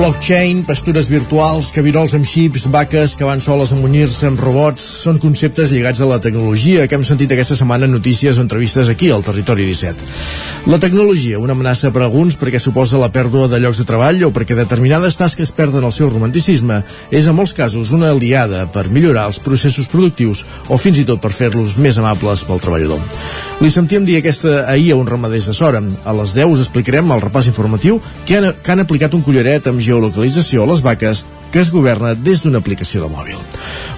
Blockchain, pastures virtuals, cabirols amb xips, vaques que van soles a munyir-se amb robots, són conceptes lligats a la tecnologia que hem sentit aquesta setmana en notícies o entrevistes aquí al Territori 17. La tecnologia, una amenaça per a alguns perquè suposa la pèrdua de llocs de treball o perquè determinades tasques perden el seu romanticisme, és en molts casos una aliada per millorar els processos productius o fins i tot per fer-los més amables pel treballador. Li sentíem dir aquesta ahir a un ramaders de Sora. A les 10 us explicarem al repàs informatiu que han, que han aplicat un collaret amb geolocalització a les vaques que es governa des d'una aplicació de mòbil.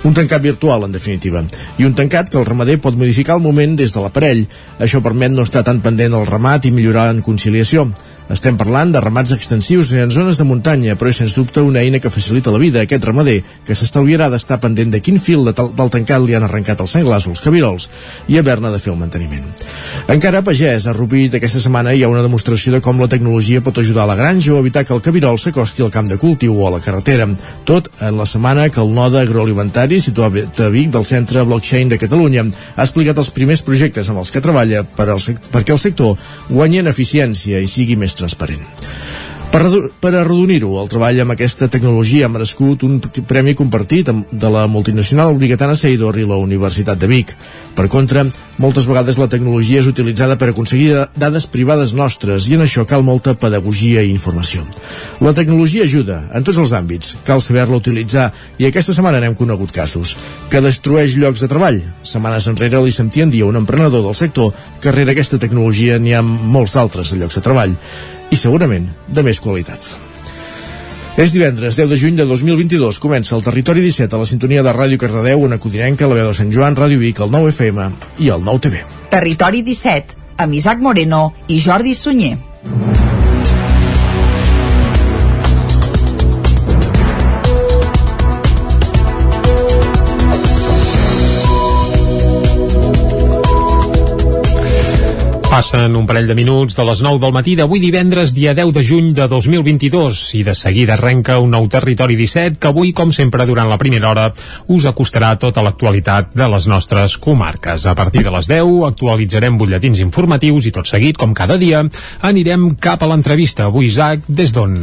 Un tancat virtual, en definitiva, i un tancat que el ramader pot modificar al moment des de l'aparell. Això permet no estar tan pendent del ramat i millorar en conciliació. Estem parlant de ramats extensius en zones de muntanya, però és sens dubte una eina que facilita la vida a aquest ramader, que s'estalviarà d'estar pendent de quin fil de del tancat li han arrencat els senglars o els cabirols i haver-ne de fer el manteniment. Encara a Pagès, a Rubí d'aquesta setmana hi ha una demostració de com la tecnologia pot ajudar a la granja o evitar que el cabirol s'acosti al camp de cultiu o a la carretera. Tot en la setmana que el node agroalimentari situat a Vic del Centre Blockchain de Catalunya ha explicat els primers projectes amb els que treballa per al perquè el sector guanyi en eficiència i sigui més transparent. Per, per arrodonir-ho, el treball amb aquesta tecnologia ha merescut un premi compartit de la multinacional obligatana Seidor i la Universitat de Vic. Per contra, moltes vegades la tecnologia és utilitzada per aconseguir dades privades nostres i en això cal molta pedagogia i informació. La tecnologia ajuda en tots els àmbits, cal saber-la utilitzar i aquesta setmana n'hem conegut casos. Que destrueix llocs de treball. Setmanes enrere li sentien dir a un emprenedor del sector que rere aquesta tecnologia n'hi ha molts altres llocs de treball i segurament de més qualitat. És divendres, 10 de juny de 2022. Comença el Territori 17 a la sintonia de Ràdio Cardedeu, una Codinenca, la veu de Sant Joan, Ràdio Vic, el 9 FM i el 9 TV. Territori 17, amb Isaac Moreno i Jordi Sunyer. Passen un parell de minuts de les 9 del matí d'avui divendres, dia 10 de juny de 2022, i de seguida arrenca un nou territori 17 que avui, com sempre, durant la primera hora, us acostarà tota l'actualitat de les nostres comarques. A partir de les 10 actualitzarem butlletins informatius i tot seguit, com cada dia, anirem cap a l'entrevista. Avui, Isaac, des d'on?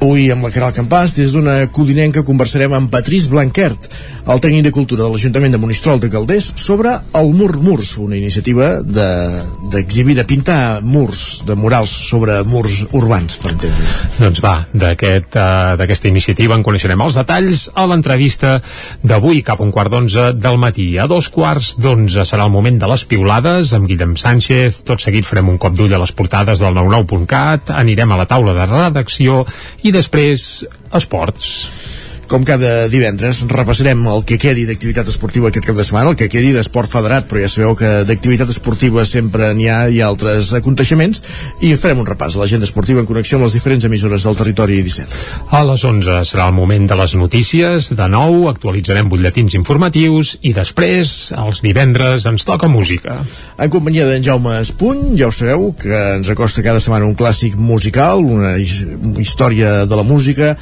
Avui amb la Caral Campàs, des d'una codinenca conversarem amb Patrís Blanquert, el tècnic de cultura de l'Ajuntament de Monistrol de Calders, sobre el Mur Murs, una iniciativa d'exhibir, de, de pintar murs, de murals sobre murs urbans, per entendre's. Doncs va, d'aquesta aquest, iniciativa en coneixerem els detalls a l'entrevista d'avui cap a un quart d'onze del matí. A dos quarts d'onze serà el moment de les piulades amb Guillem Sánchez. Tot seguit farem un cop d'ull a les portades del 99.cat, anirem a la taula de redacció i després esports. Com cada divendres, repassarem el que quedi d'activitat esportiva aquest cap de setmana, el que quedi d'esport federat, però ja sabeu que d'activitat esportiva sempre n'hi ha i altres aconteixements, i farem un repàs a l'agenda esportiva en connexió amb les diferents emissores del territori 17. A les 11 serà el moment de les notícies, de nou actualitzarem butlletins informatius i després, els divendres, ens toca música. En companyia d'en Jaume Espuny, ja ho sabeu, que ens acosta cada setmana un clàssic musical, una història de la música,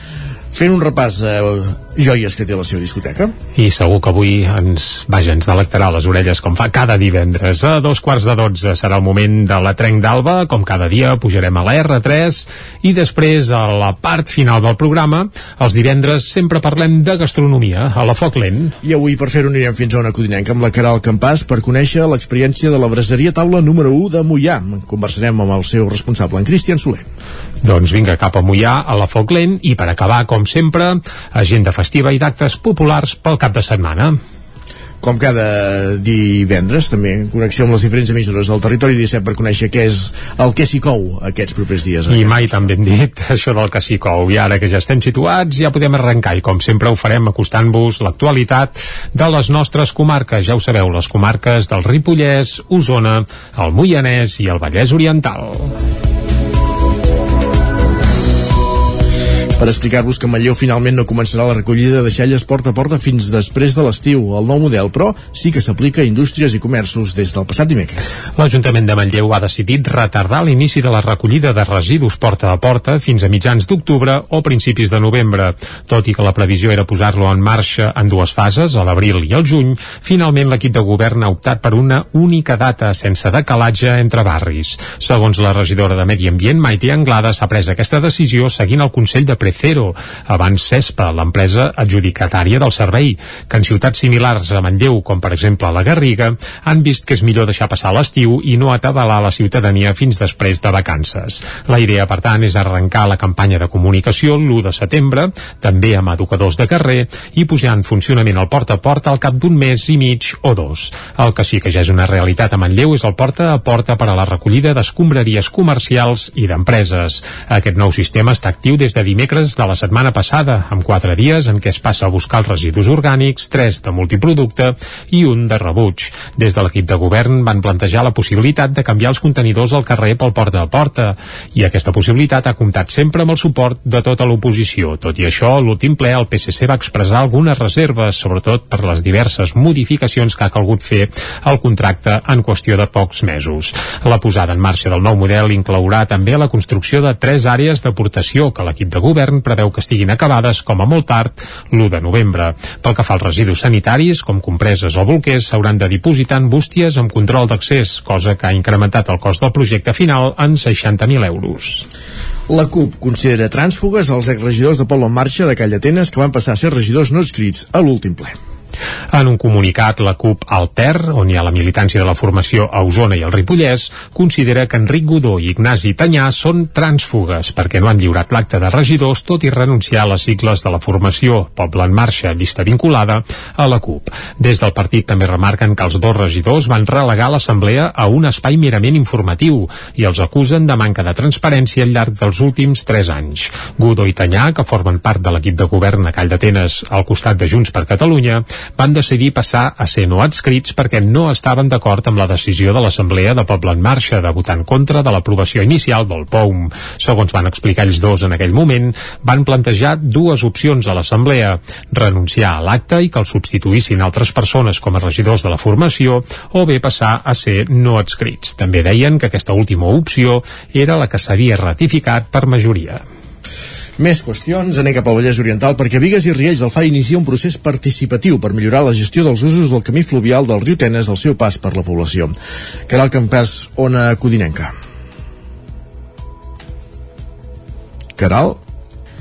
fent un repàs a joies que té la seva discoteca. I segur que avui ens, vaja, ens delectarà les orelles com fa cada divendres. A dos quarts de dotze serà el moment de la trenc d'alba, com cada dia pujarem a la R3 i després a la part final del programa, els divendres sempre parlem de gastronomia, a la Foc Lent. I avui per fer-ho anirem fins a una codinenca amb la Caral Campàs per conèixer l'experiència de la braseria taula número 1 de Mollà. Conversarem amb el seu responsable, en Cristian Soler. Doncs vinga, cap a Mollà, a la Foc Lent, i per acabar, com sempre, agenda festiva i d'actes populars pel cap de setmana com cada divendres, també en connexió amb les diferents emissores del territori 17 per conèixer què és el que s'hi cou aquests propers dies. I mai tan ben dit això del que s'hi cou. I ara que ja estem situats ja podem arrencar i com sempre ho farem acostant-vos l'actualitat de les nostres comarques. Ja ho sabeu, les comarques del Ripollès, Osona, el Moianès i el Vallès Oriental. Per explicar-vos que Manlleu finalment no començarà la recollida de deixalles porta a porta fins després de l'estiu. El nou model, però, sí que s'aplica a indústries i comerços des del passat dimecres. L'Ajuntament de Manlleu ha decidit retardar l'inici de la recollida de residus porta a porta fins a mitjans d'octubre o principis de novembre. Tot i que la previsió era posar-lo en marxa en dues fases, a l'abril i al juny, finalment l'equip de govern ha optat per una única data sense decalatge entre barris. Segons la regidora de Medi Ambient, Maite Anglada, s'ha pres aquesta decisió seguint el Consell de Precero, abans CESPA, l'empresa adjudicatària del servei, que en ciutats similars a Manlleu, com per exemple la Garriga, han vist que és millor deixar passar l'estiu i no atabalar la ciutadania fins després de vacances. La idea, per tant, és arrencar la campanya de comunicació l'1 de setembre, també amb educadors de carrer, i posar en funcionament el porta a porta al cap d'un mes i mig o dos. El que sí que ja és una realitat a Manlleu és el porta a porta per a la recollida d'escombraries comercials i d'empreses. Aquest nou sistema està actiu des de dimecres de la setmana passada, amb quatre dies en què es passa a buscar els residus orgànics, tres de multiproducte i un de rebuig. Des de l'equip de govern van plantejar la possibilitat de canviar els contenidors al carrer pel porta a porta i aquesta possibilitat ha comptat sempre amb el suport de tota l'oposició. Tot i això, l'últim ple el PSC va expressar algunes reserves, sobretot per les diverses modificacions que ha calgut fer al contracte en qüestió de pocs mesos. La posada en marxa del nou model inclourà també la construcció de tres àrees d'aportació que l'equip de govern preveu que estiguin acabades com a molt tard l'1 de novembre. Pel que fa als residus sanitaris, com compreses o bolquers, s'hauran de dipositar en bústies amb control d'accés, cosa que ha incrementat el cost del projecte final en 60.000 euros. La CUP considera trànsfugues els exregidors de Polo en Marxa de Callatenes que van passar a ser regidors no escrits a l'últim ple. En un comunicat, la CUP Alter, on hi ha la militància de la formació a Osona i el Ripollès, considera que Enric Godó i Ignasi Tanyà són trànsfugues perquè no han lliurat l'acte de regidors tot i renunciar a les sigles de la formació Poble en Marxa, llista vinculada a la CUP. Des del partit també remarquen que els dos regidors van relegar l'assemblea a un espai merament informatiu i els acusen de manca de transparència al llarg dels últims tres anys. Godó i Tanyà, que formen part de l'equip de govern a Call d'Atenes al costat de Junts per Catalunya, van decidir passar a ser no adscrits perquè no estaven d'acord amb la decisió de l'Assemblea de Poble en Marxa de votar en contra de l'aprovació inicial del POUM. Segons van explicar ells dos en aquell moment, van plantejar dues opcions a l'Assemblea, renunciar a l'acte i que el substituïssin altres persones com a regidors de la formació o bé passar a ser no adscrits. També deien que aquesta última opció era la que s'havia ratificat per majoria. Més qüestions, anem cap al Vallès Oriental perquè Vigues i Riells el fa inicia un procés participatiu per millorar la gestió dels usos del camí fluvial del riu Tenes al seu pas per la població. Caral Campàs, Ona Codinenca. Caral?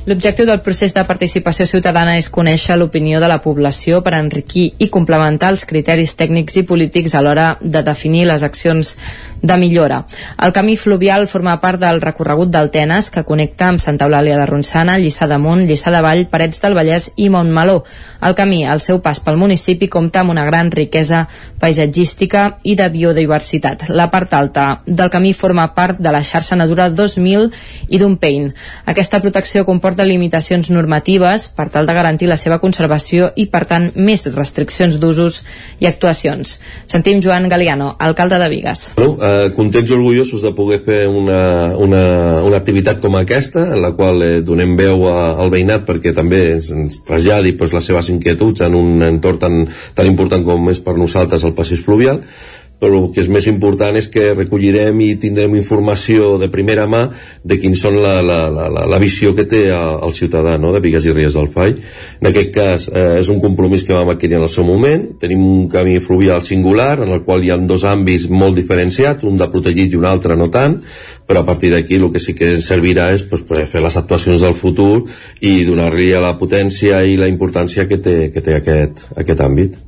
L'objectiu del procés de participació ciutadana és conèixer l'opinió de la població per enriquir i complementar els criteris tècnics i polítics a l'hora de definir les accions de millora. El camí fluvial forma part del recorregut del Tenes que connecta amb Santa Eulàlia de Ronçana, Lliçà d'Amunt, Lliçà de Vall, Parets del Vallès i Montmeló. El camí, al seu pas pel municipi, compta amb una gran riquesa paisatgística i de biodiversitat. La part alta del camí forma part de la xarxa Natura 2000 i d'un pein. Aquesta protecció comporta limitacions normatives per tal de garantir la seva conservació i, per tant, més restriccions d'usos i actuacions. Sentim Joan Galiano, alcalde de Vigues. Bueno, eh, contents i orgullosos de poder fer una, una, una activitat com aquesta, en la qual eh, donem veu a, al veïnat perquè també ens, ens traslladi pues, les seves inquietuds en un entorn tan, tan important com és per nosaltres el passeig fluvial però el que és més important és que recollirem i tindrem informació de primera mà de quin són la, la, la, la visió que té el ciutadà no? de Vigues i Ries del Fai. En aquest cas eh, és un compromís que vam adquirir en el seu moment, tenim un camí fluvial singular en el qual hi ha dos àmbits molt diferenciats, un de protegit i un altre no tant, però a partir d'aquí el que sí que servirà és pues, pues, fer les actuacions del futur i donar-li la potència i la importància que té, que té aquest, aquest àmbit.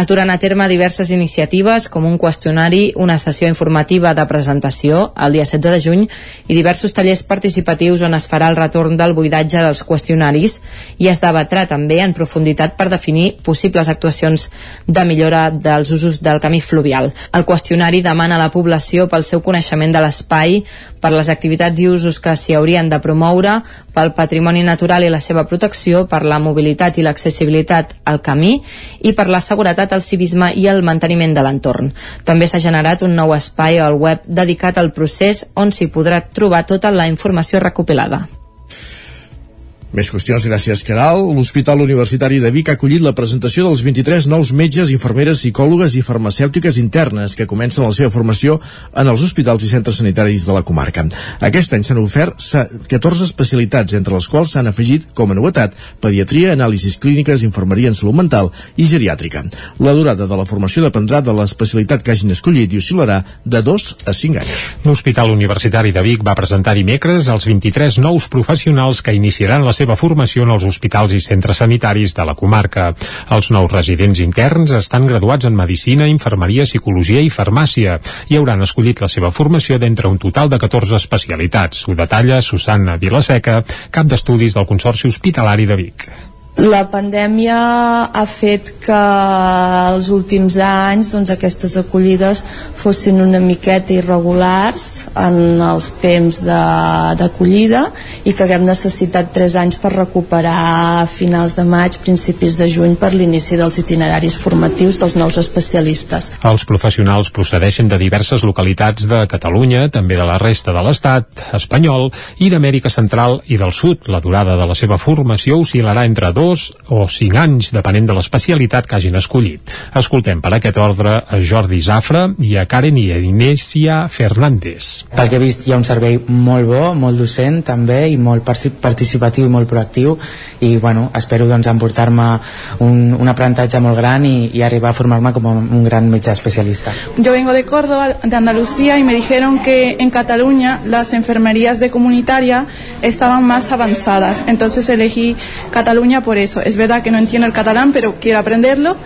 Es duran a terme diverses iniciatives com un qüestionari, una sessió informativa de presentació el dia 16 de juny i diversos tallers participatius on es farà el retorn del buidatge dels qüestionaris i es debatrà també en profunditat per definir possibles actuacions de millora dels usos del camí fluvial. El qüestionari demana a la població pel seu coneixement de l'espai, per les activitats i usos que s'hi haurien de promoure, pel patrimoni natural i la seva protecció, per la mobilitat i l'accessibilitat al camí i per la seguretat al civisme i al manteniment de l'entorn. També s'ha generat un nou espai al web dedicat al procés on s'hi podrà trobar tota la informació recopilada. Més qüestions, gràcies, Caral. L'Hospital Universitari de Vic ha acollit la presentació dels 23 nous metges, infermeres, psicòlogues i farmacèutiques internes que comencen la seva formació en els hospitals i centres sanitaris de la comarca. Aquest any s'han ofert 14 especialitats, entre les quals s'han afegit, com a novetat, pediatria, anàlisis clíniques, infermeria en salut mental i geriàtrica. La durada de la formació dependrà de l'especialitat que hagin escollit i oscil·larà de 2 a 5 anys. L'Hospital Universitari de Vic va presentar dimecres els 23 nous professionals que iniciaran la seva formació en els hospitals i centres sanitaris de la comarca. Els nous residents interns estan graduats en Medicina, Infermeria, Psicologia i Farmàcia i hauran escollit la seva formació d'entre un total de 14 especialitats. Ho detalla Susanna Vilaseca, cap d'estudis del Consorci Hospitalari de Vic. La pandèmia ha fet que els últims anys doncs, aquestes acollides fossin una miqueta irregulars en els temps d'acollida i que haguem necessitat 3 anys per recuperar a finals de maig, principis de juny per l'inici dels itineraris formatius dels nous especialistes. Els professionals procedeixen de diverses localitats de Catalunya, també de la resta de l'estat espanyol i d'Amèrica Central i del Sud. La durada de la seva formació oscil·larà entre dos dos o cinc anys, depenent de l'especialitat que hagin escollit. Escoltem per aquest ordre a Jordi Zafra i a Karen i a Inesia Fernández. Pel que he vist hi ha un servei molt bo, molt docent també i molt participatiu i molt proactiu i bueno, espero doncs emportar-me un, un aprenentatge molt gran i, i arribar a formar-me com un gran metge especialista. Yo vengo de Córdoba, de Andalucía y me dijeron que en Cataluña las enfermerías de comunitaria estaban más avanzadas, entonces elegí Cataluña por eso. Es verdad que no entiendo el catalán, pero quiero aprenderlo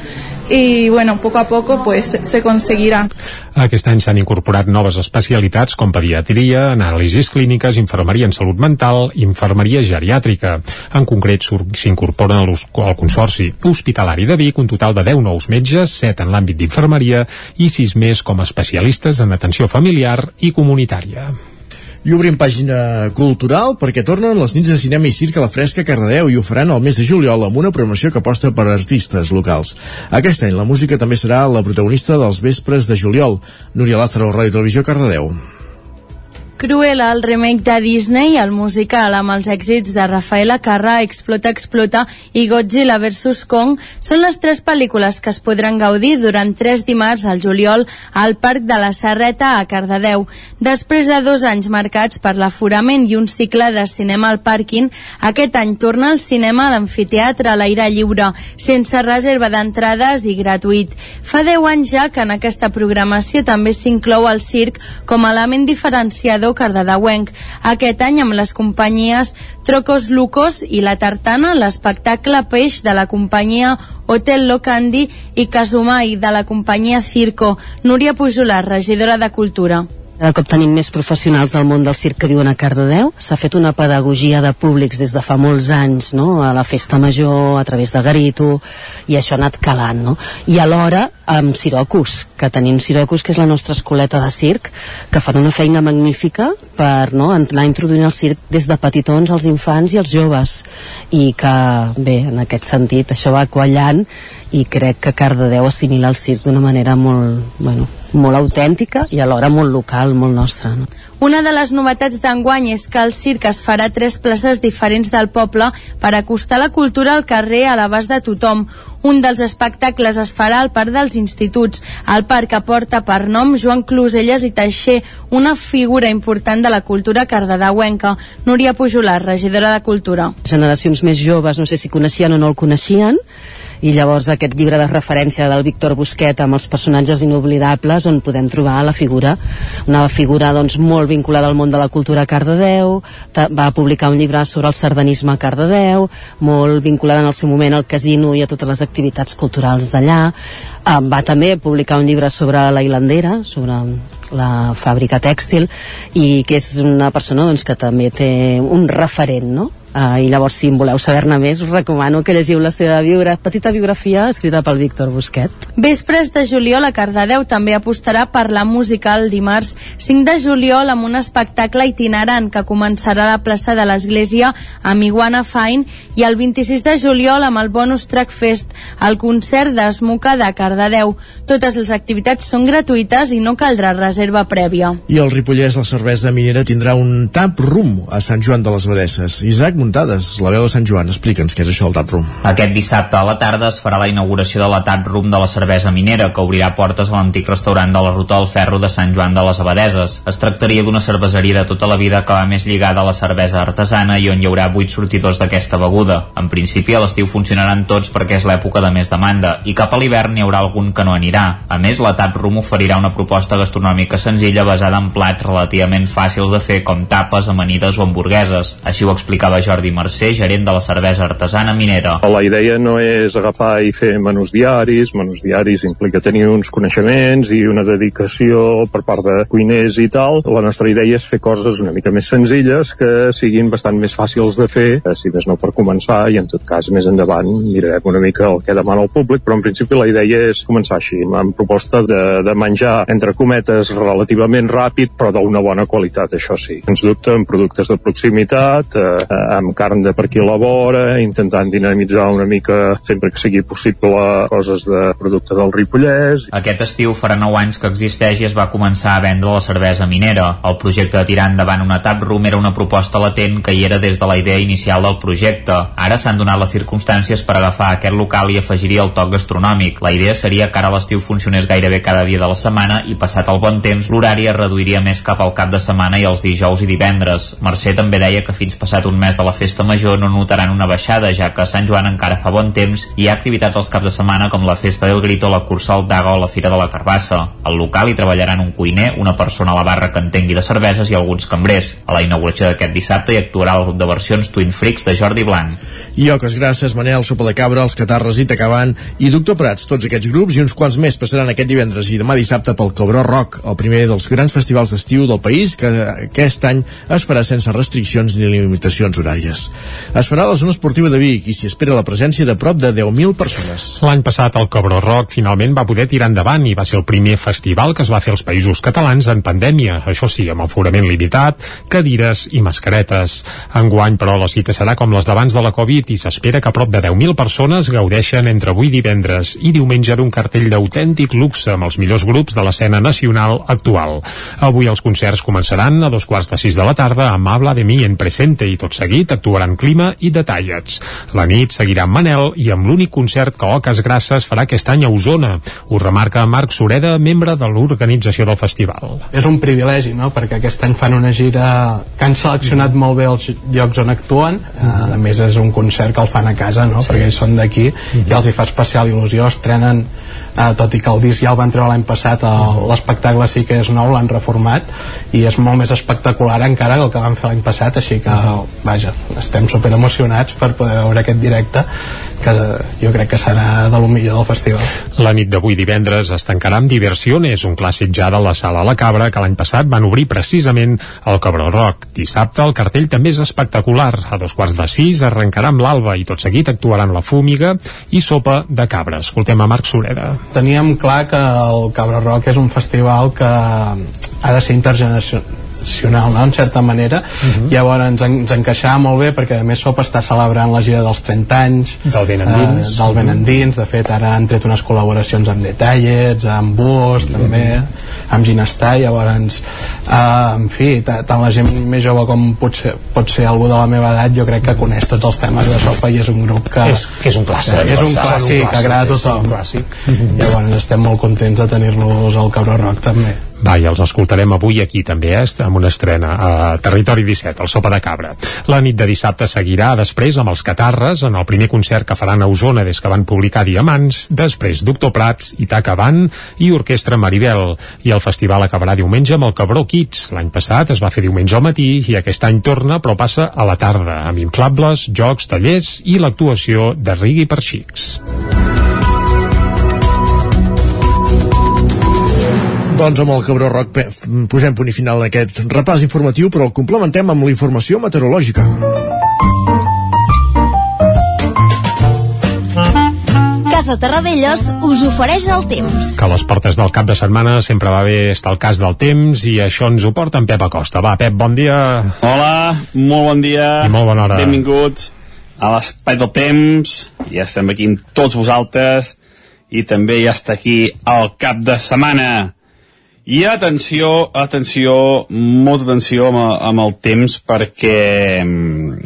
i bueno, poco a poco pues, se conseguirà. Aquest any s'han incorporat noves especialitats com pediatria, anàlisis clíniques, infermeria en salut mental infermeria geriàtrica. En concret s'incorporen al Consorci Hospitalari de Vic un total de 10 nous metges, 7 en l'àmbit d'infermeria i 6 més com a especialistes en atenció familiar i comunitària. I obrim pàgina cultural perquè tornen les nits de cinema i circ a la Fresca a Cardedeu i ho faran el mes de juliol amb una promoció que aposta per artistes locals. Aquest any la música també serà la protagonista dels vespres de juliol. Núria Lázaro, Ràdio Televisió, Cardedeu. Cruella, el remake de Disney, el musical amb els èxits de Rafaela Carrà, Explota, Explota i Godzilla vs. Kong són les tres pel·lícules que es podran gaudir durant tres dimarts al juliol al Parc de la Serreta a Cardedeu. Després de dos anys marcats per l'aforament i un cicle de cinema al pàrquing, aquest any torna al cinema a l'amfiteatre a l'aire lliure, sense reserva d'entrades i gratuït. Fa deu anys ja que en aquesta programació també s'inclou el circ com a element diferenciador cardedeuenc. Aquest any amb les companyies Trocos Lucos i La Tartana, l'espectacle Peix de la companyia Hotel Locandi i Casumai de la companyia Circo. Núria Pujolar, regidora de Cultura. Cada cop tenim més professionals del món del circ que viuen a Cardedeu. S'ha fet una pedagogia de públics des de fa molts anys, no? a la festa major, a través de Garito, i això ha anat calant. No? I alhora amb Sirocus, que tenim Sirocus, que és la nostra escoleta de circ, que fan una feina magnífica per no, anar introduint el circ des de petitons als infants i als joves. I que, bé, en aquest sentit, això va quallant i crec que Cardedeu assimila el circ d'una manera molt, bueno, molt autèntica i alhora molt local, molt nostra. No? Una de les novetats d'enguany és que el circ es farà tres places diferents del poble per acostar la cultura al carrer a l'abast de tothom. Un dels espectacles es farà al Parc dels Instituts. El parc aporta per nom Joan Closelles i Teixer, una figura important de la cultura cardedeuenca. Núria Pujolar, regidora de Cultura. Generacions més joves, no sé si coneixien o no el coneixien, i llavors aquest llibre de referència del Víctor Busquet amb els personatges inoblidables on podem trobar la figura una figura doncs molt vinculada al món de la cultura a Cardedeu va publicar un llibre sobre el sardanisme a Cardedeu molt vinculada en el seu moment al casino i a totes les activitats culturals d'allà va també publicar un llibre sobre la hilandera sobre la fàbrica tèxtil i que és una persona doncs, que també té un referent no? Uh, I llavors, si en voleu saber-ne més, us recomano que llegiu la seva biogra petita biografia escrita pel Víctor Busquet. Vespres de juliol a Cardedeu també apostarà per la música el dimarts 5 de juliol amb un espectacle itinerant que començarà a la plaça de l'Església amb Iguana Fine i el 26 de juliol amb el Bonus Track Fest, el concert d'Esmuca de Cardedeu. Totes les activitats són gratuïtes i no caldrà reserva prèvia. I el Ripollès, la cervesa minera, tindrà un tap rum a Sant Joan de les Abadesses. Isaac muntades. La veu de Sant Joan, explica'ns què és això del Tap Room. Aquest dissabte a la tarda es farà la inauguració de la Tap Room de la cervesa minera, que obrirà portes a l'antic restaurant de la Ruta del Ferro de Sant Joan de les Abadeses. Es tractaria d'una cerveseria de tota la vida que va més lligada a la cervesa artesana i on hi haurà vuit sortidors d'aquesta beguda. En principi, a l'estiu funcionaran tots perquè és l'època de més demanda, i cap a l'hivern n'hi haurà algun que no anirà. A més, la Tap Room oferirà una proposta gastronòmica senzilla basada en plats relativament fàcils de fer com tapes, amanides o hamburgueses. Així ho explicava Jordi Mercè, gerent de la cervesa artesana minera. La idea no és agafar i fer menús diaris, menús diaris implica tenir uns coneixements i una dedicació per part de cuiners i tal. La nostra idea és fer coses una mica més senzilles que siguin bastant més fàcils de fer, eh, si més no per començar, i en tot cas més endavant mirarem una mica el que demana el públic, però en principi la idea és començar així, amb proposta de, de menjar, entre cometes, relativament ràpid, però d'una bona qualitat, això sí. Ens dubte productes de proximitat, eh, amb carn de per aquí a la vora, intentant dinamitzar una mica, sempre que sigui possible, coses de producte del Ripollès. Aquest estiu farà 9 anys que existeix i es va començar a vendre la cervesa minera. El projecte de tirar endavant una tap room era una proposta latent que hi era des de la idea inicial del projecte. Ara s'han donat les circumstàncies per agafar aquest local i afegir-hi el toc gastronòmic. La idea seria que ara l'estiu funcionés gairebé cada dia de la setmana i passat el bon temps l'horari es reduiria més cap al cap de setmana i els dijous i divendres. Mercè també deia que fins passat un mes de la festa major no notaran una baixada, ja que Sant Joan encara fa bon temps i hi ha activitats els caps de setmana com la festa del Grito, la cursa al Daga o la Fira de la Carbassa. Al local hi treballaran un cuiner, una persona a la barra que entengui de cerveses i alguns cambrers. A la inauguració d'aquest dissabte hi actuarà el grup de versions Twin Freaks de Jordi Blanc. I oques grasses, Manel, Sopa de Cabra, Els Catarres i Tacabant i Doctor Prats. Tots aquests grups i uns quants més passaran aquest divendres i demà dissabte pel Cabró Rock, el primer dels grans festivals d'estiu del país que aquest any es farà sense restriccions ni limitacions horàries. Es farà a la zona esportiva de Vic i s'hi espera la presència de prop de 10.000 persones. L'any passat el Cabró Rock finalment va poder tirar endavant i va ser el primer festival que es va fer als països catalans en pandèmia, això sí, amb aforament limitat, cadires i mascaretes. Enguany, però, la cita serà com les d'abans de la Covid i s'espera que prop de 10.000 persones gaudeixen entre avui divendres i diumenge d'un cartell d'autèntic luxe amb els millors grups de l'escena nacional actual. Avui els concerts començaran a dos quarts de sis de la tarda amb Habla de mi en presente i tot seguit actuaran Clima i Detallets. La nit seguirà amb Manel i amb l'únic concert que Oques Grasses farà aquest any a Osona. Ho remarca Marc Sureda, membre de l'organització del festival. És un privilegi, no?, perquè aquest any fan una gira que han seleccionat molt bé els llocs on actuen. A més, és un concert que el fan a casa, no?, perquè ells són d'aquí i els hi fa especial il·lusió. Estrenen eh, tot i que el disc ja el van treure l'any passat l'espectacle sí que és nou, l'han reformat i és molt més espectacular encara que el que van fer l'any passat, així que vaja, estem super emocionats per poder veure aquest directe que jo crec que serà de lo millor del festival. La nit d'avui divendres es tancarà amb Diversiones, un clàssic ja de la Sala a la Cabra que l'any passat van obrir precisament el Cabró Rock. Dissabte el cartell també és espectacular. A dos quarts de sis arrencarà amb l'alba i tot seguit actuaran la Fúmiga i Sopa de Cabra. Escoltem a Marc Sureda. Teníem clar que el Cabra Rock és un festival que ha de ser intergeneracional nacional, no? en certa manera uh -huh. llavors ens, ens encaixava molt bé perquè a més Sopa està celebrant la gira dels 30 anys del Ben Endins, eh, del ben endins. de fet ara han tret unes col·laboracions amb Detallets, amb Bus uh -huh. també, amb Ginestar llavors, eh, en fi tant la gent més jove com pot ser, pot ser algú de la meva edat, jo crec que coneix tots els temes de Sopa i és un grup que és, que és un clàssic, és un clàssic, que agrada a tothom uh -huh. llavors estem molt contents de tenir-los al Cabra Rock també va, i els escoltarem avui aquí també, eh, amb una estrena a Territori 17, el Sopa de Cabra. La nit de dissabte seguirà després amb els Catarres, en el primer concert que faran a Osona des que van publicar Diamants, després Doctor Prats, Itaca Van i Orquestra Maribel. I el festival acabarà diumenge amb el Cabró Kids. L'any passat es va fer diumenge al matí i aquest any torna, però passa a la tarda, amb inflables, jocs, tallers i l'actuació de Rigui per xics. Doncs amb el Cabró Rock posem punt i final en aquest repàs informatiu, però el complementem amb la informació meteorològica. Casa Terradellos us ofereix el temps. Que a les portes del cap de setmana sempre va bé estar al cas del temps i això ens ho porta en Pep Acosta. Va, Pep, bon dia. Hola, molt bon dia. I molt bona hora. Benvinguts a l'espai del temps. Ja estem aquí amb tots vosaltres i també ja està aquí el cap de setmana. I atenció, atenció, molta atenció amb, amb el temps perquè mm,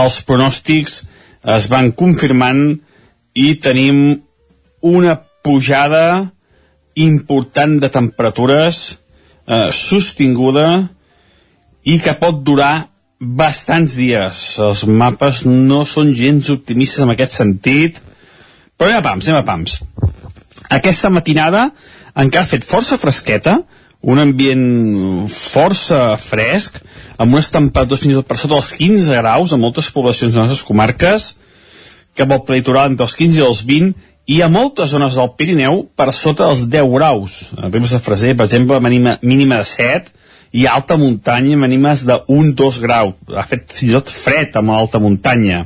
els pronòstics es van confirmant i tenim una pujada important de temperatures eh, sostinguda i que pot durar bastants dies. Els mapes no són gens optimistes en aquest sentit, però anem a pams, anem a pams. Aquesta matinada encara ha fet força fresqueta, un ambient força fresc, amb unes temperatures fins per sota dels 15 graus a moltes poblacions de les nostres comarques, cap al prelitoral entre els 15 i els 20, i a moltes zones del Pirineu per sota dels 10 graus. A Ribes de Freser, per exemple, mínima, mínima de 7, i alta muntanya mínimes de 1-2 graus. Ha fet fins i tot fred amb l'alta muntanya.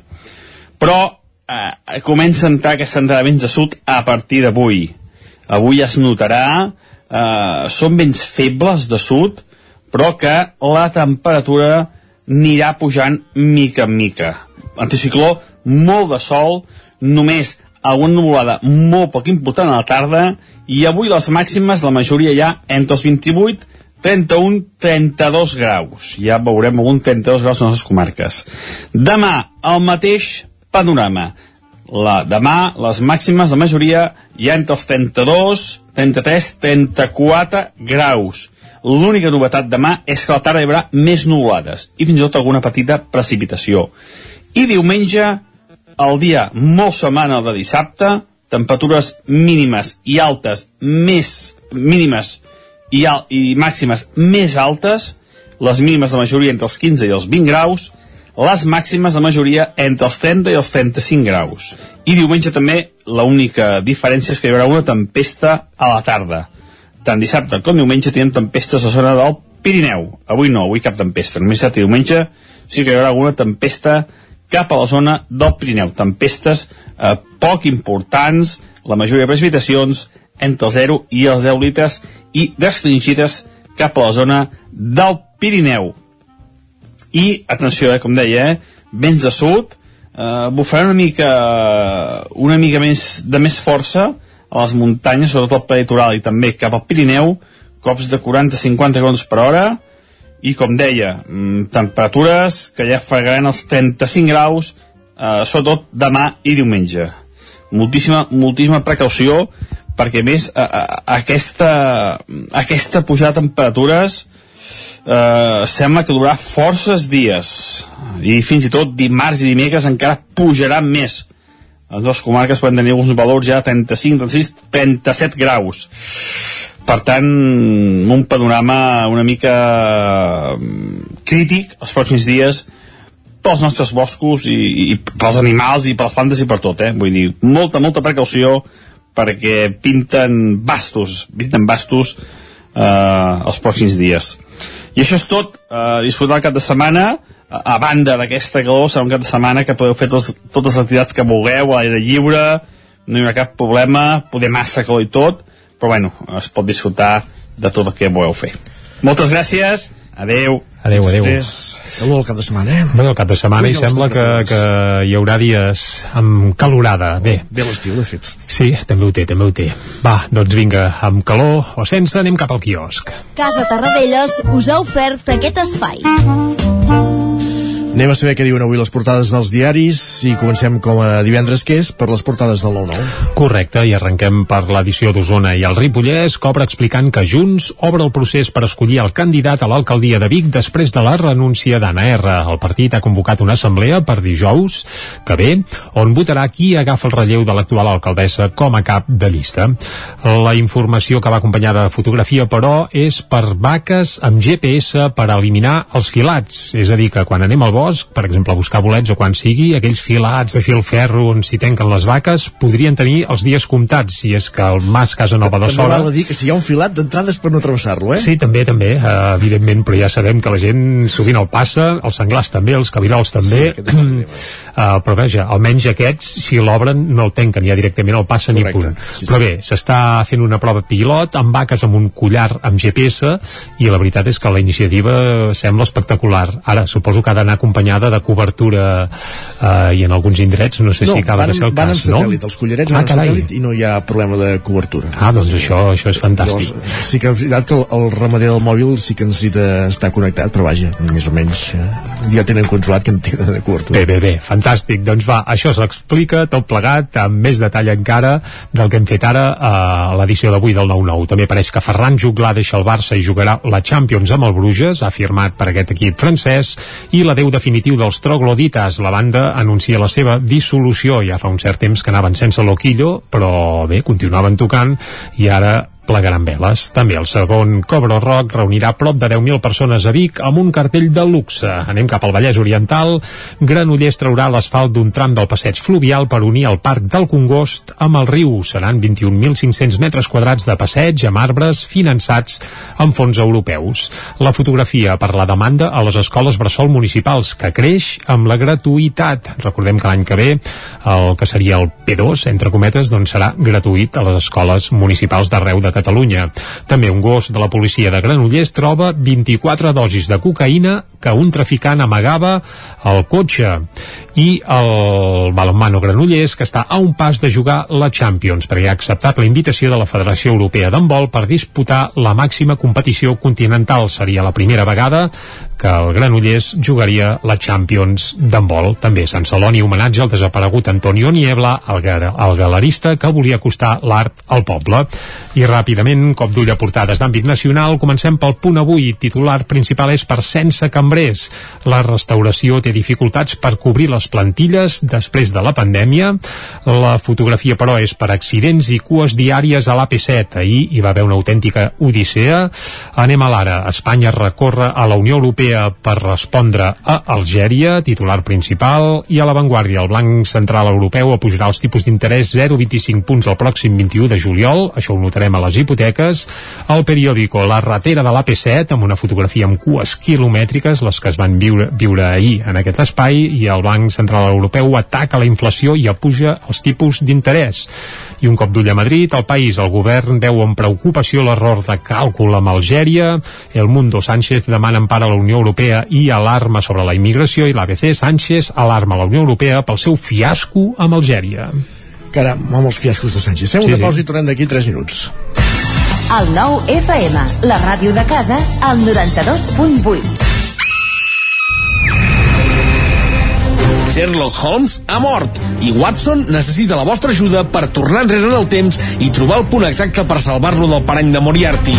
Però eh, comença a entrar aquesta entrada vents de sud a partir d'avui. Avui es notarà, eh, són vents febles de sud, però que la temperatura anirà pujant mica en mica. Anticicló, molt de sol, només alguna nuvolada molt poc important a la tarda, i avui les màximes, la majoria ja entre els 28 31-32 graus. Ja veurem algun 32 graus en les comarques. Demà, el mateix panorama. La, demà, les màximes, la majoria, ja entre els 32, 33, 34 graus. L'única novetat demà és que la tarda hi haurà més nuvolades i fins i tot alguna petita precipitació. I diumenge, el dia molt setmana de dissabte, temperatures mínimes i altes més mínimes i, al, i màximes més altes, les mínimes de majoria entre els 15 i els 20 graus, les màximes de majoria entre els 30 i els 35 graus. I diumenge també l'única diferència és que hi haurà una tempesta a la tarda. Tant dissabte com diumenge tenim tempestes a la zona del Pirineu. Avui no, avui cap tempesta. Només dissabte i diumenge sí que hi haurà alguna tempesta cap a la zona del Pirineu. Tempestes eh, poc importants, la majoria de precipitacions, entre el 0 i els 10 litres i restringides cap a la zona del Pirineu. I, atenció, eh, com deia, eh, vents de sud, eh, bufarà una mica, una mica més de més força a les muntanyes, sobretot al peritoral i també cap al Pirineu, cops de 40-50 km per hora, i com deia, mm, temperatures que ja fregaran els 35 graus, eh, sobretot demà i diumenge. Moltíssima, moltíssima precaució, perquè més a, a, aquesta, aquesta pujada de temperatures eh, sembla que durarà forces dies i fins i tot dimarts i dimecres encara pujaran més les dues comarques poden tenir alguns valors ja 35, 36, 37 graus per tant un panorama una mica mm, crític els pròxims dies pels nostres boscos i, i pels animals i per les plantes i per tot, eh? vull dir, molta, molta precaució perquè pinten bastos, pinten bastos eh, els pròxims dies. I això és tot, eh, disfrutar el cap de setmana, a, banda d'aquesta calor, serà un cap de setmana que podeu fer tos, totes les activitats que vulgueu, a l'aire lliure, no hi haurà cap problema, poder massa calor i tot, però bueno, es pot disfrutar de tot el que vulgueu fer. Moltes gràcies, adeu. Adéu, adéu. Calor el cap de setmana, eh? Bé, el cap de setmana i sembla que, que hi haurà dies amb calorada. Bé. Bé l'estiu, de fet. Sí, també ho té, també ho té. Va, doncs vinga, amb calor o sense, anem cap al quiosc. Casa Tarradellas us ha ofert aquest espai. Anem a saber què diuen avui les portades dels diaris i comencem com a divendres que és per les portades del 9-9. Correcte, i arrenquem per l'edició d'Osona i el Ripollès, obre explicant que Junts obre el procés per escollir el candidat a l'alcaldia de Vic després de la renúncia d'Anna R. El partit ha convocat una assemblea per dijous, que ve, on votarà qui agafa el relleu de l'actual alcaldessa com a cap de llista. La informació que va acompanyada de fotografia, però, és per vaques amb GPS per eliminar els filats, és a dir, que quan anem al bosc bosc, per exemple, a buscar bolets o quan sigui, aquells filats de filferro on s'hi tenquen les vaques podrien tenir els dies comptats, si és que el mas Casa Nova de Sora... També dir que si hi ha un filat d'entrades per no travessar-lo, eh? Sí, també, també, uh, evidentment, però ja sabem que la gent sovint el passa, els senglars també, els cabirols també, sí, uh, però vaja, almenys aquests, si l'obren, no el tanquen, ja directament el passen Correcte. i punt. Sí, sí. Però bé, s'està fent una prova pilot amb vaques amb un collar amb GPS i la veritat és que la iniciativa sembla espectacular. Ara, suposo que ha d'anar acompanyada de cobertura eh, i en alguns indrets no sé no, si acaba van, de ser el van cas, amb satèl·lit, no? els collarets Ah, van amb carai. satèl·lit i no hi ha problema de cobertura. Ah, doncs això, això és fantàstic. Llavors, sí que és veritat que el, el ramader del mòbil sí que necessita estar connectat, però vaja, més o menys eh, ja tenen controlat que en tenen de cobertura. Bé, bé, bé, fantàstic. Doncs va, això s'explica tot plegat amb més detall encara del que hem fet ara a l'edició d'avui del 9-9. També pareix que Ferran Juglà deixa el Barça i jugarà la Champions amb el Bruges, ha firmat per aquest equip francès, i l'adeu definitiu dels troglodites. La banda anuncia la seva dissolució. Ja fa un cert temps que anaven sense Loquillo, però bé, continuaven tocant i ara plegaran veles. També el segon Cobro Rock reunirà prop de 10.000 persones a Vic amb un cartell de luxe. Anem cap al Vallès Oriental. Granollers traurà l'asfalt d'un tram del passeig fluvial per unir el Parc del Congost amb el riu. Seran 21.500 metres quadrats de passeig amb arbres finançats amb fons europeus. La fotografia per la demanda a les escoles bressol municipals, que creix amb la gratuïtat. Recordem que l'any que ve el que seria el P2, entre cometes, doncs serà gratuït a les escoles municipals d'arreu de Catalunya. També un gos de la policia de Granollers troba 24 dosis de cocaïna que un traficant amagava al cotxe i el balonmano Granollers que està a un pas de jugar la Champions perquè ha acceptat la invitació de la Federació Europea d'Handbol per disputar la màxima competició continental. Seria la primera vegada que el Granollers jugaria la Champions d'handbol. També Sant Celoni homenatge al desaparegut Antonio Niebla, el, el galerista que volia acostar l'art al poble. I ràpidament, cop d'ull a portades d'àmbit nacional, comencem pel punt avui. Titular principal és per sense cambrers. La restauració té dificultats per cobrir les plantilles després de la pandèmia. La fotografia, però, és per accidents i cues diàries a l'AP7. Ahir hi va haver una autèntica odissea. Anem a l'ara. Espanya recorre a la Unió Europea per respondre a Algèria, titular principal, i a l'avantguàrdia. El Banc Central Europeu apujarà els tipus d'interès 0,25 punts el pròxim 21 de juliol, això ho notarem a les hipoteques. El periòdico La ratera de l'AP7, amb una fotografia amb cues quilomètriques, les que es van viure, viure ahir en aquest espai, i el Banc Central Europeu ataca la inflació i apuja els tipus d'interès. I un cop d'ull a Madrid, el país, el govern veu amb preocupació l'error de càlcul amb Algèria, el Mundo Sánchez demana empara a la Unió Europea i alarma sobre la immigració i l'ABC Sánchez alarma la Unió Europea pel seu fiasco amb Algèria. Caram, amb els fiascos de Sánchez. Fem Sí, una sí. pausa i tornem d'aquí 3 minuts. El 9 FM, la ràdio de casa, al 92.8. Sherlock Holmes ha mort i Watson necessita la vostra ajuda per tornar enrere en el temps i trobar el punt exacte per salvar-lo del parany de Moriarty.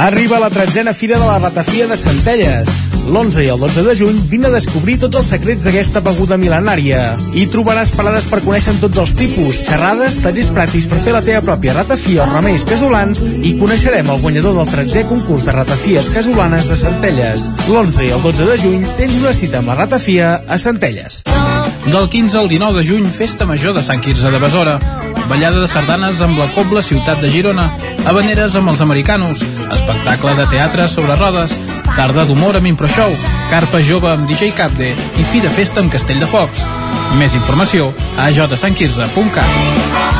Arriba la tretzena Fira de la Ratafia de Centelles. L'11 i el 12 de juny vine a descobrir tots els secrets d'aquesta beguda mil·lenària. Hi trobaràs parades per conèixer tots els tipus, xerrades, tallers pràctics per fer la teva pròpia ratafia o remeis casolans i coneixerem el guanyador del 13è concurs de ratafies casolanes de Centelles. L'11 i el 12 de juny tens una cita amb la ratafia a Centelles. Del 15 al 19 de juny, Festa Major de Sant Quirze de Besora. Ballada de sardanes amb la Cobla Ciutat de Girona. Habaneres amb els americanos. Espectacle de teatre sobre rodes. Tarda d'humor amb Improshow. Carpa jove amb DJ Capde. I fi de festa amb Castell de Focs. Més informació a jsantquirze.cat.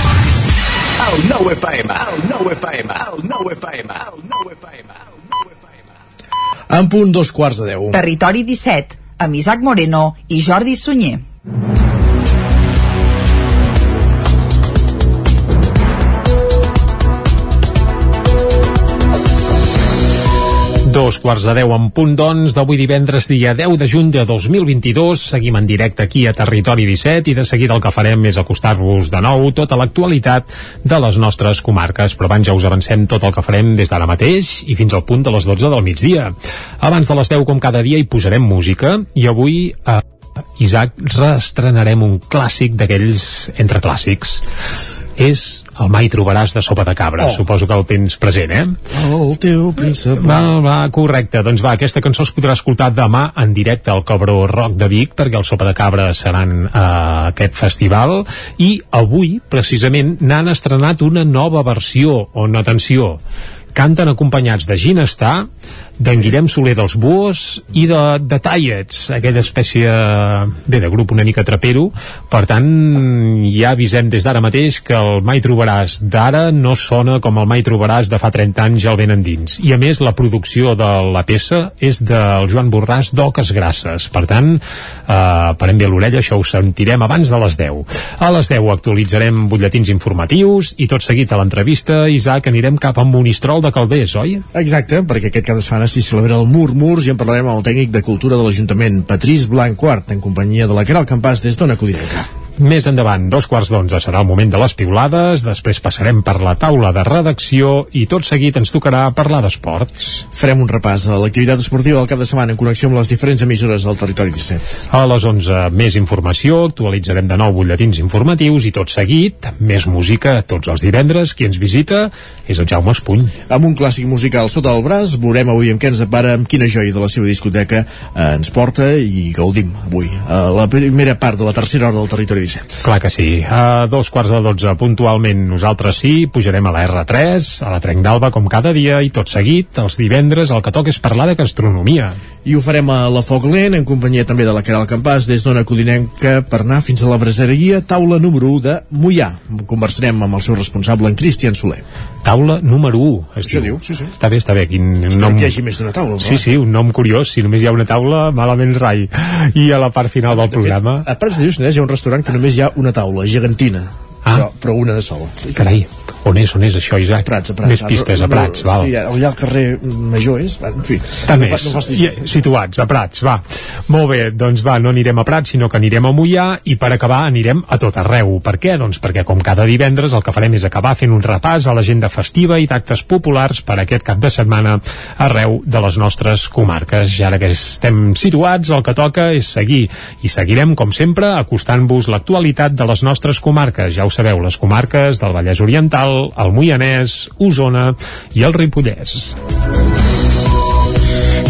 El 9 FM, el 9 FM, el 9 FM, el 9 FM. En punt dos quarts de deu. Territori 17, amb Isaac Moreno i Jordi Sunyer. Dos quarts de deu en punt, doncs, d'avui divendres, dia 10 de juny de 2022. Seguim en directe aquí a Territori 17 i de seguida el que farem és acostar-vos de nou tota l'actualitat de les nostres comarques. Però abans ja us avancem tot el que farem des d'ara mateix i fins al punt de les 12 del migdia. Abans de les 10, com cada dia, hi posarem música i avui... Eh, Isaac, reestrenarem un clàssic d'aquells entre clàssics és el Mai trobaràs de sopa de cabra. Oh. Suposo que el tens present, eh? El teu príncep. Va, va, correcte. Doncs va, aquesta cançó es podrà escoltar demà en directe al Cabró Rock de Vic, perquè el Sopa de Cabra seran a aquest festival, i avui, precisament, n'han estrenat una nova versió, on, atenció, canten acompanyats de Ginestar, d'en Guillem Soler dels Buos i de, de Tallets, aquella espècie bé, de grup una mica trapero. Per tant ja avisem des d'ara mateix que el Mai Trobaràs d'ara no sona com el Mai Trobaràs de fa 30 anys al ben endins i a més la producció de la peça és del Joan Borràs d'Oques Grasses. Per tant, eh, parem bé l'orella això ho sentirem abans de les 10 a les 10 actualitzarem butlletins informatius i tot seguit a l'entrevista Isaac anirem cap a Monistrol de Calders, oi? Exacte, perquè aquest cap de setmana s'hi celebra el Murmurs i en parlarem amb el tècnic de Cultura de l'Ajuntament, Patrís Blanquart, en companyia de la Caral Campàs des d'Ona Codinenca. Més endavant, dos quarts d'onze serà el moment de les piulades, després passarem per la taula de redacció i tot seguit ens tocarà parlar d'esports. Farem un repàs a l'activitat esportiva del cap de setmana en connexió amb les diferents emissores del territori 17. A les 11, més informació, actualitzarem de nou butlletins informatius i tot seguit, més música tots els divendres. Qui ens visita és el Jaume Espuny. Amb un clàssic musical sota el braç, veurem avui amb què ens depara, amb quina joia de la seva discoteca eh, ens porta i gaudim avui. A la primera part de la tercera hora del territori 17. Clar que sí. A dos quarts de dotze, puntualment, nosaltres sí, pujarem a la R3, a la Trenc d'Alba, com cada dia, i tot seguit, els divendres, el que toca és parlar de gastronomia. I ho farem a la Foc Lent, en companyia també de la Caral Campàs, des d'Ona Codinenca, per anar fins a la braseria, taula número 1 de Mollà. Conversarem amb el seu responsable, en Cristian Soler. Taula número 1, es Això diu, sí, sí. Està bé, està bé, quin Espero nom... que hi hagi més d'una taula. Sí, sí, un nom curiós, si només hi ha una taula, malament rai. I a la part final del programa... A Prats de Lluçanès hi ha un restaurant que només hi ha una taula, gegantina. Ah. Però, però una de sola. Carai, on és, on és això, Isaac? Prats, a Prats. Més pistes, a Prats, val. Sí, allà al carrer Major és, en fi. Tant no és, no facis- I, situats a Prats, va. Molt bé, doncs va, no anirem a Prats, sinó que anirem a Mollà i per acabar anirem a tot arreu. Per què? Doncs perquè com cada divendres el que farem és acabar fent un repàs a l'agenda festiva i d'actes populars per aquest cap de setmana arreu de les nostres comarques. Ja ara que estem situats, el que toca és seguir i seguirem, com sempre, acostant-vos l'actualitat de les nostres comarques. Ja ho sabeu, les comarques del Vallès Oriental, el Moianès, Osona i el Ripollès.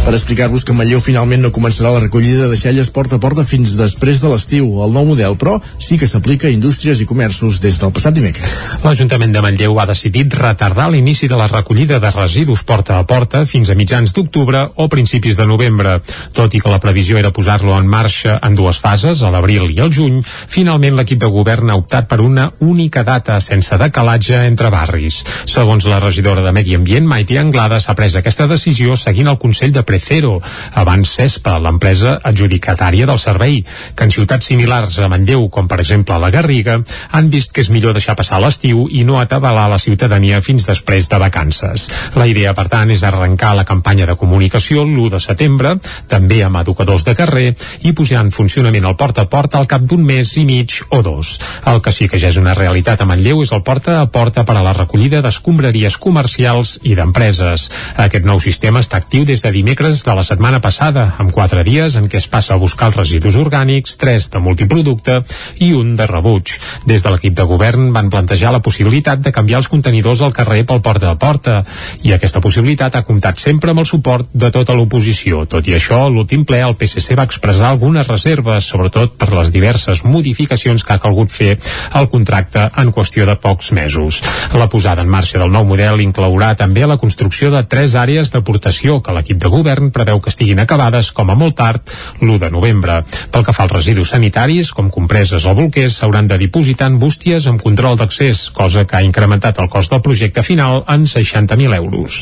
Per explicar-vos que Manlleu finalment no començarà la recollida de deixalles porta a porta fins després de l'estiu. El nou model, però, sí que s'aplica a indústries i comerços des del passat dimecres. L'Ajuntament de Manlleu ha decidit retardar l'inici de la recollida de residus porta a porta fins a mitjans d'octubre o principis de novembre. Tot i que la previsió era posar-lo en marxa en dues fases, a l'abril i al juny, finalment l'equip de govern ha optat per una única data sense decalatge entre barris. Segons la regidora de Medi Ambient, Maite Anglada, s'ha pres aquesta decisió seguint el Consell de Precero, abans CESPA, l'empresa adjudicatària del servei, que en ciutats similars a Manlleu, com per exemple la Garriga, han vist que és millor deixar passar l'estiu i no atabalar la ciutadania fins després de vacances. La idea, per tant, és arrencar la campanya de comunicació l'1 de setembre, també amb educadors de carrer, i posar en funcionament el porta a porta al cap d'un mes i mig o dos. El que sí que ja és una realitat a Manlleu és el porta a porta per a la recollida d'escombraries comercials i d'empreses. Aquest nou sistema està actiu des de dimecres dimecres de la setmana passada, amb quatre dies en què es passa a buscar els residus orgànics, tres de multiproducte i un de rebuig. Des de l'equip de govern van plantejar la possibilitat de canviar els contenidors al carrer pel porta a porta i aquesta possibilitat ha comptat sempre amb el suport de tota l'oposició. Tot i això, l'últim ple el PSC va expressar algunes reserves, sobretot per les diverses modificacions que ha calgut fer al contracte en qüestió de pocs mesos. La posada en marxa del nou model inclourà també la construcció de tres àrees d'aportació que l'equip de govern preveu que estiguin acabades com a molt tard l'1 de novembre. Pel que fa als residus sanitaris, com compreses o bolquers, s'hauran de dipositar en bústies amb control d'accés, cosa que ha incrementat el cost del projecte final en 60.000 euros.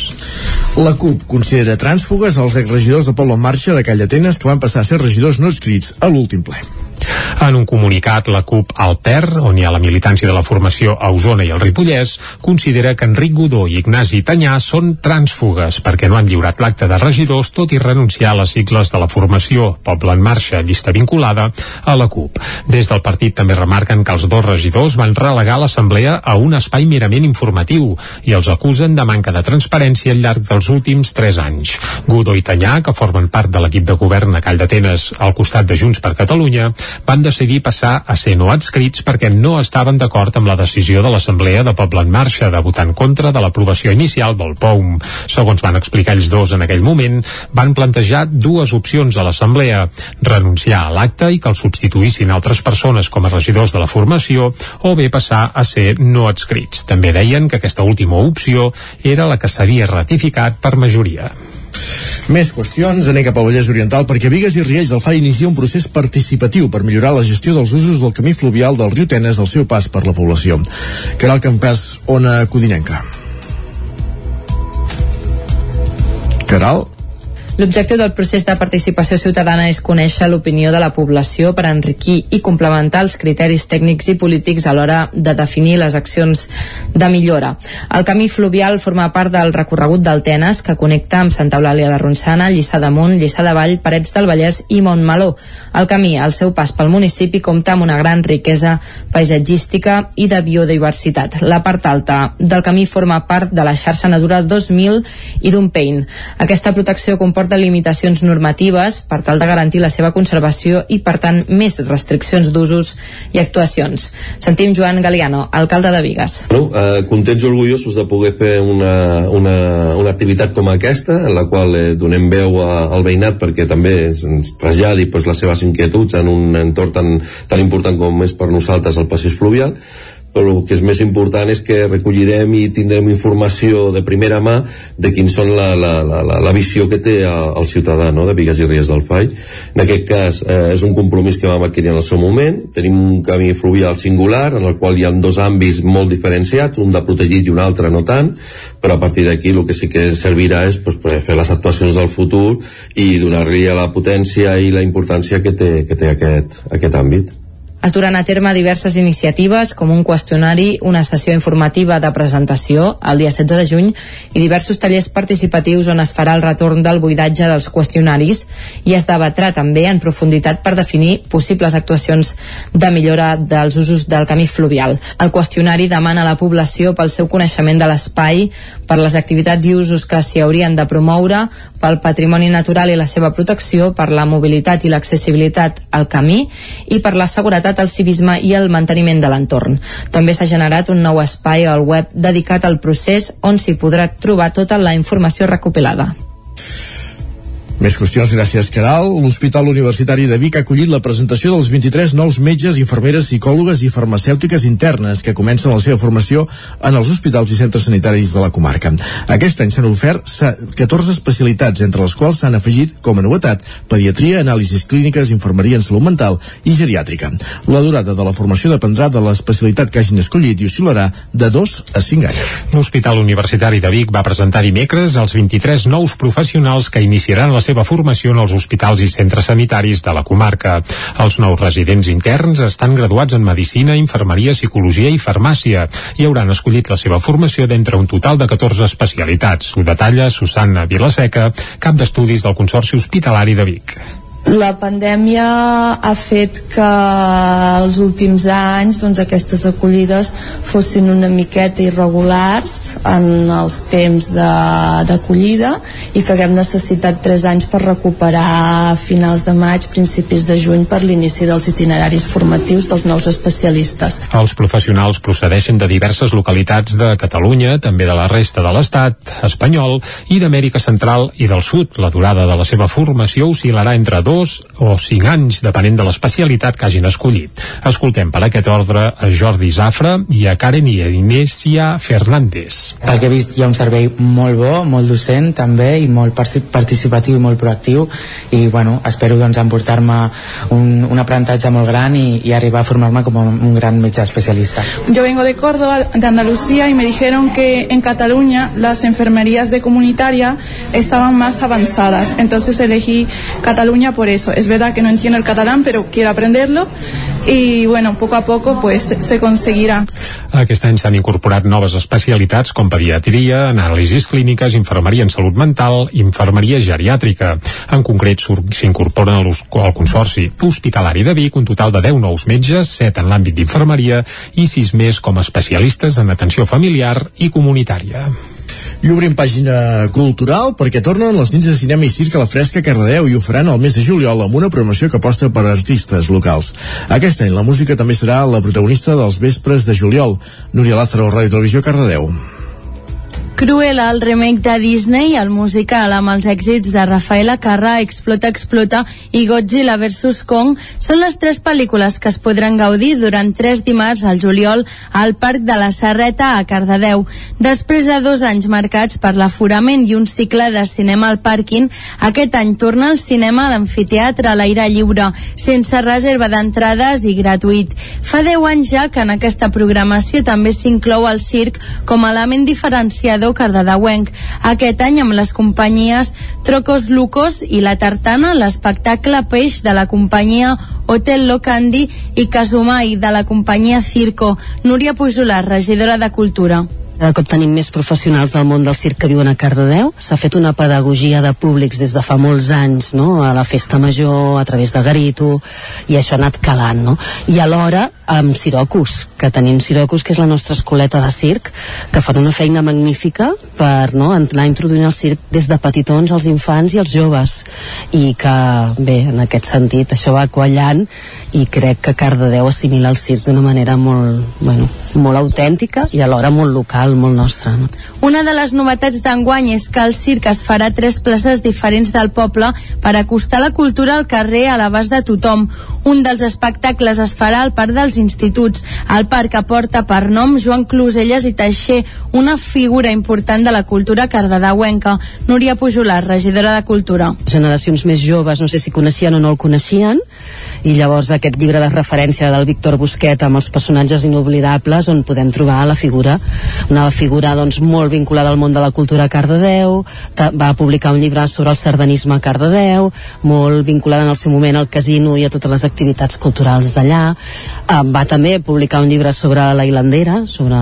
La CUP considera trànsfugues els exregidors de Polo en Marxa de Call d'Atenes que van passar a ser regidors no escrits a l'últim ple. En un comunicat, la CUP Alter, on hi ha la militància de la formació a Osona i el Ripollès, considera que Enric Godó i Ignasi Tanyà són trànsfugues perquè no han lliurat l'acte de regidors tot i renunciar a les sigles de la formació Poble en Marxa, llista vinculada a la CUP. Des del partit també remarquen que els dos regidors van relegar l'assemblea a un espai merament informatiu i els acusen de manca de transparència al llarg dels últims tres anys. Godó i Tanyà, que formen part de l'equip de govern a Call d'Atenes al costat de Junts per Catalunya, van decidir passar a ser no adscrits perquè no estaven d'acord amb la decisió de l'Assemblea de Poble en Marxa de votar en contra de l'aprovació inicial del POUM. Segons van explicar ells dos en aquell moment, van plantejar dues opcions a l'Assemblea, renunciar a l'acte i que el substituïssin altres persones com a regidors de la formació o bé passar a ser no adscrits. També deien que aquesta última opció era la que s'havia ratificat per majoria. Més qüestions, anem cap al Vallès Oriental perquè Vigues i Riells del FA inicia un procés participatiu per millorar la gestió dels usos del camí fluvial del riu Tenes al seu pas per la població. Caral Campàs, Ona Codinenca. Caral? L'objectiu del procés de participació ciutadana és conèixer l'opinió de la població per enriquir i complementar els criteris tècnics i polítics a l'hora de definir les accions de millora. El camí fluvial forma part del recorregut del Tenes que connecta amb Santa Eulàlia de Ronçana, Lliçà d'Amunt, Lliçà de Vall, Parets del Vallès i Montmeló. El camí, al seu pas pel municipi, compta amb una gran riquesa paisatgística i de biodiversitat. La part alta del camí forma part de la xarxa Natura 2000 i d'un Pein. Aquesta protecció comporta de limitacions normatives per tal de garantir la seva conservació i, per tant, més restriccions d'usos i actuacions. Sentim Joan Galiano, alcalde de Vigues. Bueno, eh, contents i orgullosos de poder fer una, una, una activitat com aquesta, en la qual eh, donem veu a, al veïnat perquè també ens, ens traslladi pues, les seves inquietuds en un entorn tan, tan important com és per nosaltres el passeig fluvial però el que és més important és que recollirem i tindrem informació de primera mà de quin són la, la, la, la, la visió que té el, el ciutadà no? de Vigues i Ries del Fai. En aquest cas eh, és un compromís que vam adquirir en el seu moment. Tenim un camí fluvial singular en el qual hi ha dos àmbits molt diferenciats, un de protegit i un altre no tant, però a partir d'aquí el que sí que servirà és pues, fer les actuacions del futur i donar-li la potència i la importància que té, que té aquest, aquest àmbit. Es duran a terme diverses iniciatives com un qüestionari, una sessió informativa de presentació el dia 16 de juny i diversos tallers participatius on es farà el retorn del buidatge dels qüestionaris i es debatrà també en profunditat per definir possibles actuacions de millora dels usos del camí fluvial. El qüestionari demana a la població pel seu coneixement de l'espai, per les activitats i usos que s'hi haurien de promoure, pel patrimoni natural i la seva protecció, per la mobilitat i l'accessibilitat al camí i per la seguretat el civisme i el manteniment de l'entorn. També s'ha generat un nou espai al web dedicat al procés on s'hi podrà trobar tota la informació recopilada. Més qüestions, gràcies, Caral. L'Hospital Universitari de Vic ha acollit la presentació dels 23 nous metges, infermeres, psicòlogues i farmacèutiques internes que comencen la seva formació en els hospitals i centres sanitaris de la comarca. Aquest any s'han ofert 14 especialitats, entre les quals s'han afegit, com a novetat, pediatria, anàlisis clíniques, infermeria en salut mental i geriàtrica. La durada de la formació dependrà de l'especialitat que hagin escollit i oscil·larà de 2 a 5 anys. L'Hospital Universitari de Vic va presentar dimecres els 23 nous professionals que iniciaran la seva formació en els hospitals i centres sanitaris de la comarca. Els nous residents interns estan graduats en Medicina, Infermeria, Psicologia i Farmàcia i hauran escollit la seva formació d'entre un total de 14 especialitats. Ho detalla Susanna Vilaseca, cap d'estudis del Consorci Hospitalari de Vic. La pandèmia ha fet que els últims anys doncs, aquestes acollides fossin una miqueta irregulars en els temps d'acollida i que haguem necessitat 3 anys per recuperar a finals de maig, principis de juny per l'inici dels itineraris formatius dels nous especialistes. Els professionals procedeixen de diverses localitats de Catalunya, també de la resta de l'estat espanyol i d'Amèrica Central i del Sud. La durada de la seva formació oscil·larà entre dos o cinc anys, depenent de l'especialitat que hagin escollit. Escoltem per aquest ordre a Jordi Zafra i a Karen i a Inesia Fernández. Pel que he vist hi ha un servei molt bo, molt docent també i molt participatiu i molt proactiu i bueno, espero doncs emportar-me un, un aprenentatge molt gran i, i arribar a formar-me com un gran metge especialista. Yo vengo de Córdoba, de Andalucía y me dijeron que en Cataluña las enfermerías de comunitaria estaban más avanzadas, entonces elegí Cataluña por eso. Es verdad que no entiendo el catalán, pero quiero aprenderlo y bueno, poco a poco pues se conseguirá. Aquest any s'han incorporat noves especialitats com pediatria, anàlisis clíniques, infermeria en salut mental, infermeria geriàtrica. En concret s'incorporen al Consorci Hospitalari de Vic un total de 10 nous metges, 7 en l'àmbit d'infermeria i 6 més com a especialistes en atenció familiar i comunitària. I obrim pàgina cultural perquè tornen les nits de cinema i circ a la Fresca Cardedeu i ho faran el mes de juliol amb una promoció que aposta per artistes locals. Aquest any la música també serà la protagonista dels vespres de juliol. Núria Lázaro, Ràdio Televisió, Cardedeu. Cruella, el remake de Disney, el musical amb els èxits de Rafaela Carrà, Explota, Explota i Godzilla vs. Kong són les tres pel·lícules que es podran gaudir durant tres dimarts al juliol al Parc de la Serreta a Cardedeu. Després de dos anys marcats per l'aforament i un cicle de cinema al pàrquing, aquest any torna al cinema a l'amfiteatre a l'aire lliure, sense reserva d'entrades i gratuït. Fa deu anys ja que en aquesta programació també s'inclou el circ com a element diferenciador Museu Cardedeuenc. Aquest any amb les companyies Trocos Lucos i La Tartana, l'espectacle Peix de la companyia Hotel Locandi i Casumai de la companyia Circo. Núria Pujolar, regidora de Cultura. Cada cop tenim més professionals del món del circ que viuen a Cardedeu. S'ha fet una pedagogia de públics des de fa molts anys, no? a la festa major, a través de Garito, i això ha anat calant. No? I alhora amb Sirocus, que tenim Sirocus, que és la nostra escoleta de circ, que fan una feina magnífica per no, anar introduint el circ des de petitons als infants i als joves. I que, bé, en aquest sentit, això va quallant i crec que Cardedeu assimila el circ d'una manera molt, bueno, molt autèntica i alhora molt local, molt nostra. No? Una de les novetats d'enguany és que el circ es farà tres places diferents del poble per acostar la cultura al carrer a l'abast de tothom. Un dels espectacles es farà al Parc dels instituts. El parc aporta per nom Joan Closelles i Teixer, una figura important de la cultura cardedeuenca. Núria Pujolar, regidora de Cultura. Generacions més joves, no sé si coneixien o no el coneixien, i llavors aquest llibre de referència del Víctor Busquet amb els personatges inoblidables on podem trobar la figura, una figura doncs molt vinculada al món de la cultura a Cardedeu, va publicar un llibre sobre el sardanisme a Cardedeu, molt vinculada en el seu moment al casino i a totes les activitats culturals d'allà, eh, va també publicar un llibre sobre la hilandera, sobre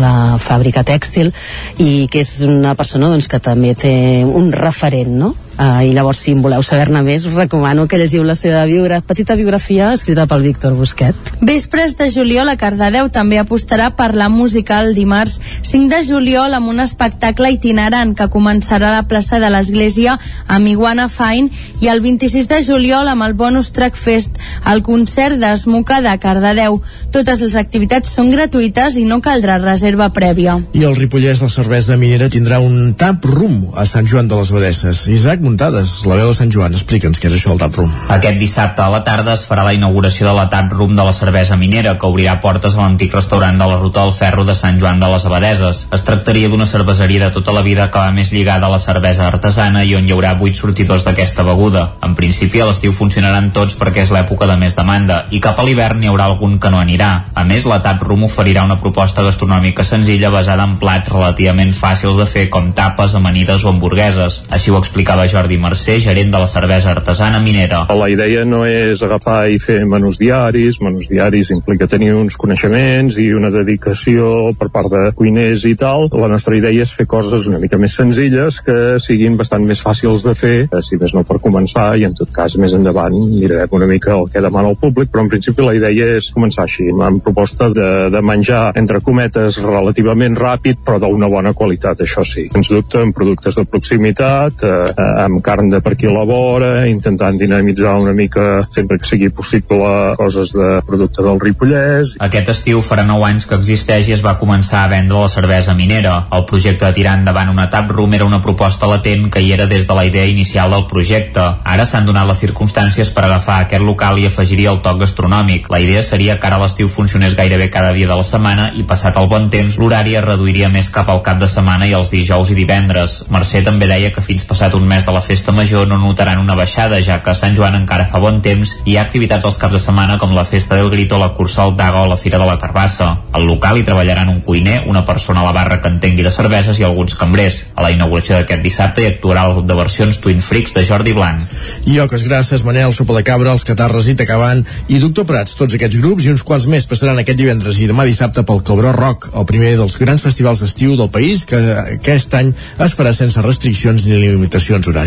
la fàbrica tèxtil, i que és una persona doncs, que també té un referent, no? Uh, I llavors, si en voleu saber-ne més, us recomano que llegiu la seva biogra petita biografia escrita pel Víctor Busquet. Vespres de juliol a Cardedeu també apostarà per la música el dimarts 5 de juliol amb un espectacle itinerant que començarà a la plaça de l'Església amb Iguana Fine i el 26 de juliol amb el Bonus Track Fest, el concert d'Esmuca de Cardedeu. Totes les activitats són gratuïtes i no caldrà reserva prèvia. I el Ripollès, la cervesa minera, tindrà un tap rum a Sant Joan de les Abadesses. Isaac Muntades, la veu de Sant Joan. Explica'ns què és això, el Tap Room. Aquest dissabte a la tarda es farà la inauguració de la Tap Room de la cervesa minera, que obrirà portes a l'antic restaurant de la Ruta del Ferro de Sant Joan de les Abadeses. Es tractaria d'una cerveseria de tota la vida que va més lligada a la cervesa artesana i on hi haurà 8 sortidors d'aquesta beguda. En principi, a l'estiu funcionaran tots perquè és l'època de més demanda, i cap a l'hivern n'hi haurà algun que no anirà. A més, la Tap Room oferirà una proposta gastronòmica senzilla basada en plats relativament fàcils de fer com tapes, amanides o hamburgueses. Així ho explicava Jordi Mercè, gerent de la cervesa artesana minera. La idea no és agafar i fer menús diaris, menús diaris implica tenir uns coneixements i una dedicació per part de cuiners i tal. La nostra idea és fer coses una mica més senzilles que siguin bastant més fàcils de fer, eh, si més no per començar, i en tot cas més endavant mirarem una mica el que demana el públic, però en principi la idea és començar així, amb proposta de, de menjar, entre cometes, relativament ràpid, però d'una bona qualitat, això sí. Ens dubte amb productes de proximitat, eh, eh, amb carn de per aquí a la vora, intentant dinamitzar una mica, sempre que sigui possible, coses de producte del Ripollès. Aquest estiu farà 9 anys que existeix i es va començar a vendre la cervesa minera. El projecte de tirar endavant una tap room era una proposta latent que hi era des de la idea inicial del projecte. Ara s'han donat les circumstàncies per agafar aquest local i afegir-hi el toc gastronòmic. La idea seria que ara l'estiu funcionés gairebé cada dia de la setmana i passat el bon temps l'horari es reduiria més cap al cap de setmana i els dijous i divendres. Mercè també deia que fins passat un mes de la festa major no notaran una baixada, ja que a Sant Joan encara fa bon temps i hi ha activitats als caps de setmana com la festa del Grito, la cursa al Daga o la Fira de la Carbassa. Al local hi treballaran un cuiner, una persona a la barra que entengui de cerveses i alguns cambrers. A la inauguració d'aquest dissabte hi actuarà el grup de versions Twin Freaks de Jordi Blanc. I oques grasses, Manel, Sopa de Cabra, Els Catarres i Tacabant i Doctor Prats. Tots aquests grups i uns quants més passaran aquest divendres i demà dissabte pel Cabró Rock, el primer dels grans festivals d'estiu del país que aquest any es farà sense restriccions ni limitacions horàries.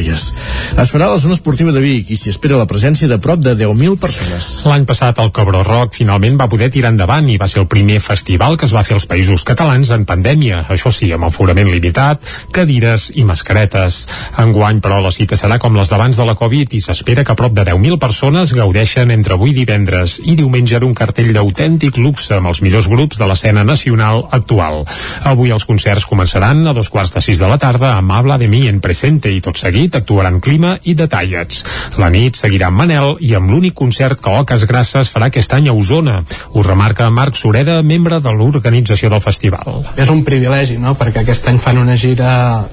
Es farà a la zona esportiva de Vic i s'hi espera la presència de prop de 10.000 persones. L'any passat el Cabró Rock finalment va poder tirar endavant i va ser el primer festival que es va fer als països catalans en pandèmia, això sí, amb aforament limitat, cadires i mascaretes. Enguany, però, la cita serà com les d'abans de la Covid i s'espera que prop de 10.000 persones gaudeixen entre avui divendres i diumenge d'un cartell d'autèntic luxe amb els millors grups de l'escena nacional actual. Avui els concerts començaran a dos quarts de sis de la tarda amb Habla de mi en presente i tot seguit actuaran Clima i Detallets. La nit seguirà amb Manel i amb l'únic concert que Oques Grasses farà aquest any a Osona. Ho remarca Marc Sureda, membre de l'organització del festival. És un privilegi, no?, perquè aquest any fan una gira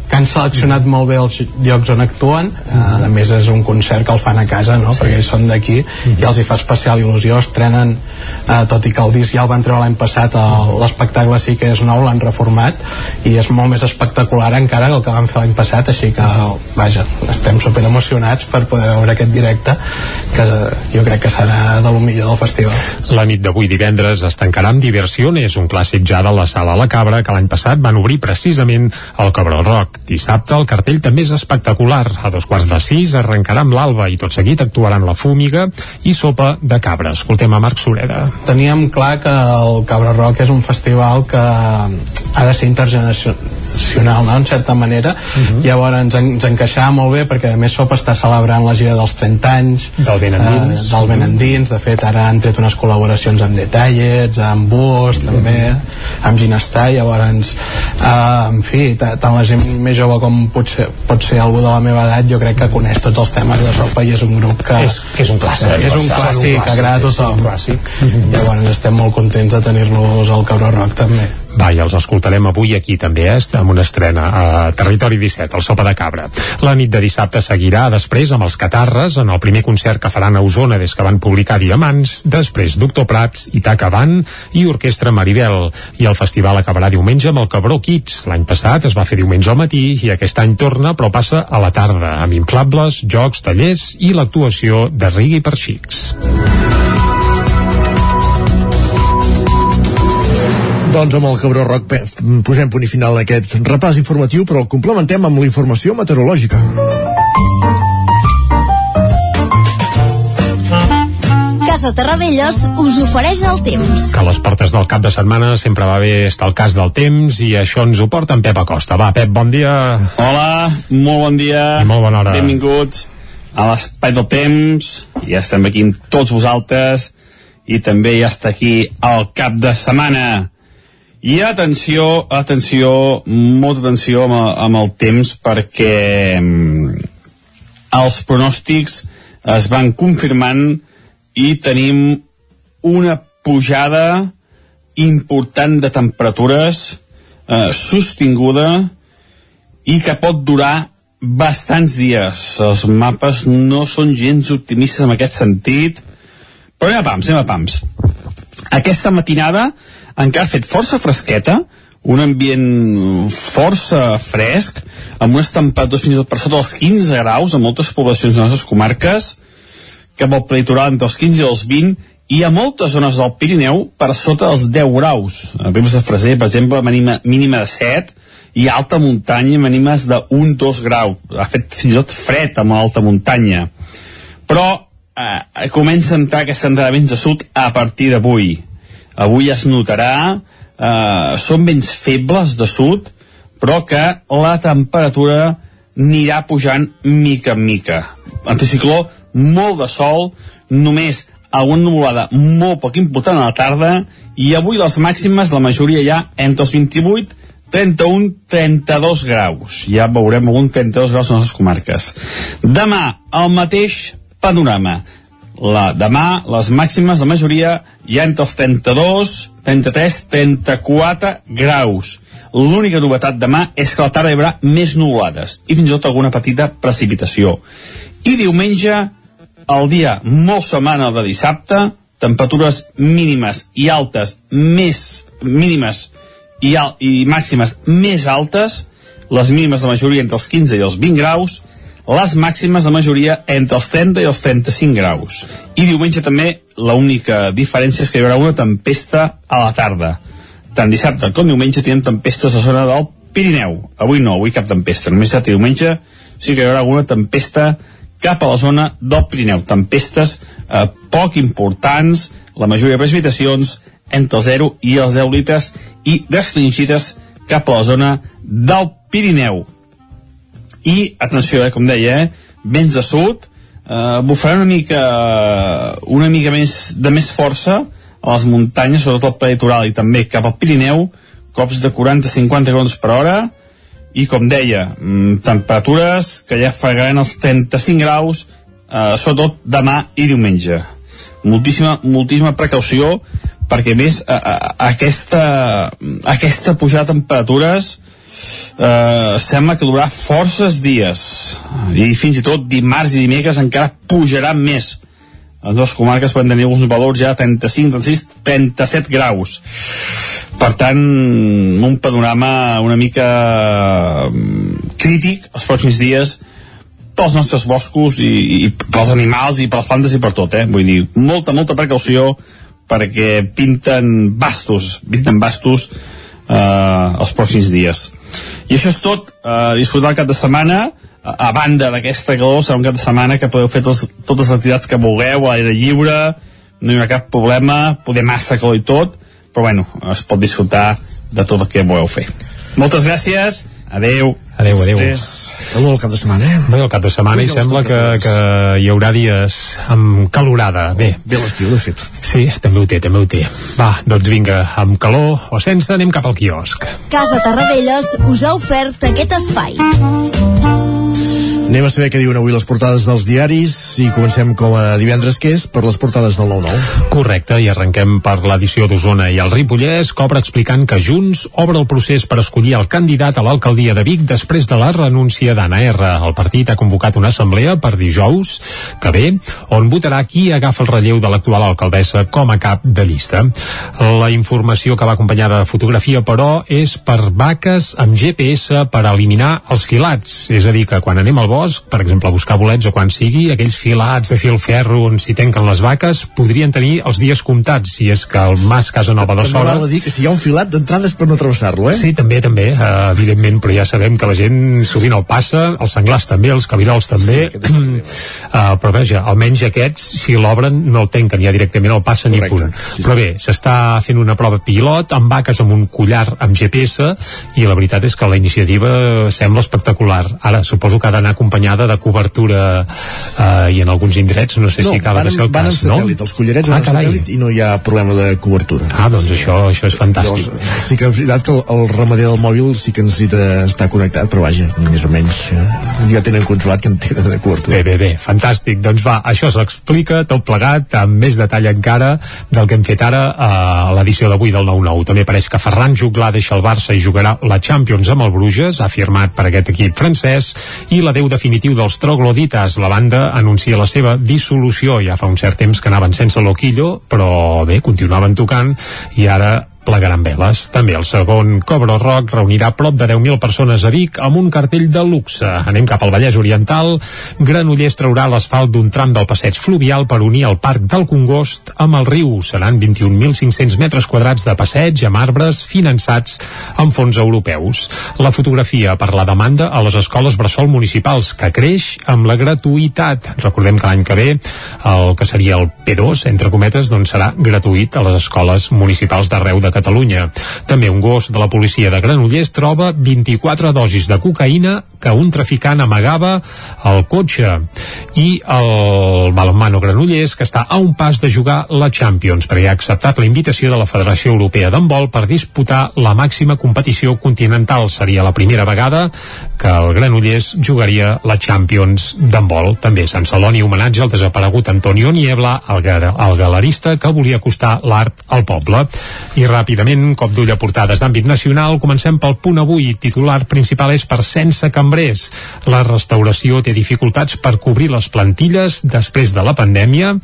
que han seleccionat molt bé els llocs on actuen. A més, és un concert que el fan a casa, no?, perquè ells són d'aquí i els hi fa especial il·lusió. Estrenen, eh, tot i que el disc ja el van treure l'any passat, l'espectacle sí que és nou, l'han reformat i és molt més espectacular encara que el que van fer l'any passat, així que, vaja, estem super emocionats per poder veure aquest directe que jo crec que serà de lo millor del festival. La nit d'avui divendres es tancarà amb Diversiones, un clàssic ja de la Sala La Cabra, que l'any passat van obrir precisament el Cabró Rock. Dissabte el cartell també és espectacular. A dos quarts de sis arrencarà amb l'alba i tot seguit actuaran la Fúmiga i Sopa de Cabra. Escoltem a Marc Sureda. teníem clar que el Cabra Rock és un festival que ha de ser intergeneracional, no?, en certa manera. Llavors ens, en, ens encaixava molt bé perquè a més Sopa està celebrant la gira dels 30 anys del Ben Endins. eh, del Ben Endins. De fet, ara han tret unes col·laboracions amb Detallets, amb Bus, també, amb Ginestar. Llavors, eh, en fi, ta- tant la gent més jove com potser, pot ser algú de la meva edat, jo crec que coneix tots els temes de Sopa i és un grup que... És- que és un clàssic. És un clàssic, que agrada a sí, sí, tothom. un clàssic. Llavors estem molt contents de tenir-los al Cabró Rock també. Va, i els escoltarem avui aquí també, eh, amb una estrena a Territori 17, el Sopa de Cabra. La nit de dissabte seguirà després amb els Catarres, en el primer concert que faran a Osona des que van publicar Diamants, després Doctor Prats, Itaca Van i Orquestra Maribel. I el festival acabarà diumenge amb el Cabró Kids. L'any passat es va fer diumenge al matí i aquest any torna, però passa a la tarda, amb inflables, jocs, tallers i l'actuació de Rigui per Xics. Doncs amb el Cabró Rock pe- posem punt i final a aquest repàs informatiu, però el complementem amb la informació meteorològica. Casa Terradellos us ofereix el temps. que a les portes del cap de setmana sempre va bé estar al cas del temps i això ens ho porta en Pep Acosta. Va, Pep, bon dia. Hola, molt bon dia. I molt bona hora. Benvinguts a l'espai del temps. Ja estem aquí amb tots vosaltres i també ja està aquí el cap de setmana. I atenció, atenció, molta atenció amb amb el temps perquè mm, els pronòstics es van confirmant i tenim una pujada important de temperatures eh, sostinguda i que pot durar bastants dies. Els mapes no són gens optimistes en aquest sentit, però anem a pams, anem a pams. Aquesta matinada encara ha fet força fresqueta, un ambient força fresc, amb unes temperatures fins i tot per sota dels 15 graus a moltes poblacions de les nostres comarques, cap al peritoral entre els 15 i els 20, i a moltes zones del Pirineu per sota dels 10 graus. A Ribes de Freser, per exemple, mínima, mínima de 7, i a alta muntanya mínimes de 1-2 graus. Ha fet fins i tot fred amb l'alta muntanya. Però eh, comença a entrar aquesta entrada vents de sud a partir d'avui. Avui es notarà, eh, són vents febles de sud, però que la temperatura anirà pujant mica en mica. Anticicló, molt de sol, només alguna nuvolada molt poc important a la tarda i avui les màximes, la majoria ja entre els 28 31, 32 graus. Ja veurem algun 32 graus en les comarques. Demà, el mateix panorama. La, demà, les màximes, la majoria, ja entre els 32, 33, 34 graus. L'única novetat demà és que la tarda hi haurà més nuvolades i fins i tot alguna petita precipitació. I diumenge, el dia molt setmana de dissabte, temperatures mínimes i altes més mínimes i, al, i màximes més altes, les mínimes de majoria entre els 15 i els 20 graus, les màximes de majoria entre els 30 i els 35 graus. I diumenge també l'única diferència és que hi haurà una tempesta a la tarda. Tant dissabte com diumenge tenen tempestes a la zona del Pirineu. Avui no, avui cap tempesta. Només dissabte i diumenge sí que hi haurà alguna tempesta cap a la zona del Pirineu. Tempestes eh, poc importants, la majoria de precipitacions entre el 0 i els 10 litres i restringides cap a la zona del Pirineu. I, atenció, eh, com deia, eh, vents de sud, eh, bufarà una mica, una mica més de més força a les muntanyes, sobretot al peritoral i també cap al Pirineu, cops de 40-50 km per hora, i com deia, mm, temperatures que ja fregaran els 35 graus, eh, sobretot demà i diumenge. Moltíssima, moltíssima precaució, perquè més a, a, aquesta, aquesta pujada de temperatures eh, sembla que durarà forces dies i fins i tot dimarts i dimecres encara pujarà més les dues comarques poden tenir uns valors ja 35, 36, 37 graus per tant un panorama una mica mm, crític els pròxims dies pels nostres boscos i, i pels animals i per les plantes i per tot, eh? vull dir, molta, molta precaució perquè pinten bastos, pinten bastos eh, els pròxims dies. I això és tot, eh, disfrutar el cap de setmana, a, banda d'aquesta calor, serà un cap de setmana que podeu fer tos, totes les activitats que vulgueu, a l'aire lliure, no hi haurà cap problema, poder massa calor i tot, però bueno, es pot disfrutar de tot el que voleu fer. Moltes gràcies, adeu. Adéu, adéu. Salut el cap de setmana, eh? Bé, el cap de setmana i sembla que, que hi haurà dies amb calorada. Bé. Bé l'estiu, de fet. Sí, també ho té, també ho té. Va, doncs vinga, amb calor o sense, anem cap al quiosc. Casa Tarradellas us ha ofert aquest espai. Anem a saber què diuen avui les portades dels diaris i comencem com a divendres que és per les portades del 9-9. Correcte, i arrenquem per l'edició d'Osona i el Ripollès, que obre explicant que Junts obre el procés per escollir el candidat a l'alcaldia de Vic després de la renúncia d'Anna R. El partit ha convocat una assemblea per dijous, que ve, on votarà qui agafa el relleu de l'actual alcaldessa com a cap de llista. La informació que va acompanyada de fotografia, però, és per vaques amb GPS per eliminar els filats. És a dir, que quan anem al bosc bosc, per exemple, a buscar bolets o quan sigui, aquells filats de fil ferro on s'hi tenquen les vaques, podrien tenir els dies comptats, si és que el Mas Casa Nova de Sora... També dir que si hi ha un filat d'entrades per no travessar-lo, eh? Sí, també, també, uh, evidentment, però ja sabem que la gent sovint el passa, els senglars també, els cabirols també, sí, uh, però vaja, almenys aquests, si l'obren, no el tanquen ja directament, el passen Correcte. i punt. Sí, però bé, s'està fent una prova pilot amb vaques amb un collar amb GPS i la veritat és que la iniciativa sembla espectacular. Ara, suposo que ha d'anar acompanyada de cobertura eh, i en alguns indrets no sé no, si acaba van, de ser el van cas, en satèl·lit, no? els collarets ah, van en satèl·lit i no hi ha problema de cobertura. Ah, doncs això, això és fantàstic. Llavors, sí que és veritat que el, el ramader del mòbil sí que necessita estar connectat, però vaja, més o menys eh, ja tenen controlat que en tenen de cobertura. Bé, bé, bé, fantàstic. Doncs va, això s'explica tot plegat amb més detall encara del que hem fet ara a l'edició d'avui del 9-9. També pareix que Ferran Juglà deixa el Barça i jugarà la Champions amb el Bruges, ha firmat per aquest equip francès, i l'adeu definitiu dels troglodites. La banda anuncia la seva dissolució. Ja fa un cert temps que anaven sense Loquillo, però bé, continuaven tocant i ara desplegaran veles. També el segon Cobro Rock reunirà prop de 10.000 persones a Vic amb un cartell de luxe. Anem cap al Vallès Oriental. Granollers traurà l'asfalt d'un tram del passeig fluvial per unir el Parc del Congost amb el riu. Seran 21.500 metres quadrats de passeig amb arbres finançats amb fons europeus. La fotografia per la demanda a les escoles bressol municipals, que creix amb la gratuïtat. Recordem que l'any que ve el que seria el P2, entre cometes, doncs serà gratuït a les escoles municipals d'arreu de Catalunya. També un gos de la policia de Granollers troba 24 dosis de cocaïna que un traficant amagava al cotxe. I el balonmano Granollers, que està a un pas de jugar la Champions, perquè ha acceptat la invitació de la Federació Europea d'Handbol per disputar la màxima competició continental. Seria la primera vegada que el Granollers jugaria la Champions d'handbol. També Sant Celoni homenatge al desaparegut Antonio Niebla, el, el galerista que volia acostar l'art al poble. I ràpidament, un cop d'ull a portades d'àmbit nacional, comencem pel punt avui. Titular principal és per sense cambrers. La restauració té dificultats per cobrir les plantilles després de la pandèmia.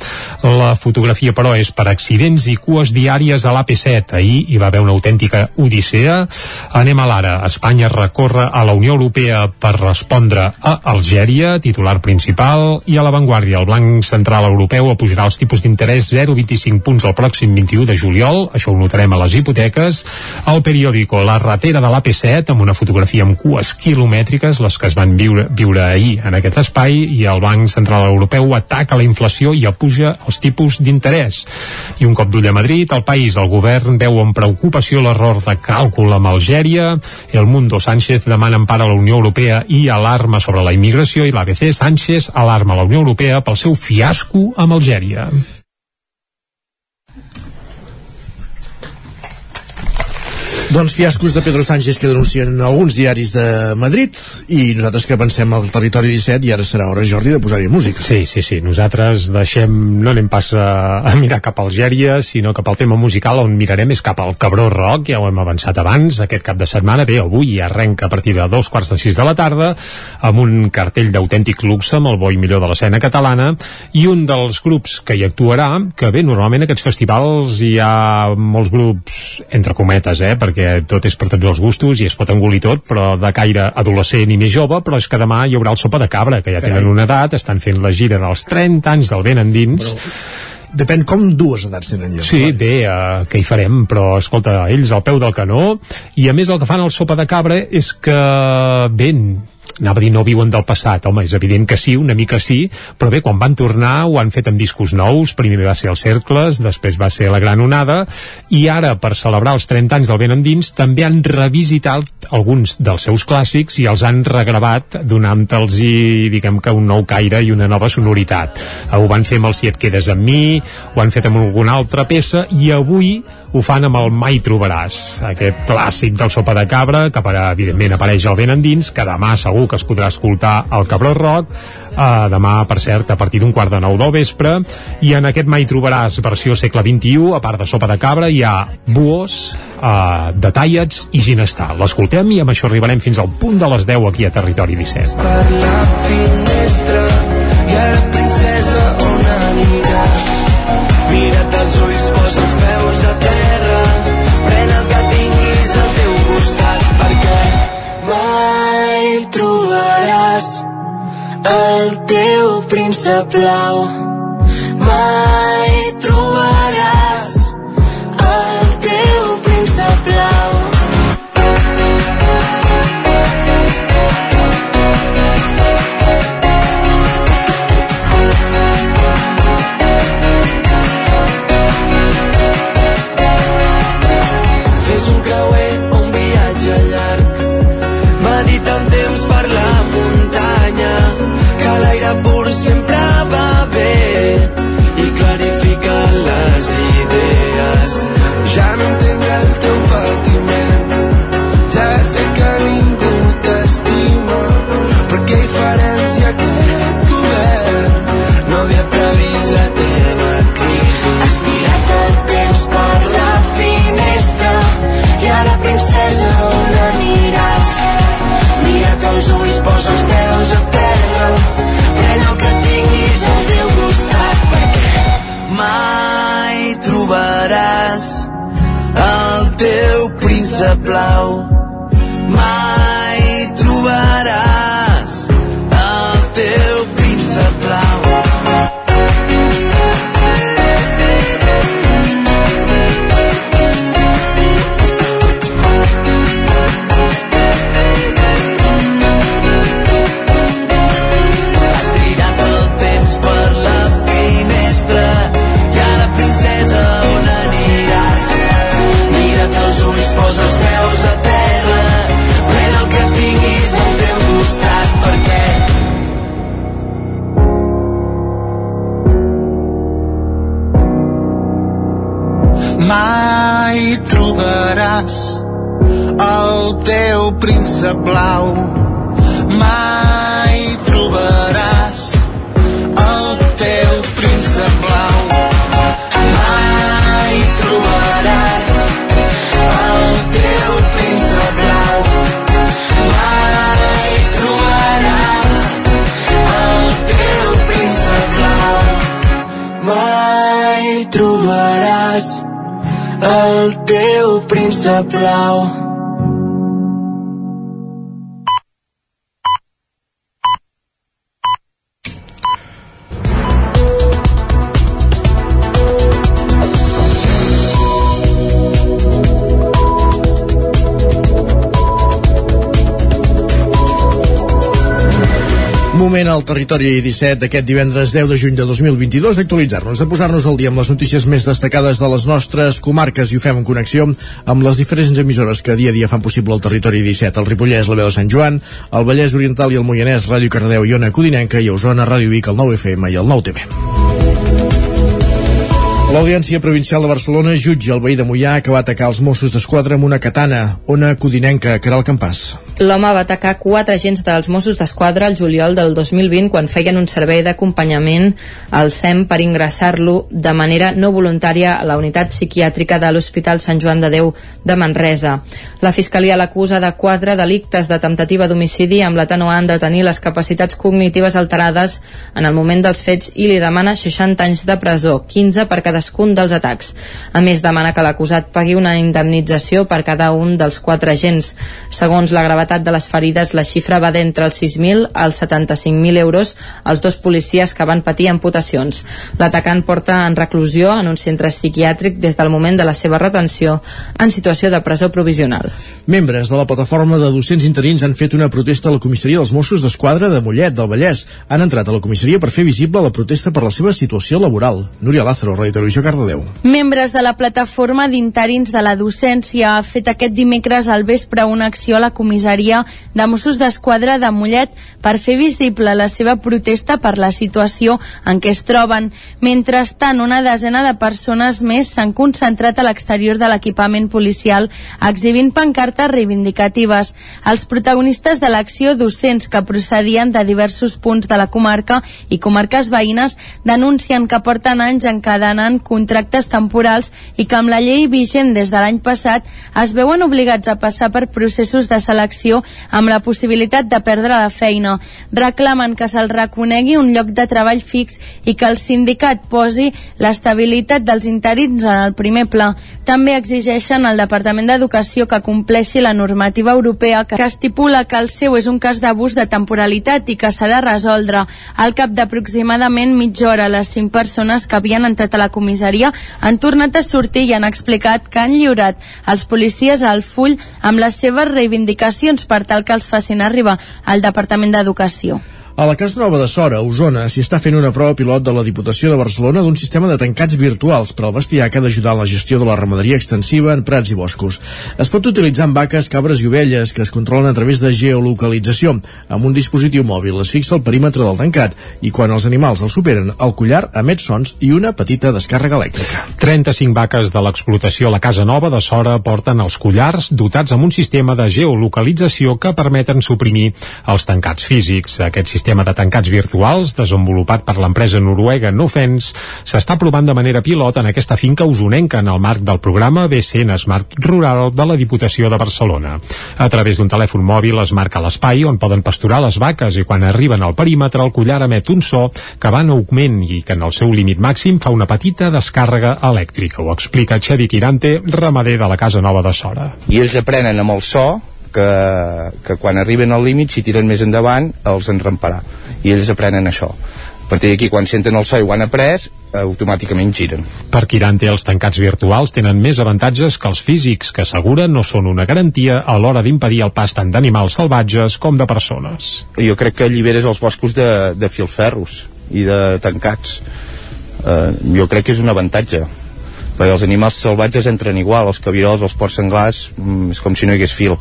La fotografia, però, és per accidents i cues diàries a l'AP7. Ahir hi va haver una autèntica odissea. Anem a l'ara. Espanya recorre a la Unió Europea per respondre a Algèria, titular principal, i a l'avantguàrdia. El Banc Central Europeu apujarà els tipus d'interès 0,25 punts el pròxim 21 de juliol, això ho notarem a les hipoteques. El periòdico La ratera de l'AP7, amb una fotografia amb cues quilomètriques, les que es van viure, viure ahir en aquest espai, i el Banc Central Europeu ataca la inflació i apuja els tipus d'interès. I un cop d'ull a Madrid, el país, el govern veu amb preocupació l'error de càlcul amb Algèria, el Mundo Sánchez demana empara a la Unió Europea i alarma sobre la immigració i l'ABC Sánchez alarma la Unió Europea pel seu fiasco amb Algèria. Doncs fiascos de Pedro Sánchez que denuncien alguns diaris de Madrid i nosaltres que pensem al territori 17 i ara serà hora, Jordi, de posar-hi música. Sí, sí, sí. Nosaltres deixem, no anem pas a, a mirar cap a Algèria, sinó cap al tema musical on mirarem és cap al Cabró Rock, ja ho hem avançat abans, aquest cap de setmana. Bé, avui arrenca a partir de dos quarts de sis de la tarda amb un cartell d'autèntic luxe amb el bo i millor de l'escena catalana i un dels grups que hi actuarà, que bé, normalment aquests festivals hi ha molts grups, entre cometes, eh, perquè perquè tot és per tots els gustos i es pot engolir tot, però de caire adolescent i més jove, però és que demà hi haurà el sopa de cabra, que ja Carai. tenen una edat, estan fent la gira dels 30 anys del vent endins. Però depèn com dues edats tenen lloc. Sí, clar. bé, uh, què hi farem? Però, escolta, ells al peu del canó, i a més el que fan al sopa de cabra és que, ben, anava a dir no viuen del passat, home, és evident que sí, una mica sí, però bé, quan van tornar ho han fet amb discos nous, primer va ser els Cercles, després va ser la Gran Onada, i ara, per celebrar els 30 anys del Ben Endins, també han revisitat alguns dels seus clàssics i els han regravat donant-los, diguem que, un nou caire i una nova sonoritat. Ho van fer amb el Si et quedes amb mi, ho han fet amb alguna altra peça, i avui ho fan amb el Mai trobaràs, aquest clàssic del sopa de cabra, que per, evidentment apareix al ben endins, que demà segur que es podrà escoltar al Cabró Rock, eh, demà, per cert, a partir d'un quart de nou del vespre, i en aquest Mai trobaràs versió segle XXI, a part de sopa de cabra, hi ha buos, eh, detallets i ginestar. L'escoltem i amb això arribarem fins al punt de les 10 aquí a Territori 17. Per la finestra i ara princesa el teu príncep blau. Mai blau. Mai trobaràs el teu príncep blau. Mai el teu príncep blau. Moment al territori 17 d'aquest divendres 10 de juny de 2022 d'actualitzar-nos, de posar-nos al dia amb les notícies més destacades de les nostres comarques i ho fem en connexió amb les diferents emissores que dia a dia fan possible el territori 17, el Ripollès, la veu de Sant Joan, el Vallès Oriental i el Moianès, Ràdio Cardeu i Ona Codinenca i Osona, Ràdio Vic, el 9FM i el 9TV. L'Audiència Provincial de Barcelona jutja el veí de Mollà que va atacar els Mossos d'Esquadra amb una katana, Ona Codinenca, Caral Campàs. L'home va atacar quatre agents dels Mossos d'Esquadra el juliol del 2020 quan feien un servei d'acompanyament al SEM per ingressar-lo de manera no voluntària a la unitat psiquiàtrica de l'Hospital Sant Joan de Déu de Manresa. La Fiscalia l'acusa de quatre delictes de temptativa d'homicidi amb l'atenuant de tenir les capacitats cognitives alterades en el moment dels fets i li demana 60 anys de presó, 15 per cadascun dels atacs. A més, demana que l'acusat pagui una indemnització per cada un dels quatre agents. Segons la gravetat de les ferides, la xifra va d'entre els 6.000 als 75.000 euros als dos policies que van patir amputacions. L'atacant porta en reclusió en un centre psiquiàtric des del moment de la seva retenció en situació de presó provisional. Membres de la plataforma de docents interins han fet una protesta a la comissaria dels Mossos d'Esquadra de Mollet, del Vallès. Han entrat a la comissaria per fer visible la protesta per la seva situació laboral. Núria Lázaro, Ràdio Televisió, Cardedeu. Membres de la plataforma d'interins de la docència ha fet aquest dimecres al vespre una acció a la comissaria de Mossos d'Esquadra de Mollet per fer visible la seva protesta per la situació en què es troben. Mentrestant, una desena de persones més s'han concentrat a l'exterior de l'equipament policial exhibint pancartes reivindicatives. Els protagonistes de l'acció, docents que procedien de diversos punts de la comarca i comarques veïnes, denuncien que porten anys encadenant contractes temporals i que amb la llei vigent des de l'any passat es veuen obligats a passar per processos de selecció amb la possibilitat de perdre la feina. Reclamen que se'ls reconegui un lloc de treball fix i que el sindicat posi l'estabilitat dels interins en el primer pla. També exigeixen al Departament d'Educació que compleixi la normativa europea que estipula que el seu és un cas d'abús de temporalitat i que s'ha de resoldre. Al cap d'aproximadament mitja hora, les cinc persones que havien entrat a la comissaria han tornat a sortir i han explicat que han lliurat als policies el full amb les seves reivindicacions per tal que els facin arribar al Departament d'Educació. A la Casa Nova de Sora, Osona, s'hi està fent una prova pilot de la Diputació de Barcelona d'un sistema de tancats virtuals per al bestiar que ha d'ajudar en la gestió de la ramaderia extensiva en prats i boscos. Es pot utilitzar amb vaques, cabres i ovelles que es controlen a través de geolocalització. Amb un dispositiu mòbil es fixa el perímetre del tancat i quan els animals el superen, el collar emet sons i una petita descàrrega elèctrica. 35 vaques de l'explotació a la Casa Nova de Sora porten els collars dotats amb un sistema de geolocalització que permeten suprimir els tancats físics. Aquest sistema sistema de tancats virtuals, desenvolupat per l'empresa noruega Nofens, s'està provant de manera pilot en aquesta finca usonenca en el marc del programa BCN Smart Rural de la Diputació de Barcelona. A través d'un telèfon mòbil es marca l'espai on poden pasturar les vaques i quan arriben al perímetre el collar emet un so que va en augment i que en el seu límit màxim fa una petita descàrrega elèctrica. Ho explica Xevi Quirante, ramader de la Casa Nova de Sora. I ells aprenen amb el so que, que quan arriben al límit, si tiren més endavant, els enramparà. I ells aprenen això. A partir d'aquí, quan senten el so i ho han après, automàticament giren. Per Quirante, els tancats virtuals tenen més avantatges que els físics, que assegura no són una garantia a l'hora d'impedir el pas tant d'animals salvatges com de persones. Jo crec que alliberes els boscos de, de filferros i de tancats. Eh, jo crec que és un avantatge perquè els animals salvatges entren igual, els cabirols, els porcs senglars, mm, és com si no hi hagués fil.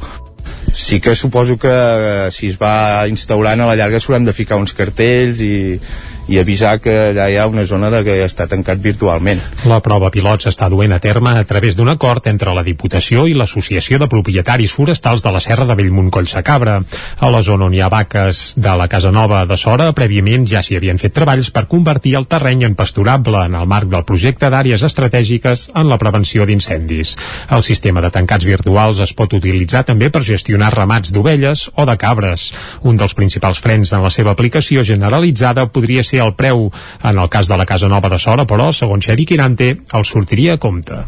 Sí que suposo que eh, si es va instaurant a la llarga s'hauran de ficar uns cartells i, i avisar que allà hi ha una zona de que està tancat virtualment. La prova pilot s'està duent a terme a través d'un acord entre la Diputació i l'Associació de Propietaris Forestals de la Serra de Bellmunt Collsacabra. A la zona on hi ha vaques de la Casa Nova de Sora, prèviament ja s'hi havien fet treballs per convertir el terreny en pasturable en el marc del projecte d'àrees estratègiques en la prevenció d'incendis. El sistema de tancats virtuals es pot utilitzar també per gestionar ramats d'ovelles o de cabres. Un dels principals frens en la seva aplicació generalitzada podria ser el preu. En el cas de la Casa Nova de Sora, però, segons Xevi Quirante, el sortiria a compte.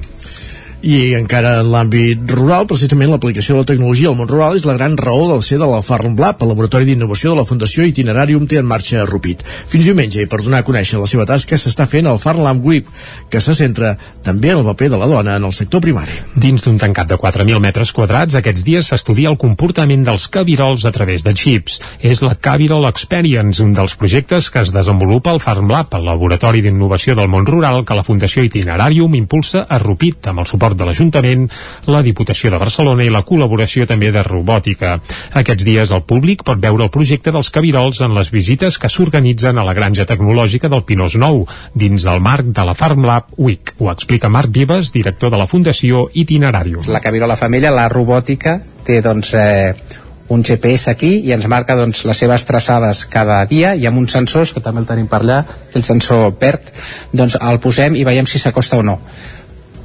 I encara en l'àmbit rural, precisament l'aplicació de la tecnologia al món rural és la gran raó del ser de la Farm Lab, el laboratori d'innovació de la Fundació Itinerarium té en marxa a Rupit. Fins diumenge, i per donar a conèixer la seva tasca, s'està fent el Farm Lab Whip, que se centra també en el paper de la dona en el sector primari. Dins d'un tancat de 4.000 metres quadrats, aquests dies s'estudia el comportament dels cabirols a través de xips. És la Cabirol Experience, un dels projectes que es desenvolupa al Farm Lab, el laboratori d'innovació del món rural que la Fundació Itinerarium impulsa a Rupit, amb el suport de l'Ajuntament, la Diputació de Barcelona i la col·laboració també de robòtica. Aquests dies el públic pot veure el projecte dels cabirols en les visites que s'organitzen a la granja tecnològica del Pinós Nou, dins del marc de la Farm Lab Week. Ho explica Marc Vives, director de la Fundació Itinerarium. La cabirola femella, la robòtica, té doncs eh, un GPS aquí i ens marca doncs, les seves traçades cada dia i amb uns sensors, que també el tenim per allà, el sensor verd, doncs el posem i veiem si s'acosta o no.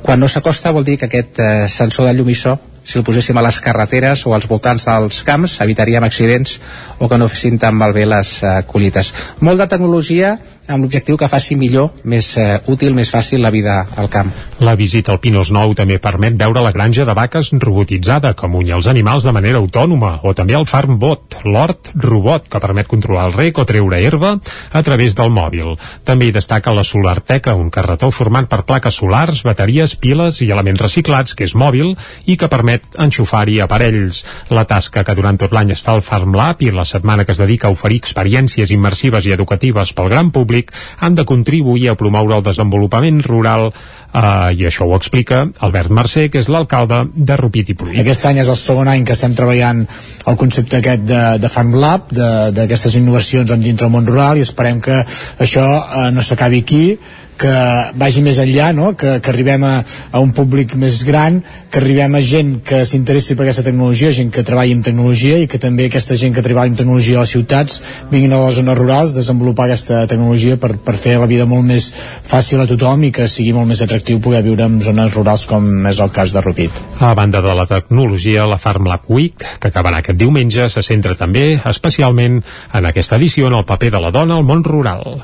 Quan no s'acosta vol dir que aquest eh, sensor de llumissor si el poséssim a les carreteres o als voltants dels camps evitaríem accidents o que no fessin tan malbé les eh, collites. Molt de tecnologia amb l'objectiu que faci millor, més eh, útil, més fàcil la vida al camp. La visita al Pinos Nou també permet veure la granja de vaques robotitzada que munya els animals de manera autònoma o també el Farm Bot, l'hort robot que permet controlar el rec o treure herba a través del mòbil. També hi destaca la Solarteca, un carretó format per plaques solars, bateries, piles i elements reciclats que és mòbil i que permet enxufar-hi aparells. La tasca que durant tot l'any es fa al Farm Lab i la setmana que es dedica a oferir experiències immersives i educatives pel gran públic han de contribuir a promoure el desenvolupament rural eh, i això ho explica Albert Mercè, que és l'alcalde de Rupit i Pruit. Aquest any és el segon any que estem treballant el concepte aquest de, de Farm Lab, d'aquestes innovacions on dintre el món rural i esperem que això eh, no s'acabi aquí, que vagi més enllà, no? que, que arribem a, a un públic més gran, que arribem a gent que s'interessi per aquesta tecnologia, gent que treballi amb tecnologia i que també aquesta gent que treballa amb tecnologia a les ciutats vinguin a les zones rurals desenvolupar aquesta tecnologia per, per fer la vida molt més fàcil a tothom i que sigui molt més atractiu poder viure en zones rurals com és el cas de Rupit. A banda de la tecnologia, la Farm Lab Week, que acabarà aquest diumenge, se centra també especialment en aquesta edició en el paper de la dona al món rural.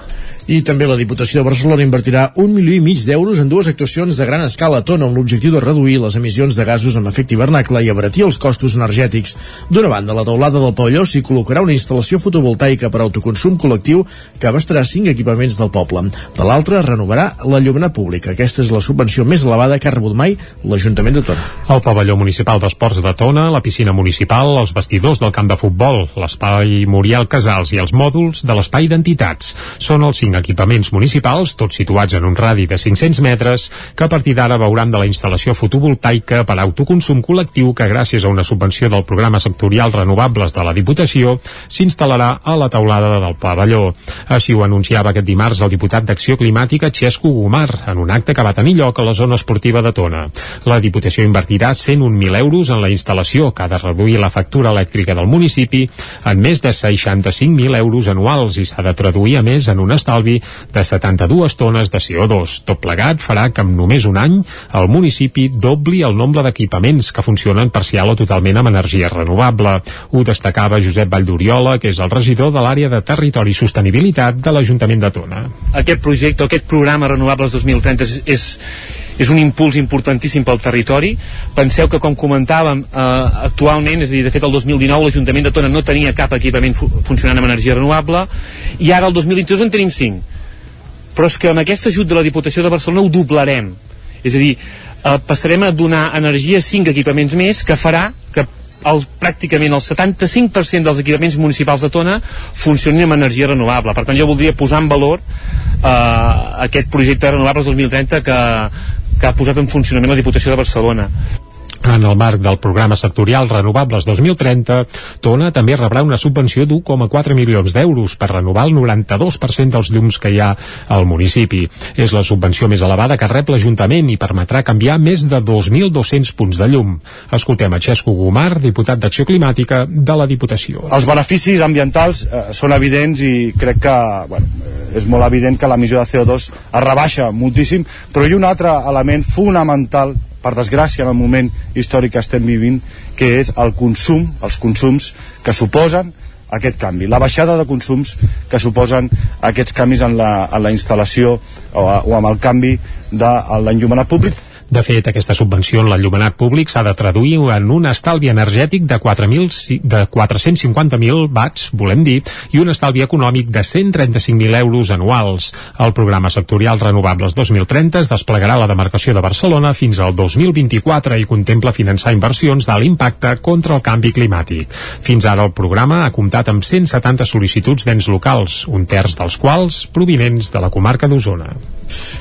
I també la Diputació de Barcelona invertirà un milió i mig d'euros en dues actuacions de gran escala a Tona amb l'objectiu de reduir les emissions de gasos amb efecte hivernacle i abaratir els costos energètics. D'una banda, la teulada del pavelló s'hi col·locarà una instal·lació fotovoltaica per autoconsum col·lectiu que abastarà cinc equipaments del poble. De l'altra, renovarà la llumina pública. Aquesta és la subvenció més elevada que ha rebut mai l'Ajuntament de Tona. El pavelló municipal d'esports de Tona, la piscina municipal, els vestidors del camp de futbol, l'espai Muriel Casals i els mòduls de l'espai d'entitats. Són els cinc equipaments municipals, tots situats en un radi de 500 metres, que a partir d'ara veuran de la instal·lació fotovoltaica per autoconsum col·lectiu que gràcies a una subvenció del programa sectorial Renovables de la Diputació s'instal·larà a la taulada del pavelló. Així ho anunciava aquest dimarts el diputat d'Acció Climàtica Xesco Gomar en un acte que va tenir lloc a la zona esportiva de Tona. La Diputació invertirà 101.000 euros en la instal·lació que ha de reduir la factura elèctrica del municipi en més de 65.000 euros anuals i s'ha de traduir a més en un estalvi de 72 tones de CO2. Tot plegat farà que en només un any el municipi dobli el nombre d'equipaments que funcionen parcial o totalment amb energia renovable. Ho destacava Josep Valldoriola, que és el regidor de l'àrea de Territori i Sostenibilitat de l'Ajuntament de Tona. Aquest projecte, aquest programa Renovables 2030 és, és, és un impuls importantíssim pel territori. Penseu que, com comentàvem, eh, actualment, és a dir, de fet el 2019 l'Ajuntament de Tona no tenia cap equipament fu funcionant amb energia renovable i ara el 2022 en tenim 5. Però és que amb aquest ajut de la Diputació de Barcelona ho doblarem. És a dir, eh, passarem a donar energia a 5 equipaments més que farà que el, pràcticament el 75% dels equipaments municipals de Tona funcionin amb energia renovable. Per tant, jo voldria posar en valor eh, aquest projecte de Renovables 2030 que, que ha posat en funcionament la Diputació de Barcelona. En el marc del programa sectorial Renovables 2030, Tona també rebrà una subvenció d'1,4 milions d'euros per renovar el 92% dels llums que hi ha al municipi. És la subvenció més elevada que rep l'Ajuntament i permetrà canviar més de 2.200 punts de llum. Escoltem a Xesco Gomar, diputat d'Acció Climàtica de la Diputació. Els beneficis ambientals eh, són evidents i crec que bueno, eh, és molt evident que l'emissió de CO2 es rebaixa moltíssim, però hi ha un altre element fonamental per desgràcia en el moment històric que estem vivint que és el consum, els consums que suposen aquest canvi, la baixada de consums que suposen aquests canvis en la, en la instal·lació o, o amb el canvi de l'enllumenat públic De fet, aquesta subvenció en l'enllumenat públic s'ha de traduir en un estalvi energètic de 4.000 de 450.000 watts, volem dir, i un estalvi econòmic de 135.000 euros anuals. El programa sectorial Renovables 2030 es desplegarà a la demarcació de Barcelona fins al 2024 i contempla finançar inversions d'alt impacte contra el canvi climàtic. Fins ara el programa ha comptat amb 170 sol·licituds d'ens locals, un terç dels quals provinents de la comarca d'Osona.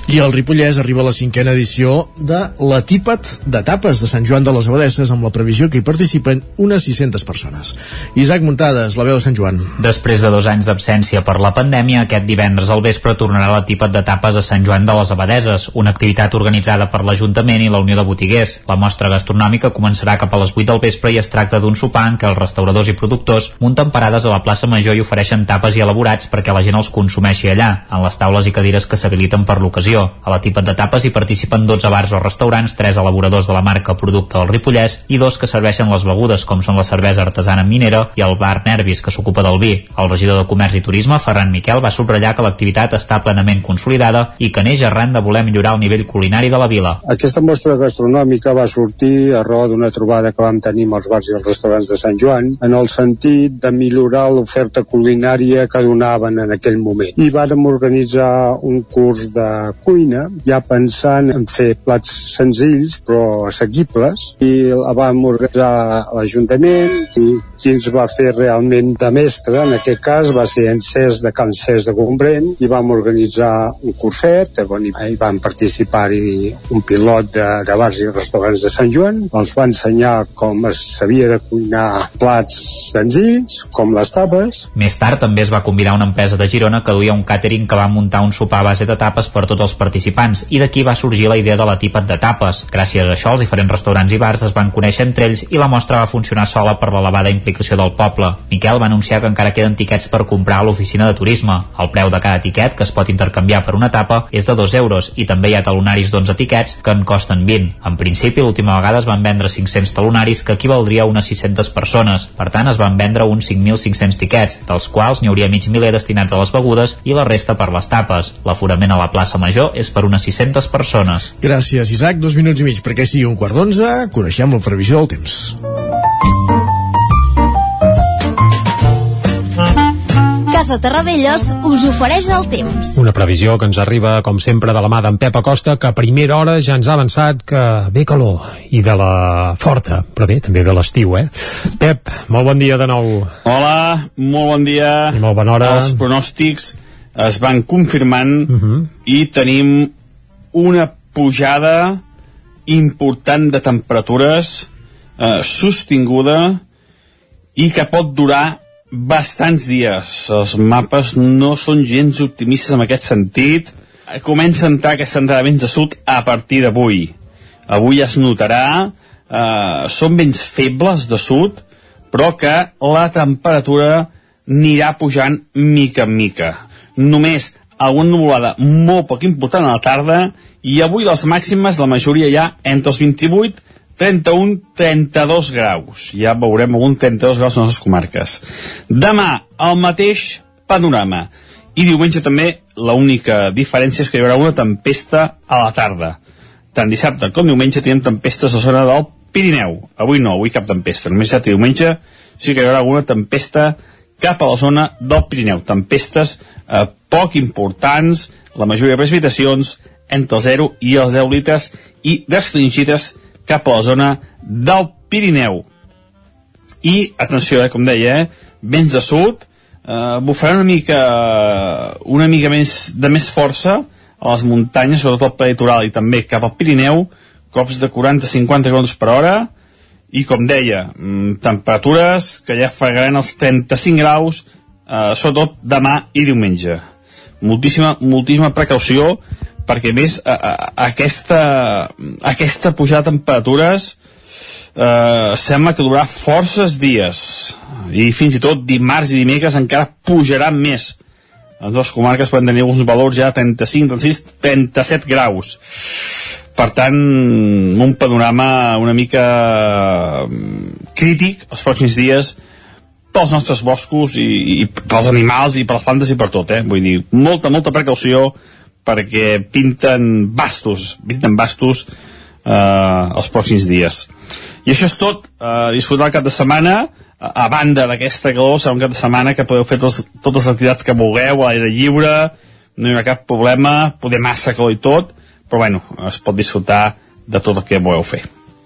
I al Ripollès arriba la cinquena edició de la Típat de Tapes de Sant Joan de les Abadesses amb la previsió que hi participen unes 600 persones. Isaac Muntades, la veu de Sant Joan. Després de dos anys d'absència per la pandèmia, aquest divendres al vespre tornarà la Típat de Tapes a Sant Joan de les Abadeses, una activitat organitzada per l'Ajuntament i la Unió de Botiguers. La mostra gastronòmica començarà cap a les 8 del vespre i es tracta d'un sopar en què els restauradors i productors munten parades a la plaça Major i ofereixen tapes i elaborats perquè la gent els consumeixi allà, en les taules i cadires que s'habiliten per l'ocasió. A la Típat de Tapes hi participen 12 bars o restaurants, 3 elaboradors de la marca Producte del Ripollès i dos que serveixen les begudes, com són la cervesa artesana minera i el bar Nervis, que s'ocupa del vi. El regidor de Comerç i Turisme, Ferran Miquel, va subratllar que l'activitat està plenament consolidada i que neix arran de voler millorar el nivell culinari de la vila. Aquesta mostra gastronòmica va sortir a raó d'una trobada que vam tenir amb els bars i els restaurants de Sant Joan en el sentit de millorar l'oferta culinària que donaven en aquell moment. I vàrem organitzar un curs de cuina ja pensant en fer plats senzills però assequibles i la vam organitzar a l'Ajuntament i qui ens va fer realment de mestre en aquest cas va ser en Cés de Can Cés de Gombrèn i vam organitzar un curset on hi, van participar-hi un pilot de, de bars i restaurants de Sant Joan. Ens va ensenyar com es sabia de cuinar plats senzills com les tapes. Més tard també es va convidar una empresa de Girona que duia un càtering que va muntar un sopar a base de tapes per tots els participants i d'aquí va sorgir la idea de la tipat de tapes. Gràcies a això, els diferents restaurants i bars es van conèixer entre ells i la mostra va funcionar sola per l'elevada implicació del poble. Miquel va anunciar que encara queden tiquets per comprar a l'oficina de turisme. El preu de cada tiquet, que es pot intercanviar per una tapa, és de 2 euros i també hi ha talonaris d'11 tiquets que en costen 20. En principi, l'última vegada es van vendre 500 talonaris que equivaldria a unes 600 persones. Per tant, es van vendre uns 5.500 tiquets, dels quals n'hi hauria mig miler destinats a les begudes i la resta per les tapes. L'aforament a la plaça Major és per unes 600 persones. Gràcies, Isaac. Dos minuts i mig perquè sigui un quart d'onze. Coneixem la previsió del temps. Casa Terradellos us ofereix el temps. Una previsió que ens arriba, com sempre, de la mà d'en Pep Acosta, que a primera hora ja ens ha avançat que ve calor, i de la forta, però bé, també ve l'estiu, eh? Pep, molt bon dia de nou. Hola, molt bon dia. I molt bona hora. Els pronòstics es van confirmant uh -huh. i tenim una pujada important de temperatures eh, sostinguda i que pot durar bastants dies. Els mapes no són gens optimistes en aquest sentit. Comença a entrar aquesta entrada vents de sud a partir d'avui. Avui es notarà, eh, són vents febles de sud, però que la temperatura anirà pujant mica en mica. Només alguna nuvolada molt poc important a la tarda i avui les màximes, la majoria ja entre els 28 31, 32 graus. Ja veurem algun 32 graus en les comarques. Demà, el mateix panorama. I diumenge també l'única diferència és que hi haurà una tempesta a la tarda. Tant dissabte com diumenge tenim tempestes a la zona del Pirineu. Avui no, avui cap tempesta. Només dissabte i diumenge sí que hi haurà alguna tempesta cap a la zona del Pirineu. Tempestes eh, poc importants, la majoria de precipitacions entre el 0 i els 10 litres i restringides cap a la zona del Pirineu. I, atenció, eh, com deia, eh, vents de sud, eh, bufarà una mica, una mica més, de més força a les muntanyes, sobretot pel litoral i també cap al Pirineu, cops de 40-50 km per hora, i com deia, mm, temperatures que ja fregaran els 35 graus, eh, sobretot demà i diumenge. Moltíssima, moltíssima precaució, perquè més a, a, aquesta, aquesta pujada de temperatures eh, sembla que durarà forces dies. I fins i tot dimarts i dimecres encara pujaran més. Les dues comarques poden tenir uns valors ja 35, 36, 37 graus per tant un panorama una mica mm, crític els pròxims dies pels nostres boscos i, i pels animals i per les plantes i per tot, eh? vull dir, molta, molta precaució perquè pinten bastos, pinten bastos eh, els pròxims dies. I això és tot, eh, disfrutar el cap de setmana, a, banda d'aquesta calor, serà un cap de setmana que podeu fer tos, totes les activitats que vulgueu, a l'aire lliure, no hi haurà cap problema, poder massa calor i tot, però bueno, es pot disfrutar de tot el que voleu fer.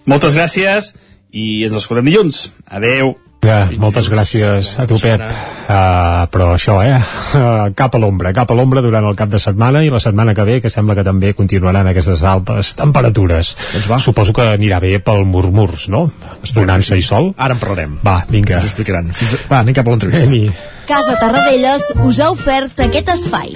Moltes gràcies i ens escoltem dilluns. Adeu. Ja, moltes gràcies a tu, Pep. Uh, però això, eh? Uh, cap a l'ombra, cap a l'ombra durant el cap de setmana i la setmana que ve, que sembla que també continuaran aquestes altes temperatures. Doncs va. Suposo que anirà bé pel murmurs, no? Donant-se i sol. Ara en parlarem. Va, vinga. Ens ho explicaran. Fins... Va, anem cap a l'entrevista. Casa Tarradellas us ha ofert aquest espai.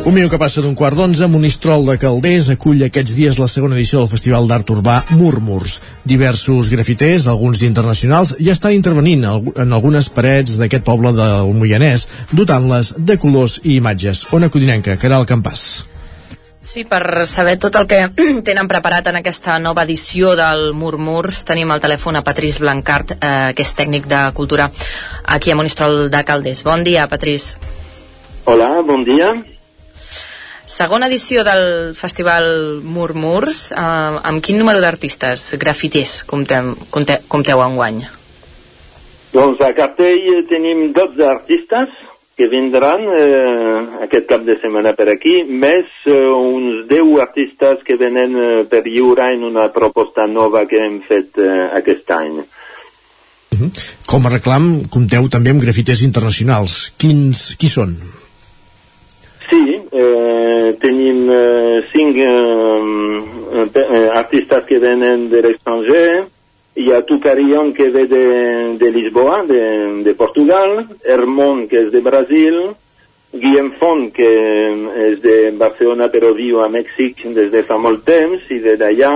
Un minut que passa d'un quart d'onze, Monistrol de Calders acull aquests dies la segona edició del Festival d'Art Urbà Murmurs. Diversos grafiters, alguns internacionals, ja estan intervenint en algunes parets d'aquest poble del Moianès, dotant-les de colors i imatges. Ona Codinenca, Caral Campàs. Sí, per saber tot el que tenen preparat en aquesta nova edició del Murmurs, tenim al telèfon a Patrís Blancart, eh, que és tècnic de cultura aquí a Monistrol de Calders. Bon dia, Patrís. Hola, bon dia. Segona edició del Festival Murmurs, eh, amb quin número d'artistes grafiters comptem, compte, compteu enguany? Doncs a cartell tenim 12 artistes que vindran eh, aquest cap de setmana per aquí, més eh, uns 10 artistes que venen eh, per lliure en una proposta nova que hem fet eh, aquest any. Com a reclam, compteu també amb grafiters internacionals. Quins, qui són? Eh, tenim eh, cinc eh, eh, artistes que venen de l'estranger, hi ha Tucarion que ve de, de Lisboa, de, de Portugal, Hermon que és de Brasil, Guillem Font que és de Barcelona però viu a Mèxic des de fa molt temps i de d'allà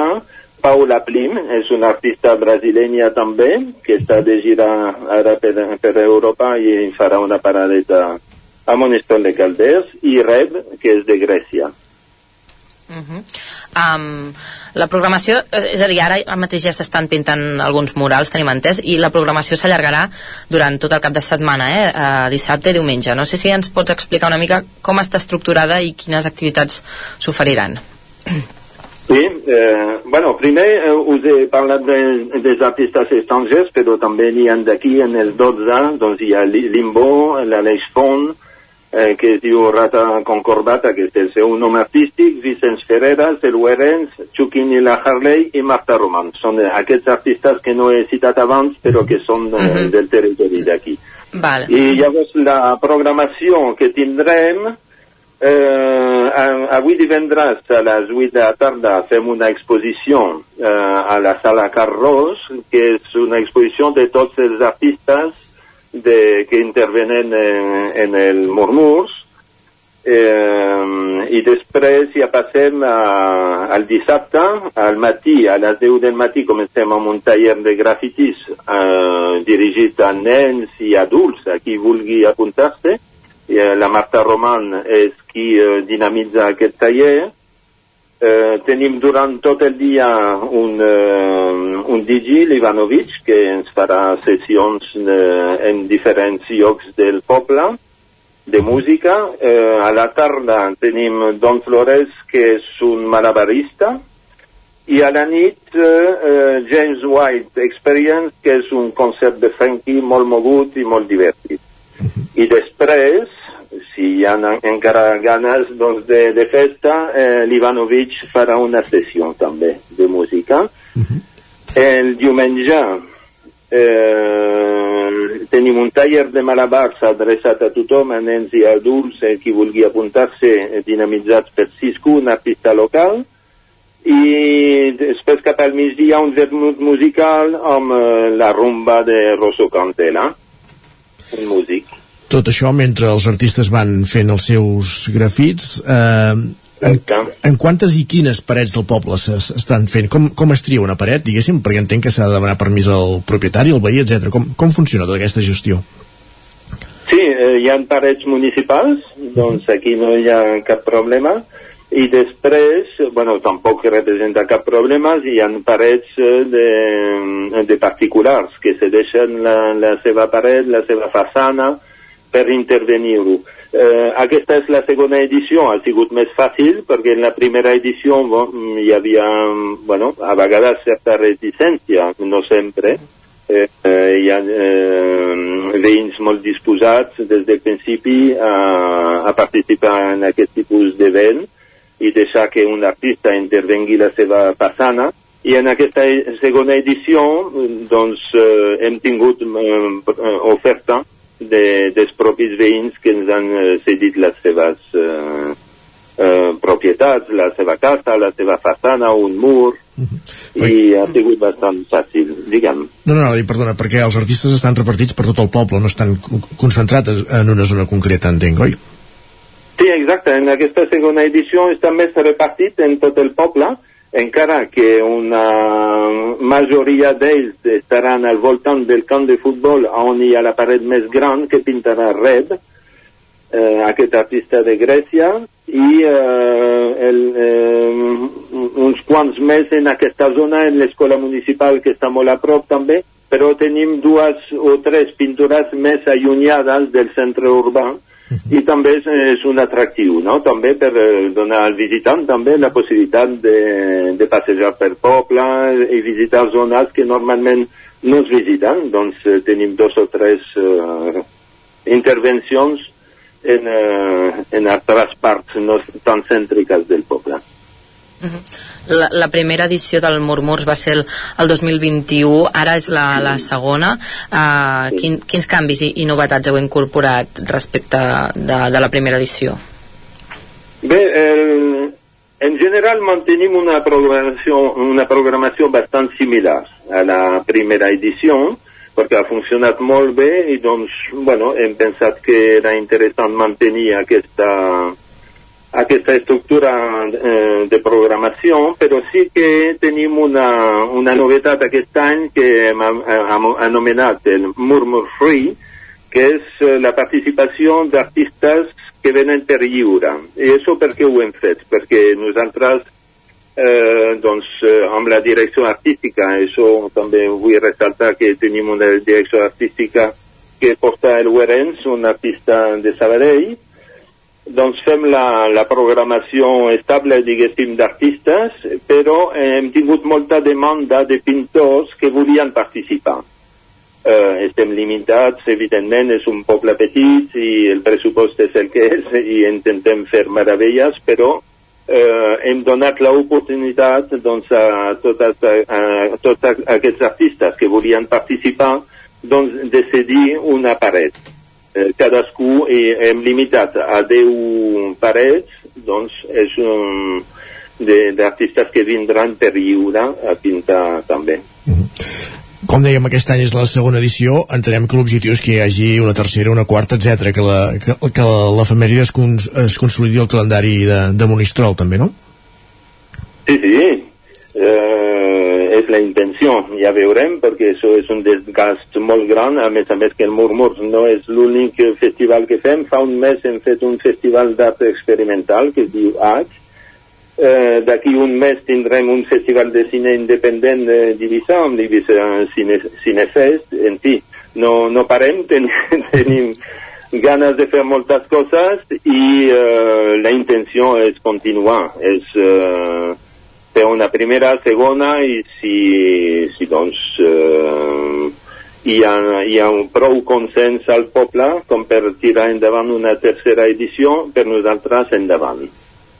Paula Plim és una artista brasilenya també que està de gira ara per, per Europa i farà una paradeta a Monistrol de Calders i Reb, que és de Grècia. Uh -huh. Um, la programació, eh, és a dir, ara mateix ja s'estan pintant alguns murals, tenim entès, i la programació s'allargarà durant tot el cap de setmana, eh? Uh, dissabte i diumenge. No sé si ens pots explicar una mica com està estructurada i quines activitats s'oferiran. Sí, eh, bueno, primer eh, us he parlat de, dels artistes estrangers, però també n'hi ha d'aquí en el 12, doncs hi ha Limbo, l'Aleix Font, eh, que es diu Rata Concordata, que és el seu nom artístic, Vicenç Ferreras, el Werens, Chuquini la Harley i Marta Roman. Són aquests artistes que no he citat abans, però que són eh, Mhm. del territori d'aquí. Vale. I llavors la programació que tindrem eh, a- avui divendres a les 8 de la tarda fem una exposició eh, a la sala Carros, que és una exposició de tots els artistes de, que intervenen en, en el Murmurs, eh, i després ja passem a, al dissabte, al matí, a les 10 del matí comencem amb un taller de grafitis eh, dirigit a nens i adults, a qui vulgui apuntar-se. Eh, la Marta Roman és qui eh, dinamitza aquest taller. Eh, tenim durant tot el dia un, eh, un DJ, l'Ivanovic, que ens farà sessions eh, en diferents llocs del poble de música. Eh, a la tarda tenim Don Flores, que és un malabarista, i a la nit eh, eh, James White Experience, que és un concert de funky molt mogut i molt divertit. I després, si hi ha en- encara ganes doncs, de, de festa, eh, l'Ivanovic farà una sessió també de música. El diumenge eh, tenim un taller de malabars adreçat a tothom, a nens i adults, eh, qui vulgui apuntar-se, eh, dinamitzats per Cisco, un artista local, i després cap al migdia un vermut musical amb eh, la rumba de Rosso Cantela, un músic. Tot això mentre els artistes van fent els seus grafits. Eh, en, en quantes i quines parets del poble s'estan fent? Com, com es tria una paret, diguéssim? Perquè entenc que s'ha de demanar permís al propietari, al veí, etc. Com, com funciona tota aquesta gestió? Sí, eh, hi ha parets municipals, doncs aquí no hi ha cap problema. I després, bueno, tampoc representa cap problema, hi ha parets eh, de, de particulars que se deixen la, la seva paret, la seva façana, per intervenir-ho. Eh, aquesta és la segona edició, ha sigut més fàcil perquè en la primera edició bo, hi havia, bueno, a vegades certa reticència, no sempre. Eh, eh, hi ha eh, veïns molt disposats des del principi a, a participar en aquest tipus d'event i deixar que un artista intervengui la seva façana i en aquesta e- segona edició doncs eh, hem tingut eh, oferta de, dels propis veïns que ens han eh, cedit les seves eh, eh, propietats, la seva casa, la seva façana, un mur, i ha sigut bastant fàcil, diguem. No, no, no, perdona, perquè els artistes estan repartits per tot el poble, no estan co- concentrats en una zona concreta, entenc, oi? Sí, exacte. En aquesta segona edició està més repartit en tot el poble, encara que una majoria d'ells estaran al voltant del camp de futbol on hi ha la paret més gran que pintarà Red, eh, aquest artista de Grècia, i eh, el, eh, uns quants més en aquesta zona, en l'escola municipal que està molt a prop també, però tenim dues o tres pintures més allunyades del centre urbà, i també és, és un atractiu, no? També per eh, donar al visitant també la possibilitat de, de passejar per poble i visitar zones que normalment no es visiten. Doncs eh, tenim dos o tres eh, intervencions en, eh, en altres parts no tan cèntriques del poble. La, la primera edició del Murmurs va ser el, el 2021, ara és la, la segona. Uh, quin, quins canvis i, i novetats heu incorporat respecte de, de la primera edició? Bé, el, en general mantenim una programació, una programació bastant similar a la primera edició, perquè ha funcionat molt bé i doncs, bueno, hem pensat que era interessant mantenir aquesta, aquesta estructura eh, de programació, però sí que tenim una, una novetat aquest any que hem anomenat el Murmur Free, que és eh, la participació d'artistes que venen per lliure. I això per què ho hem fet? Perquè nosaltres eh, doncs eh, amb la direcció artística, això també vull ressaltar que tenim una direcció artística que porta el Werens, un artista de Sabadell, doncs fem la, la programació estable, diguéssim, d'artistes, però hem tingut molta demanda de pintors que volien participar. Eh, estem limitats, evidentment, és un poble petit i el pressupost és el que és i intentem fer meravelles, però eh, hem donat l'oportunitat doncs, a, totes, a, a tots aquests artistes que volien participar doncs, decidir una paret. Eh, cadascú i hem limitat a 10 parets, doncs és un d'artistes que vindran per lliure a pintar també. Com dèiem, aquest any és la segona edició, entenem que l'objectiu és que hi hagi una tercera, una quarta, etc que la, que, que l'efemèride es, cons, es consolidi el calendari de, de Monistrol, també, no? Sí, sí, eh, és la intenció, ja veurem, perquè això és un desgast molt gran, a més a més que el Murmurs no és l'únic festival que fem, fa un mes hem fet un festival d'art experimental que es diu H, Eh, D'aquí un mes tindrem un festival de cine independent de d'Ibissa, amb l'Ibissa Cine, Cinefest. En fi, no, no parem, ten, tenim ganes de fer moltes coses i eh, la intenció és continuar, és eh, fer una primera, segona i si, si doncs eh, hi, ha, hi ha un prou consens al poble com per tirar endavant una tercera edició, per nosaltres endavant.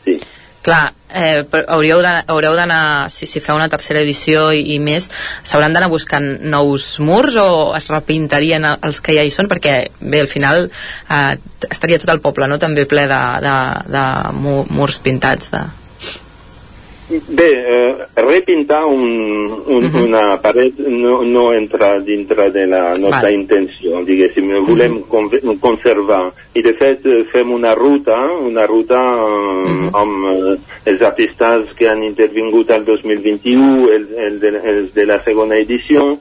Sí. Clar, eh, hauríeu d'anar, si, si feu una tercera edició i, i més, s'hauran d'anar buscant nous murs o es repintarien el- els que ja hi són? Perquè, bé, al final eh, estaria tot el poble, no?, també ple de, de, de mu- murs pintats. De... Bé, eh, repintar un, un, Mhm. una paret no, no entra dintre de la nostra Vale. intenció, diguéssim, volem con conservar. I de fet eh, fem una ruta, una ruta eh, amb eh, els artistes que han intervingut al 2021, el, el, de, els de la segona edició,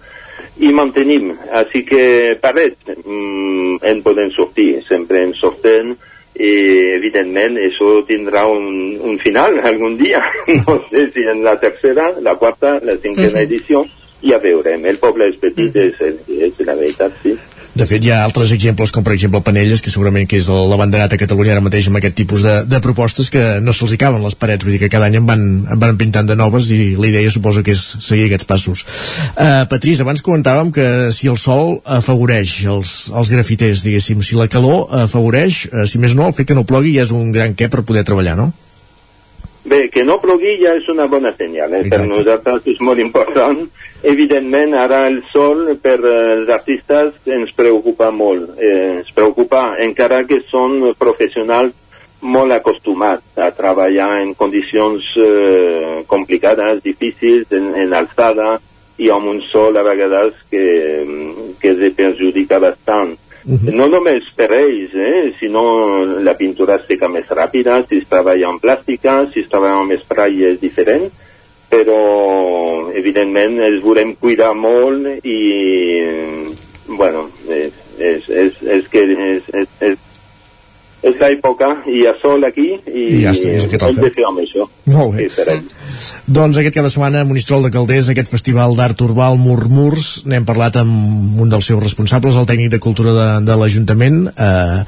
i mantenim. Així que parets mm, en poden sortir, sempre en sortem, i evidentment això tindrà un, un final algun dia. No sé si en la tercera, la quarta, la cinquena Mhm. edició. Ja veurem, el poble és petit és, és la veritat, sí De fet, hi ha altres exemples, com per exemple Panelles, que segurament que és l'abanderat a Catalunya ara mateix amb aquest tipus de, de propostes que no se'ls hi caben les parets, vull dir que cada any en van, en van pintant de noves i la idea suposo que és seguir aquests passos. Uh, Patrís, abans comentàvem que si el sol afavoreix els, els grafiters, diguéssim, si la calor afavoreix, uh, si més no, el fet que no plogui ja és un gran què per poder treballar, no? Bé, que no plogui ja és una bona senyal, eh? per nosaltres és molt important. Evidentment, ara el sol per eh, els artistes ens preocupa molt. Eh, ens preocupa encara que són professionals molt acostumats a treballar en condicions eh, complicades, difícils, en, en alçada i amb un sol a vegades que, que els perjudica bastant. No només per ells, eh, sinó la pintura es seca més ràpida, si es treballa en plàstica, si es treballa amb spray és diferent, però evidentment els volem cuidar molt i, bueno, és, és, és, és que és, és, és, és l'època, hi ha sol aquí i, I ja està, és el que toca. hem de fer amb això. Molt bé. Sí. Doncs aquest cada setmana a Monistrol de Calders, aquest festival d'art urbà, el Murmurs, n'hem parlat amb un dels seus responsables, el tècnic de cultura de, de l'Ajuntament, eh,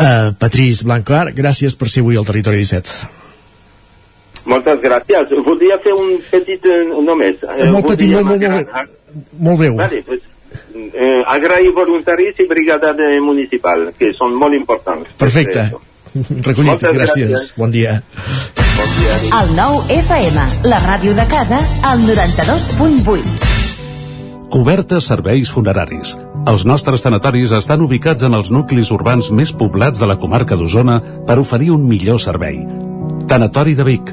eh, Patrís Blancar. Gràcies per ser avui al Territori 17. Moltes gràcies. Voldria fer un petit eh, només. Eh, Molt petit, molt, molt, molt, molt breu. Vale, pues, eh, agrair voluntaris i brigada de municipal, que són molt importants. Perfecte. Recollit, Moltes gràcies. gràcies. Bon dia. El nou FM, la ràdio de casa, al 92.8. Cobertes serveis funeraris. Els nostres tanatoris estan ubicats en els nuclis urbans més poblats de la comarca d'Osona per oferir un millor servei. Tanatori de Vic,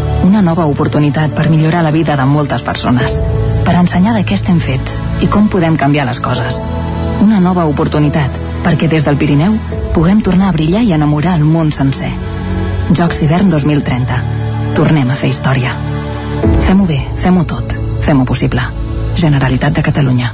Una nova oportunitat per millorar la vida de moltes persones. Per ensenyar de què estem fets i com podem canviar les coses. Una nova oportunitat perquè des del Pirineu puguem tornar a brillar i enamorar el món sencer. Jocs d'hivern 2030. Tornem a fer història. Fem-ho bé, fem-ho tot. Fem-ho possible. Generalitat de Catalunya.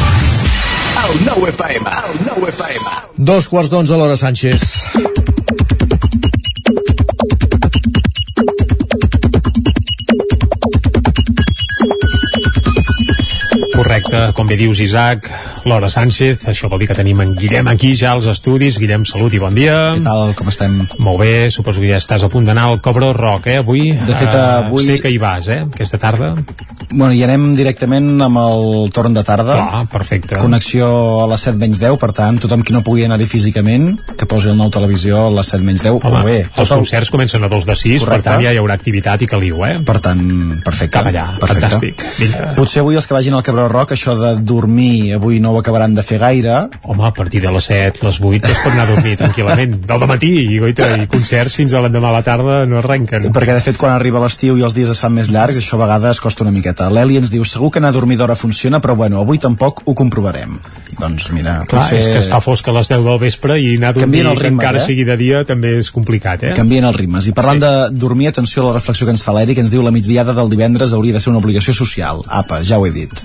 El nou FM, el nou FM. Dos quarts d'onze, l'hora Sánchez. Correcte, com bé dius Isaac, Laura Sánchez, això vol dir que tenim en Guillem aquí ja als estudis. Guillem, salut i bon dia. Què tal, com estem? Molt bé, suposo que ja estàs a punt d'anar al Cobro Rock, eh, avui? De fet, Eh, avui- Sé que hi vas, eh, aquesta tarda. Bueno, i anem directament amb el torn de tarda. Ah, perfecte. Connexió a les 7 menys 10, per tant, tothom qui no pugui anar-hi físicament, que posi el nou televisió a les 7 menys 10, Home, o bé. els tot concerts comencen a dos de sis, Correcte. per tant ja hi haurà activitat i caliu, eh? Per tant, perfecte. Cap allà, perfecte. fantàstic. Vinga. Potser avui els que vagin al Cabró Rock, això de dormir, avui no ho acabaran de fer gaire. Home, a partir de les 7, les 8 es pot anar a dormir tranquil·lament. Del matí, i, goita, i concerts fins a l'endemà a la tarda no arrenquen. Perquè, de fet, quan arriba l'estiu i els dies es fan més llargs, això a vegades costa una miqueta. L'Eli ens diu, segur que anar a dormir d'hora funciona, però bueno, avui tampoc ho comprovarem. Doncs mira, Clar, potser... és que es fa fosc a les 10 del vespre i anar a dormir els que ritmes, encara eh? sigui de dia també és complicat, eh? Canvien els ritmes. I parlant sí. de dormir, atenció a la reflexió que ens fa l'Eric, ens diu la migdiada del divendres hauria de ser una obligació social. Apa, ja ho he dit.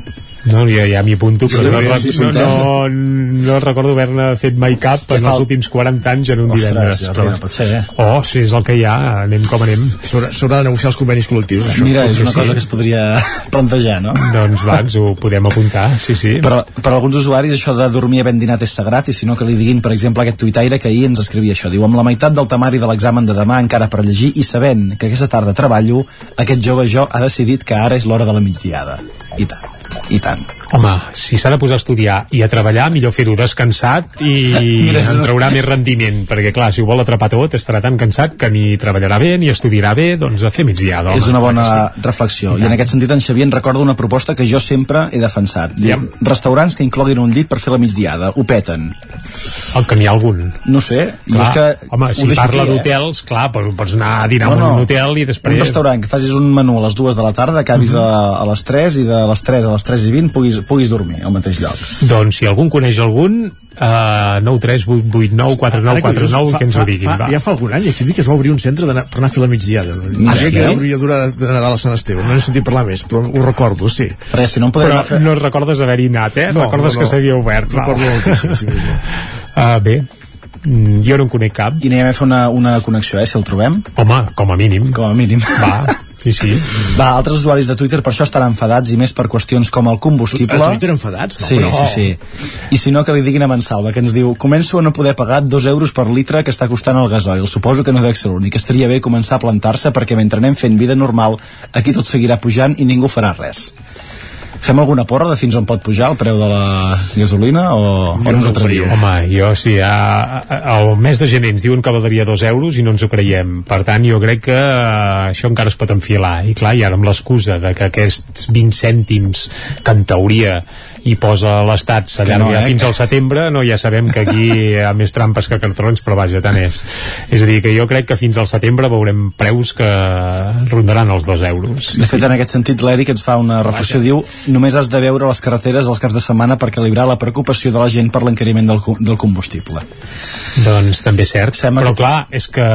No, ja, ja m'hi apunto, però Sí, no, no, sí, no, no, recordo haver-ne fet mai cap en els el- últims 40 anys en un Ostres, divendres. ja, ja, pot ser, eh? Oh, si és el que hi ha, anem com anem. S'haurà de negociar els convenis col·lectius, això. Mira, és una sí. cosa que es podria plantejar, no? Doncs va, ens ho podem apuntar, sí, sí. Per, per alguns usuaris això de dormir ben dinat és sagrat i si no que li diguin, per exemple, aquest tuitaire que ahir ens escrivia això. Diu, amb la meitat del temari de l'examen de demà encara per llegir i sabent que aquesta tarda treballo, aquest jove jo ha decidit que ara és l'hora de la migdiada. I tant, i tant. Home, si s'ha de posar a estudiar i a treballar, millor fer-ho descansat i Mira, en traurà més rendiment, perquè clar, si ho vol atrapar tot, estarà tan cansat que ni treballarà bé ni estudiarà bé, doncs a fer migdiada. és una bona clar que reflexió. I I, en aquest sentit en Xavier en recorda una proposta que jo sempre he defensat. Diu, Restaurants que incloguin un llit per fer la migdiada. Ho peten. sí. El que n'hi ha algun. No sé. jo Clar, és que home, ho si parla eh? d'hotels, clar, però pots anar a dinar en un hotel i després... Un restaurant que facis un menú a les dues de la tarda, acabis Mhm. a, a les 3 i de les 3 a les 3 i 20 puguis, puguis dormir al mateix lloc. Doncs si algú en coneix algun, uh, 9 3 8 8 9 4 9 4 9 que ens ho diguin, fa, va. ja fa algun any aquí que es va obrir un centre d'anar- per anar a fer la migdiada Ah, Ara sí? que hauria durar de Nadal a Sant Esteve no n'he sentit parlar més, però ho recordo, sí Res, si no Però anar fer... no recordes haver-hi anat, eh? No, recordes no, no. que s'havia obert. va. recordo moltíssim sí, sí. Uh, bé, mm, jo no en conec cap. I anem a fer una, una connexió, eh, si el trobem. Home, com a mínim. Com a mínim. Va, Sí, sí. Va, altres usuaris de Twitter per això estan enfadats i més per qüestions com el combustible. A Twitter enfadats? No, sí, però... sí, sí. I si no, que li diguin a Mansalva, que ens diu començo a no poder pagar dos euros per litre que està costant el gasoil. Suposo que no dec ser l'únic. Estaria bé començar a plantar-se perquè mentre anem fent vida normal, aquí tot seguirà pujant i ningú farà res. Fem alguna porra de fins on pot pujar el preu de la gasolina o, o no ens ho atreviu? Home, jo sí, a, a, al mes de gener ens diuen que valdria dos euros i no ens ho creiem. Per tant, jo crec que uh, això encara es pot enfilar. I clar, i ara amb l'excusa de que aquests 20 cèntims que en teoria hi posa l'Estat s'allarga no, eh? fins al setembre, no, ja sabem que aquí hi ha més trampes que cartrons, però vaja, tant és. És a dir, que jo crec que fins al setembre veurem preus que rondaran els dos euros. De fet, en aquest sentit, l'Eric ens fa una reflexió, diu només has de veure les carreteres els caps de setmana per calibrar la preocupació de la gent per l'encariment del, del combustible. Doncs també és cert, Sembla però que- clar, és que,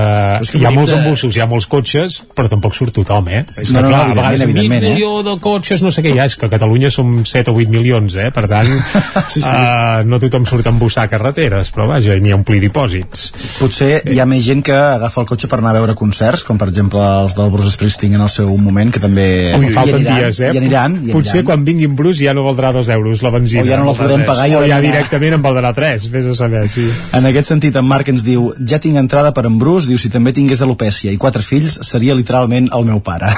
és que hi ha molts de- embussos, hi ha molts cotxes, però tampoc surt tothom, eh? És No, no, no, clar, a evidentment, vegades mig evidentment, eh? milió de cotxes, no sé què hi ha, és que a Catalunya som 7 o 8 milions, eh? Per tant, sí, sí. Uh, no tothom surt a embussar carreteres, però vaja, n'hi ha omplir dipòsits. Potser hi ha més gent que agafa el cotxe per anar a veure concerts, com per exemple els del Bruce Springsteen en el seu moment, que també Ui, hi falten aniran, dies, eh? Hi aniran, hi Potser aniran. quan vinguin Bruce ja no valdrà dos euros la benzina. O ja no la podrem pagar i o ja directament en valdrà tres, vés a saber, sí. En aquest sentit, en Marc ens diu ja tinc entrada per en Bruce, diu si també tingués alopècia i quatre fills, seria literalment el meu pare.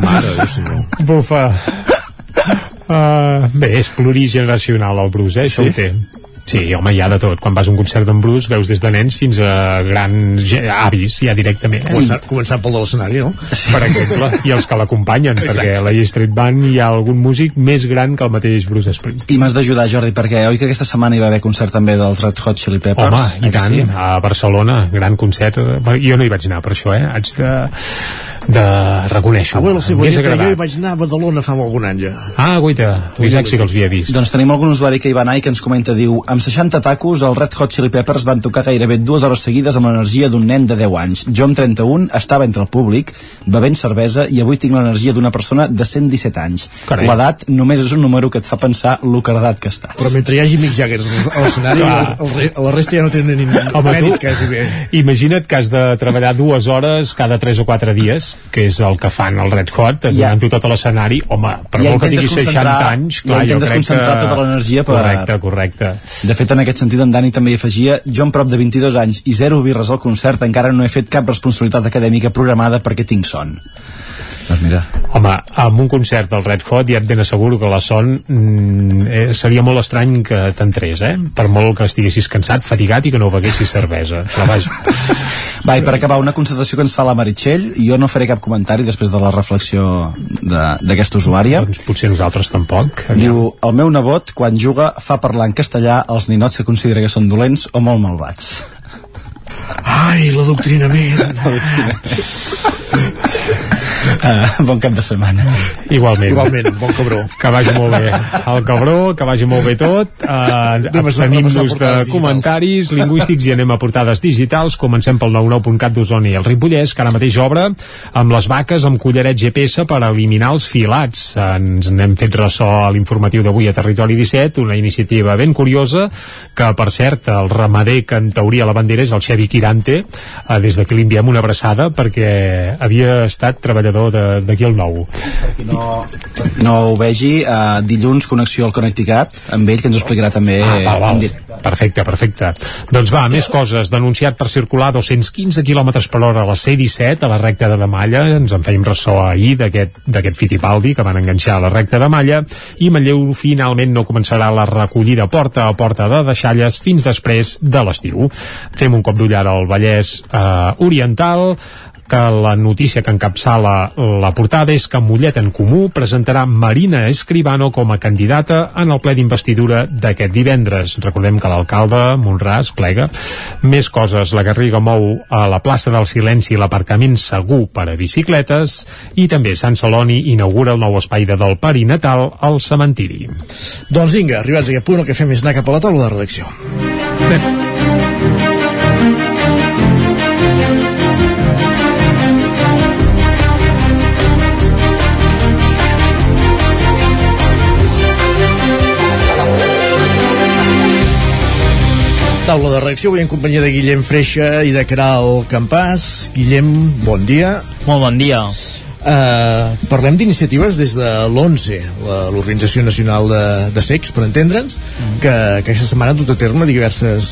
Mare. Bufa. Uh, bé, és plurigeneracional el Bruce, eh? Això Sí? ho té. Sí, home, hi ha de tot. Quan vas a un concert d'en Bruce veus des de nens fins a grans avis, ja directament. Eh? Començant, començant pel de l'escenari, no? Per exemple, i els que l'acompanyen, perquè a la Street Band hi ha algun músic més gran que el mateix Bruce Springsteen. I m'has d'ajudar, Jordi, perquè oi que aquesta setmana hi va haver concert també dels Red Hot Chili Peppers? Home, i tant, sí? a Barcelona, gran concert. Jo no hi vaig anar per això, eh? Haig de, de reconèixer. Ah, bueno, la M'hagués Cigonyeta, jo hi vaig anar a Badalona fa algun any ja. Ah, guaita, l'Isaac sí que els havia vist. Doncs tenim algun usuari que hi va anar i que ens comenta, diu, amb 60 tacos, els Red Hot Chili Peppers van tocar gairebé dues hores seguides amb l'energia d'un nen de 10 anys. Jo amb 31 estava entre el públic, bevent cervesa, i avui tinc l'energia d'una persona de 117 anys. L'edat només és un número que et fa pensar lo cardat que estàs. Però mentre hi hagi Mick Jagger a l'escenari, la resta ja no tenen ni Home, mèrit tu, quasi bé. imagina't que has de treballar dues hores cada 3 o 4 dies, que és el que fan el Red Hot, Ja. donant-ho tot a l'escenari, home, per Ja molt que tinguis 60 concentrar- anys, ja clar, jo intentes crec concentrar que... tota l'energia per- Correcte, correcte. De fet, en aquest sentit, en Dani també hi afegia jo amb prop de 22 anys i zero birres al concert encara no he fet cap responsabilitat acadèmica programada perquè tinc son. Doncs mira, Home, amb un concert del Red Hot ja et ben asseguro que la son mm, eh, seria molt estrany que t'entrés, eh? Per molt que estiguessis cansat, fatigat i que no beguessis cervesa. Però vaja. Va, i per acabar, una constatació que ens fa la Meritxell, jo no faré cap comentari després de la reflexió de- d'aquesta usuària. Doncs potser nosaltres tampoc. Diu, el meu nebot, quan juga, fa parlar en castellà als ninots que considera que són dolents o molt malvats. Ai, l'adoctrinament. Uh, bon cap de setmana. Igualment. Igualment, bon cabró. Que vagi molt bé el cabró, que vagi molt bé tot. Uh, Abstenim-nos de portades digitals. comentaris lingüístics i anem a portades digitals. Comencem pel 99.cat d'Osona i el Ripollès, que ara mateix obre amb les vaques amb collaret GPS per eliminar els filats. Ens n'hem fet ressò a l'informatiu d'avui a Territori 17, una iniciativa ben curiosa que, per cert, el ramader que en teoria la bandera és el Xevi Quirante, uh, des d'aquí li enviem una abraçada perquè havia estat treballador de- d'aquí al nou. No, no ho vegi, uh, dilluns connexió al Connecticut, amb ell, que ens ho explicarà també Ah, val, val. Perfecte, perfecte. Doncs va, més coses. Denunciat per circular a 215 km per hora a la C-17, a la recta de Malla. Ens en fèiem ressò ahir d'aquest Fittipaldi que van enganxar a la recta de Malla. I Manlleu finalment no començarà la recollida porta a porta de deixalles fins després de l'estiu. Fem un cop d'ullada al Vallès eh, Oriental que la notícia que encapçala la portada és que Mollet en Comú presentarà Marina Escribano com a candidata en el ple d'investidura d'aquest divendres. Recordem que l'alcalde Monràs plega. Més coses, la Garriga mou a la plaça del Silenci l'aparcament segur per a bicicletes i també Sant Celoni inaugura el nou espai de del perinatal al cementiri. Doncs vinga, arribats a aquest punt, el que fem és anar cap a la taula de redacció. Taula de reacció, avui en companyia de Guillem Freixa i de Caral Campàs. Guillem, bon dia. Molt bon dia. Uh, parlem d'iniciatives des de l'11, l'Organització Nacional de, de Secs, per entendre'ns, mm. que, que aquesta setmana ha dut a terme diverses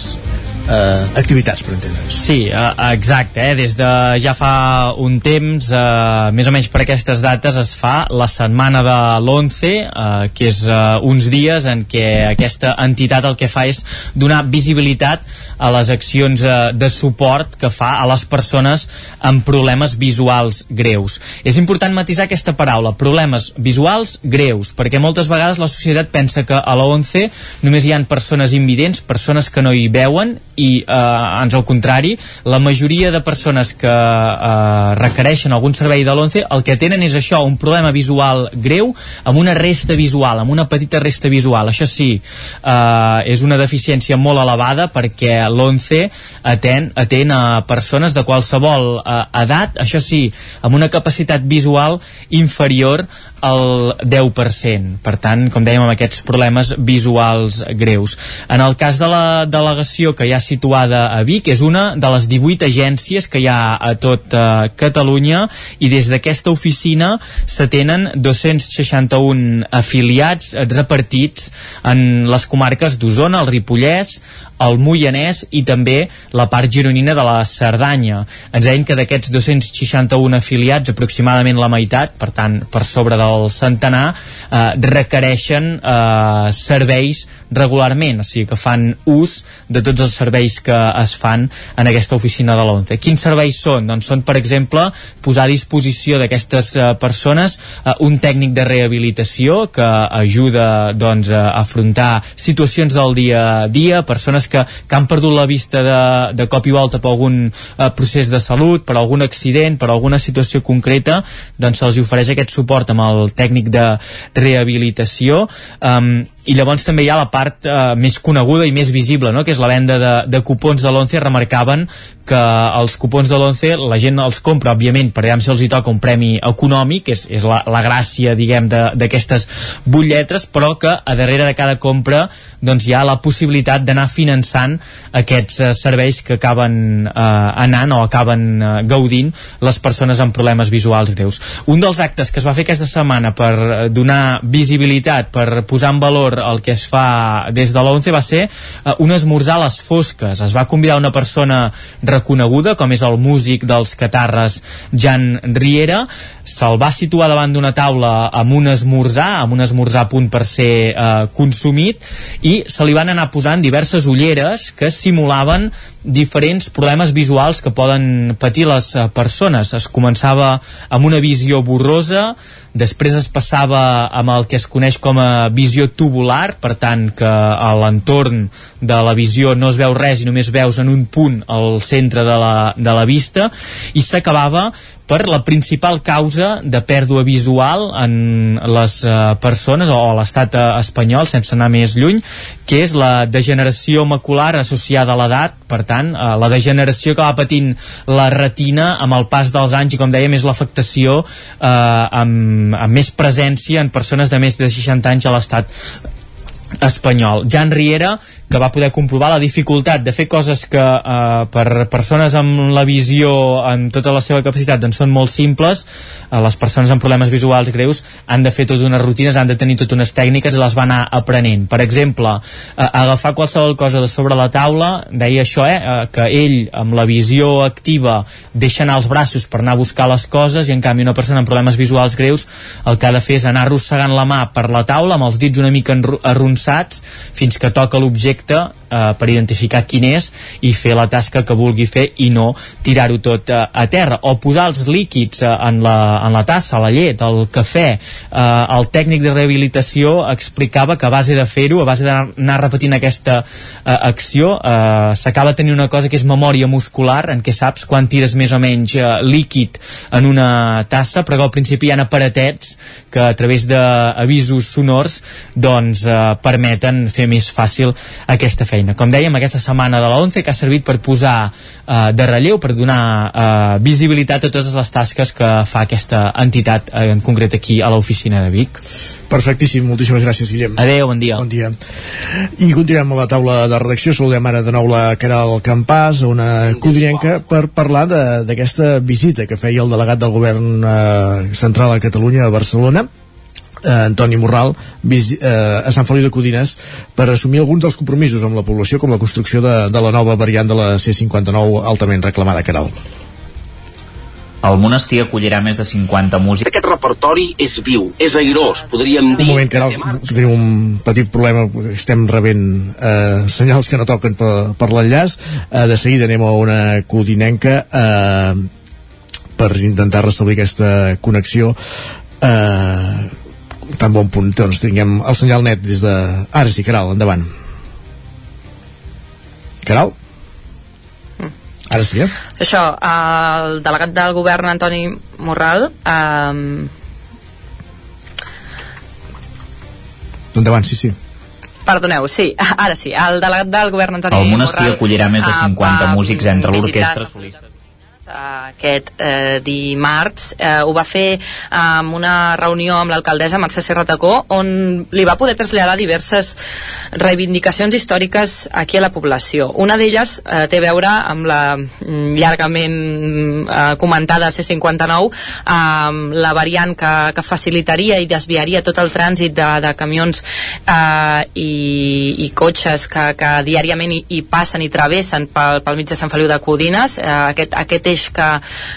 eh, activitats, per entendre'ns. Sí, eh, exacte, eh? des de ja fa un temps, eh, més o menys per aquestes dates, es fa la setmana de l'11, eh, que és eh, uns dies en què aquesta entitat el que fa és donar visibilitat a les accions eh, de suport que fa a les persones amb problemes visuals greus. És important matisar aquesta paraula, problemes visuals greus, perquè moltes vegades la societat pensa que a la 11 només hi han persones invidents, persones que no hi veuen i eh, ans al contrari, la majoria de persones que eh, requereixen algun servei de l'11 el que tenen és això, un problema visual greu amb una resta visual, amb una petita resta visual. Això sí, eh, és una deficiència molt elevada perquè l'11 atén, atén a persones de qualsevol eh, edat, això sí, amb una capacitat visual inferior al 10%. Per tant, com dèiem, amb aquests problemes visuals greus. En el cas de la delegació que ha situada a Vic, és una de les 18 agències que hi ha a tot eh, Catalunya i des d'aquesta oficina s'atenen 261 afiliats repartits en les comarques d'Osona, el Ripollès, el Moianès i també la part gironina de la Cerdanya. Ens deien que d'aquests 261 afiliats, aproximadament la meitat, per tant, per sobre del centenar, eh, requereixen eh, serveis regularment, o sigui que fan ús de tots els serveis que es fan en aquesta oficina de l'ONCE. Quins serveis són? Doncs són, per exemple, posar a disposició d'aquestes eh, persones eh, un tècnic de rehabilitació que ajuda doncs, a afrontar situacions del dia a dia, persones que, que han perdut la vista de, de cop i volta per algun eh, procés de salut, per algun accident, per alguna situació concreta, doncs se'ls ofereix aquest suport amb el tècnic de rehabilitació um, i llavors també hi ha la part eh, més coneguda i més visible, no? que és la venda de, de cupons de l'ONCE, remarcaven que els cupons de l'ONCE la gent els compra, òbviament, per veure si els hi toca un premi econòmic, és, és la, la gràcia, diguem, d'aquestes butlletres, però que a darrere de cada compra doncs, hi ha la possibilitat d'anar finançant aquests eh, serveis que acaben eh, anant o acaben eh, gaudint les persones amb problemes visuals greus. Un dels actes que es va fer aquesta setmana per eh, donar visibilitat, per posar en valor el que es fa des de l'11 va ser eh, un esmorzar a les fosques. Es va convidar una persona reconeguda, com és el músic dels Catarres, Jan Riera, se'l va situar davant d'una taula amb un esmorzar, amb un esmorzar a punt per ser eh, consumit, i se li van anar posant diverses ulleres que simulaven diferents problemes visuals que poden patir les eh, persones. Es començava amb una visió borrosa, després es passava amb el que es coneix com a visió tubular, per tant que a l'entorn de la visió no es veu res i només veus en un punt al centre de la, de la vista, i s'acabava per la principal causa de pèrdua visual en les uh, persones o l'estat uh, espanyol, sense anar més lluny, que és la degeneració macular associada a l'edat, per tant, uh, la degeneració que va patint la retina amb el pas dels anys i, com dèiem, és l'afectació uh, amb, amb més presència en persones de més de 60 anys a l'estat espanyol. Jan Riera que va poder comprovar la dificultat de fer coses que eh, per persones amb la visió en tota la seva capacitat doncs són molt simples. Eh, les persones amb problemes visuals greus han de fer totes unes rutines, han de tenir totes unes tècniques i les va anar aprenent. Per exemple, eh, agafar qualsevol cosa de sobre la taula, deia això eh, eh, que ell amb la visió activa deixa anar els braços per anar a buscar les coses i en canvi una persona amb problemes visuals greus el que ha de fer és anar arrossegant la mà per la taula amb els dits una mica arronsats fins que toca l'objecte objecte eh, per identificar quin és i fer la tasca que vulgui fer i no tirar-ho tot eh, a terra o posar els líquids eh, en, la, en la tassa, la llet, el cafè. Eh, el tècnic de rehabilitació explicava que a base de fer-ho a base d'anar repetint aquesta eh, acció eh, s'acaba tenint una cosa que és memòria muscular en què saps quan tires més o menys eh, líquid en una tassa però que al principi hi ha aparatets que a través d'avisos sonors doncs eh, permeten fer més fàcil aquesta feina. Com dèiem, aquesta setmana de la 11 que ha servit per posar eh, de relleu, per donar eh, visibilitat a totes les tasques que fa aquesta entitat, eh, en concret aquí a l'oficina de Vic. Perfectíssim, moltíssimes gràcies, Guillem. Adéu, bon dia. Bon dia. I continuem a la taula de redacció. Saludem ara de nou la Caral Campàs, una codinenca, per parlar d'aquesta visita que feia el delegat del govern eh, central a Catalunya, a Barcelona, eh, Antoni Morral vis, eh, a Sant Feliu de Codines per assumir alguns dels compromisos amb la població com la construcció de, de la nova variant de la C59 altament reclamada Caral. El monestir acollirà més de 50 músics. Aquest repertori és viu, és airós, podríem dir... Un moment, Caral, tenim un petit problema, estem rebent eh, senyals que no toquen per, per l'enllaç. Eh, de seguida anem a una codinenca eh, per intentar restablir aquesta connexió. Eh, tan bon punt, doncs tinguem el senyal net des de... Ara sí, Caral, endavant. Caral? Ara sí, eh? Això, el delegat del govern, Antoni Morral, eh, Endavant, sí, sí. Perdoneu, sí, ara sí. El delegat del govern, Antoni El monestir Morral, acollirà més de eh, 50 va músics entre l'orquestra solista aquest eh, dimarts eh, ho va fer amb una reunió amb l'alcaldessa Mercè Serratacó on li va poder traslladar diverses reivindicacions històriques aquí a la població. Una d'elles eh, té a veure amb la mm, llargament eh, comentada C59 amb la variant que, que facilitaria i desviaria tot el trànsit de, de camions eh, i, i cotxes que, que diàriament hi, hi passen i travessen pel, pel mig de Sant Feliu de Codines eh, aquest, aquest eix que,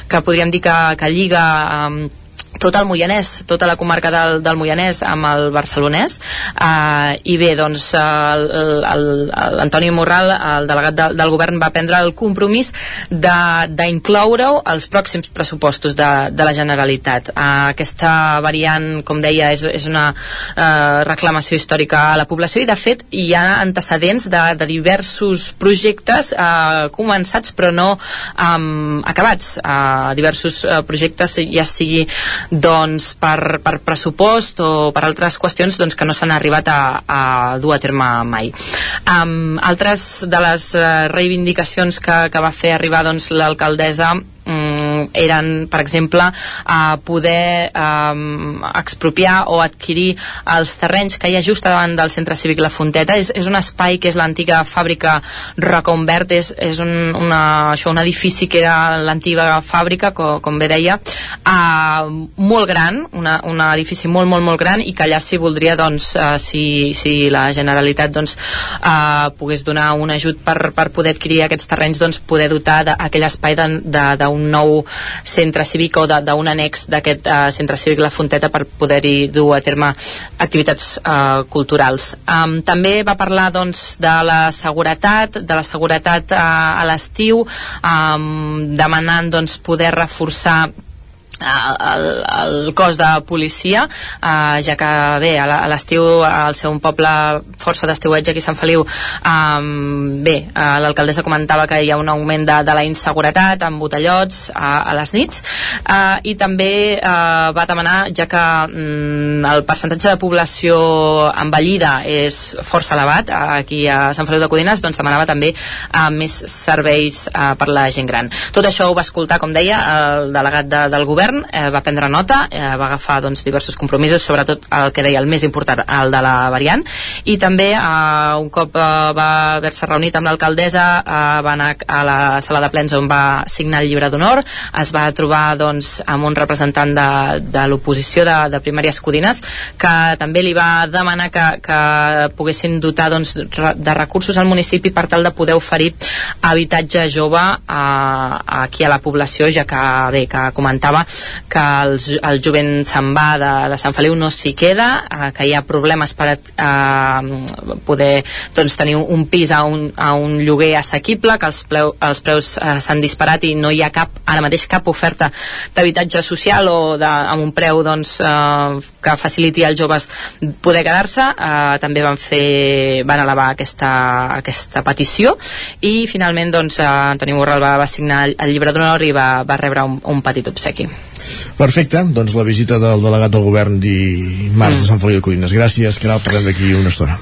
que podríem dir que, que lliga amb tot el Moianès, tota la comarca del, del Moianès amb el barcelonès. Uh, i bé, doncs l'Antoni Morral, el delegat de, del govern va prendre el compromís d'incloure-ho als pròxims pressupostos de, de la Generalitat. Uh, aquesta variant, com deia és, és una uh, reclamació històrica a la població i de fet hi ha antecedents de, de diversos projectes uh, començats però no um, acabats. Uh, diversos uh, projectes ja sigui doncs per, per pressupost o per altres qüestions doncs, que no s'han arribat a, a dur a terme mai. Um, altres de les uh, reivindicacions que, que va fer arribar doncs, l'alcaldessa eren, per exemple, a poder um, expropiar o adquirir els terrenys que hi ha just davant del centre cívic La Fonteta. És, és un espai que és l'antiga fàbrica Rocombert, és, és un, una, això, un edifici que era l'antiga fàbrica, com, com bé deia, uh, molt gran, una, un edifici molt, molt, molt gran, i que allà s'hi voldria, doncs, uh, si, si la Generalitat doncs, uh, pogués donar un ajut per, per poder adquirir aquests terrenys, doncs, poder dotar d'aquell espai d'un nou centre cívic o d'un annex d'aquest uh, centre cívic La Fonteta per poder-hi dur a terme activitats uh, culturals. Um, també va parlar doncs, de la seguretat, de la seguretat uh, a l'estiu, um, demanant doncs, poder reforçar el, el cos de policia eh, ja que bé, a l'estiu al ser un poble força d'estiuetge aquí a Sant Feliu eh, bé, eh, l'alcaldessa comentava que hi ha un augment de, de la inseguretat amb botellots a, a les nits eh, i també eh, va demanar ja que mm, el percentatge de població envellida és força elevat eh, aquí a Sant Feliu de Codines doncs demanava també eh, més serveis eh, per la gent gran. Tot això ho va escoltar com deia el delegat de, del govern govern eh, va prendre nota, eh, va agafar doncs, diversos compromisos, sobretot el que deia el més important, el de la variant, i també eh, un cop eh, va haver-se reunit amb l'alcaldessa eh, va anar a la sala de plens on va signar el llibre d'honor, es va trobar doncs, amb un representant de, de l'oposició de, de primàries codines que també li va demanar que, que poguessin dotar doncs, de recursos al municipi per tal de poder oferir habitatge jove a, eh, aquí a la població, ja que bé, que comentava que el, el jovent se'n va de, de Sant Feliu no s'hi queda, eh, que hi ha problemes per eh, poder doncs, tenir un pis a un, a un lloguer assequible, que els, pleu, els preus eh, s'han disparat i no hi ha cap, ara mateix cap oferta d'habitatge social o de, amb un preu doncs, eh, que faciliti als joves poder quedar-se. Eh, també van fer van elevar aquesta, aquesta petició i finalment doncs, eh, Antoni Borral va, va signar el llibre d'honor i va, va rebre un, un petit obsequi. Perfecte, doncs la visita del delegat del govern dimarts mm. de Sant Feliu de Codines. Gràcies, que parlem d'aquí una estona.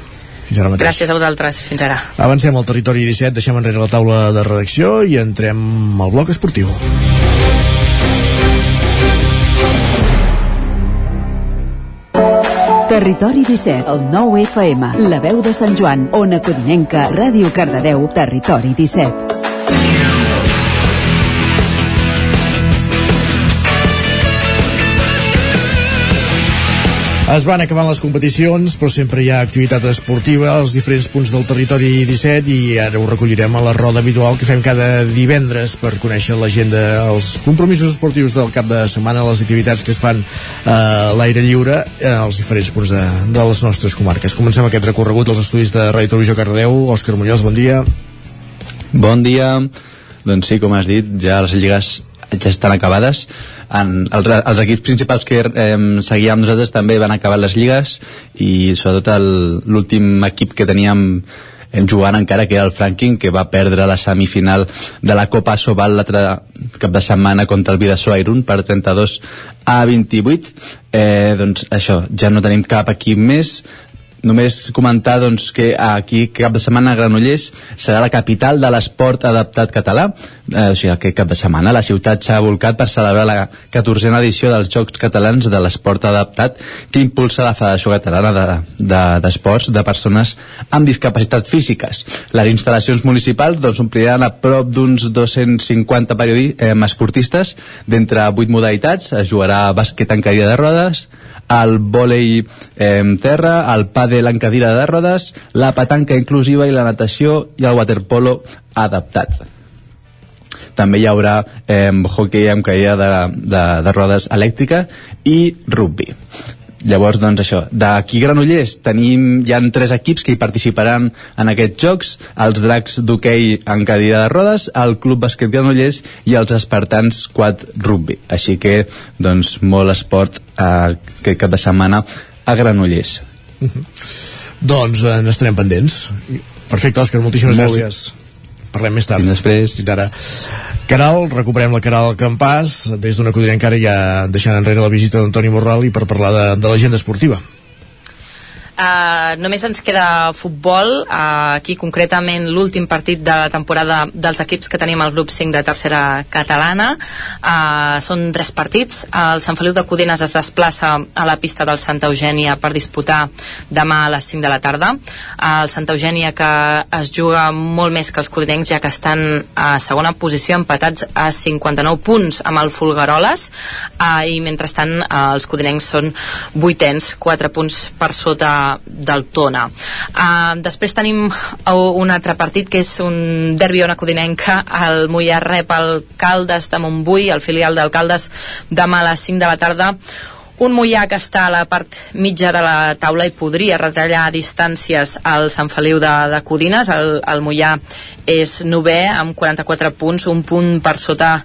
Fins ara mateix. Gràcies a vosaltres. Fins ara. Avancem al territori 17, deixem enrere la taula de redacció i entrem al bloc esportiu. Territori 17, el 9 FM, la veu de Sant Joan, Ona Codinenca, Ràdio Cardedeu, Territori 17. Es van acabant les competicions, però sempre hi ha activitat esportiva als diferents punts del territori 17 i ara ho recollirem a la roda habitual que fem cada divendres per conèixer l'agenda, els compromisos esportius del cap de setmana, les activitats que es fan eh, a l'aire lliure eh, als diferents punts de, de les nostres comarques. Comencem aquest recorregut als estudis de Ràdio Televisió Cardeu. Òscar Muñoz, bon dia. Bon dia. Doncs sí, com has dit, ja les lligues ja estan acabades. En, els, els equips principals que eh, seguíem nosaltres també van acabar les lligues i sobretot l'últim equip que teníem jugant encara que era el Franking que va perdre la semifinal de la Copa Sobal l'altre cap de setmana contra el Vidassó Airun per 32 a 28 eh, doncs això, ja no tenim cap equip més només comentar doncs, que aquí cap de setmana Granollers serà la capital de l'esport adaptat català. Eh, o sigui, aquest cap de setmana la ciutat s'ha volcat per celebrar la 14a edició dels Jocs Catalans de l'esport adaptat que impulsa la Federació Catalana d'Esports de, de, de persones amb discapacitat físiques. Les instal·lacions municipals doncs, ompliran a prop d'uns 250 periodi, eh, esportistes d'entre 8 modalitats. Es jugarà bàsquet en cadira de rodes el vòlei eh, terra, el pàdel en cadira de rodes, la petanca inclusiva i la natació i el waterpolo adaptat. També hi haurà eh, hockey amb cadira de, de, de rodes elèctrica i rugby. Llavors, doncs això, d'aquí Granollers tenim, hi han tres equips que hi participaran en aquests jocs, els dracs d'hoquei en cadira de rodes, el Club Bàsquet Granollers i els espartans quad rugby. Així que, doncs, molt esport eh, aquest cap de setmana a Granollers. Uh -huh. Doncs eh, n'estarem pendents. Perfecte, Òscar, moltíssimes Molt gràcies. Parlem més tard. Fins després. Fins ara. Caral, recuperem la Caral Campàs, des d'una codina encara ja deixant enrere la visita d'Antoni Morral i per parlar de, de l'agenda esportiva. Uh, només ens queda futbol uh, aquí concretament l'últim partit de la temporada dels equips que tenim al grup 5 de tercera catalana. Uh, són tres partits. El Sant Feliu de Codines es desplaça a la pista del Santa Eugènia per disputar demà a les 5 de la tarda. El Santa Eugènia que es juga molt més que els codinencs ja que estan a segona posició empatats a 59 punts amb el Fulgaroles uh, i mentrestant uh, els codinencs són vuitens 4 punts per sota del Tona. Uh, després tenim un altre partit que és un derbi ona codinenca, el Mollà rep el Caldes de Montbui, el filial del Caldes demà a les 5 de la tarda. Un Mollà que està a la part mitja de la taula i podria retallar distàncies al Sant Feliu de, de Codines. El, el Mollà és novè amb 44 punts, un punt per sota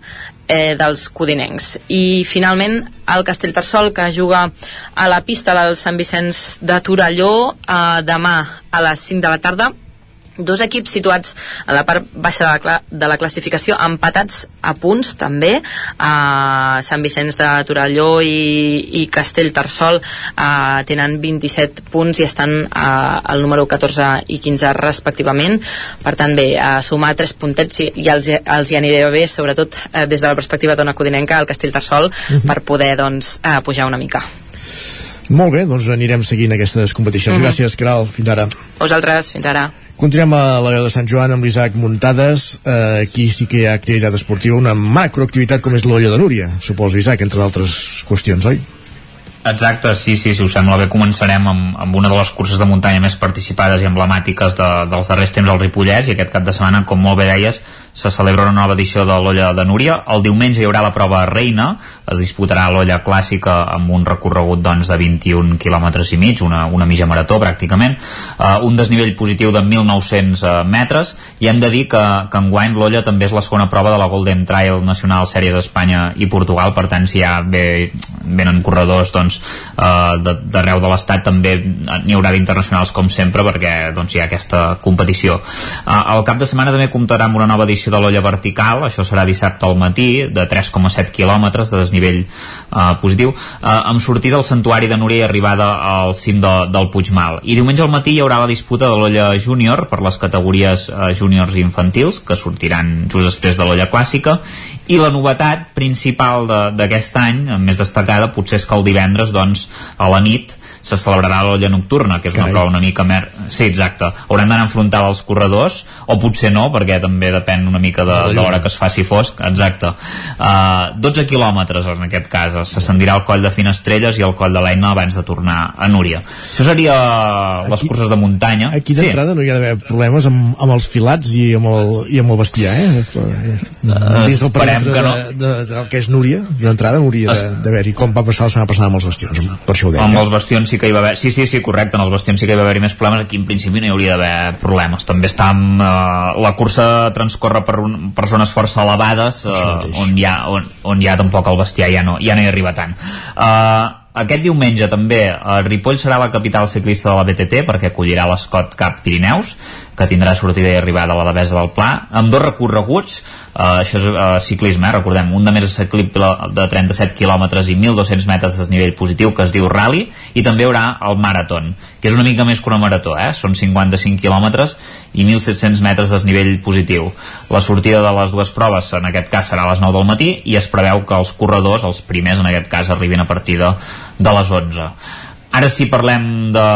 eh, dels codinencs. I finalment el Castellterçol que juga a la pista del Sant Vicenç de Torelló eh, demà a les 5 de la tarda dos equips situats a la part baixa de la, cla de la classificació empatats a punts també a Sant Vicenç de Torelló i, i Castellterçol eh, tenen 27 punts i estan eh, al número 14 i 15 respectivament per tant bé, a sumar 3 puntets i, i els, els hi aniré bé sobretot eh, des de la perspectiva d'una codinenca al Castellterçol uh -huh. per poder doncs, eh, pujar una mica Molt bé, doncs anirem seguint aquestes competicions. Uh -huh. Gràcies, Caral. Fins ara. Vosaltres, fins ara. Continuem a la veu de Sant Joan amb l'Isaac Muntades. Eh, aquí sí que hi ha activitat esportiva, una macroactivitat com és l'Olla de Núria, suposo, Isaac, entre d'altres qüestions, oi? Exacte, sí, sí, si us sembla bé començarem amb, amb una de les curses de muntanya més participades i emblemàtiques de, dels darrers temps al Ripollès i aquest cap de setmana, com molt bé deies, se celebra una nova edició de l'Olla de Núria. El diumenge hi haurà la prova reina, es disputarà l'Olla clàssica amb un recorregut doncs, de 21 km i mig, una, una mitja marató pràcticament, uh, un desnivell positiu de 1.900 uh, metres, i hem de dir que, que enguany l'Olla també és la segona prova de la Golden Trail Nacional Sèries d'Espanya i Portugal, per tant si ja ve, venen corredors doncs, uh, d'arreu de l'estat també n'hi haurà d'internacionals com sempre perquè doncs, hi ha aquesta competició. Uh, el cap de setmana també comptarà amb una nova edició de l'olla vertical, això serà dissabte al matí, de 3,7 quilòmetres de desnivell eh, positiu, eh, amb sortida al santuari de Núria i arribada al cim de, del Puigmal. I diumenge al matí hi haurà la disputa de l'olla júnior per les categories eh, júniors i infantils, que sortiran just després de l'olla clàssica, i la novetat principal d'aquest any, més destacada, potser és que el divendres, doncs, a la nit, se celebrarà l'olla nocturna, que és Carai. una prova una mica mer... Sí, exacte. Haurem d'anar enfrontar els corredors, o potser no, perquè també depèn una mica de, de l'hora que es faci fosc. Exacte. Uh, 12 quilòmetres, en aquest cas. S'ascendirà el coll de Finestrelles i el coll de l'Eina abans de tornar a Núria. Això seria aquí, les curses de muntanya. Aquí d'entrada sí. no hi ha d'haver problemes amb, amb els filats i amb el, i amb el bestiar, eh? Uh, Dins del no. de, de, de, que és Núria, d'entrada hauria d'haver-hi, com va passar la setmana passada amb els bastions, per això ho deia. Amb els bastions sí que hi va haver... Sí, sí, sí, correcte, en els bastions sí que hi va haver-hi més problemes, aquí en principi no hi hauria d'haver problemes. També està amb... Eh, la cursa transcorre per, un, per zones força elevades, eh, on, hi ha, on, on ja tampoc el bestiar ja no, ja no hi arriba tant. Eh, aquest diumenge també el Ripoll serà la capital ciclista de la BTT perquè acollirà l'Escot Cap Pirineus que tindrà sortida i arribada a la Devesa del Pla amb dos recorreguts uh, això és uh, ciclisme, eh, recordem, un de més de 37 km i 1.200 metres de desnivell positiu que es diu Rally i també hi haurà el Marathon que és una mica més que una marató, eh? són 55 km i 1.700 metres de desnivell positiu. La sortida de les dues proves en aquest cas serà a les 9 del matí i es preveu que els corredors, els primers en aquest cas arribin a partir de, de les 11 Ara sí parlem de,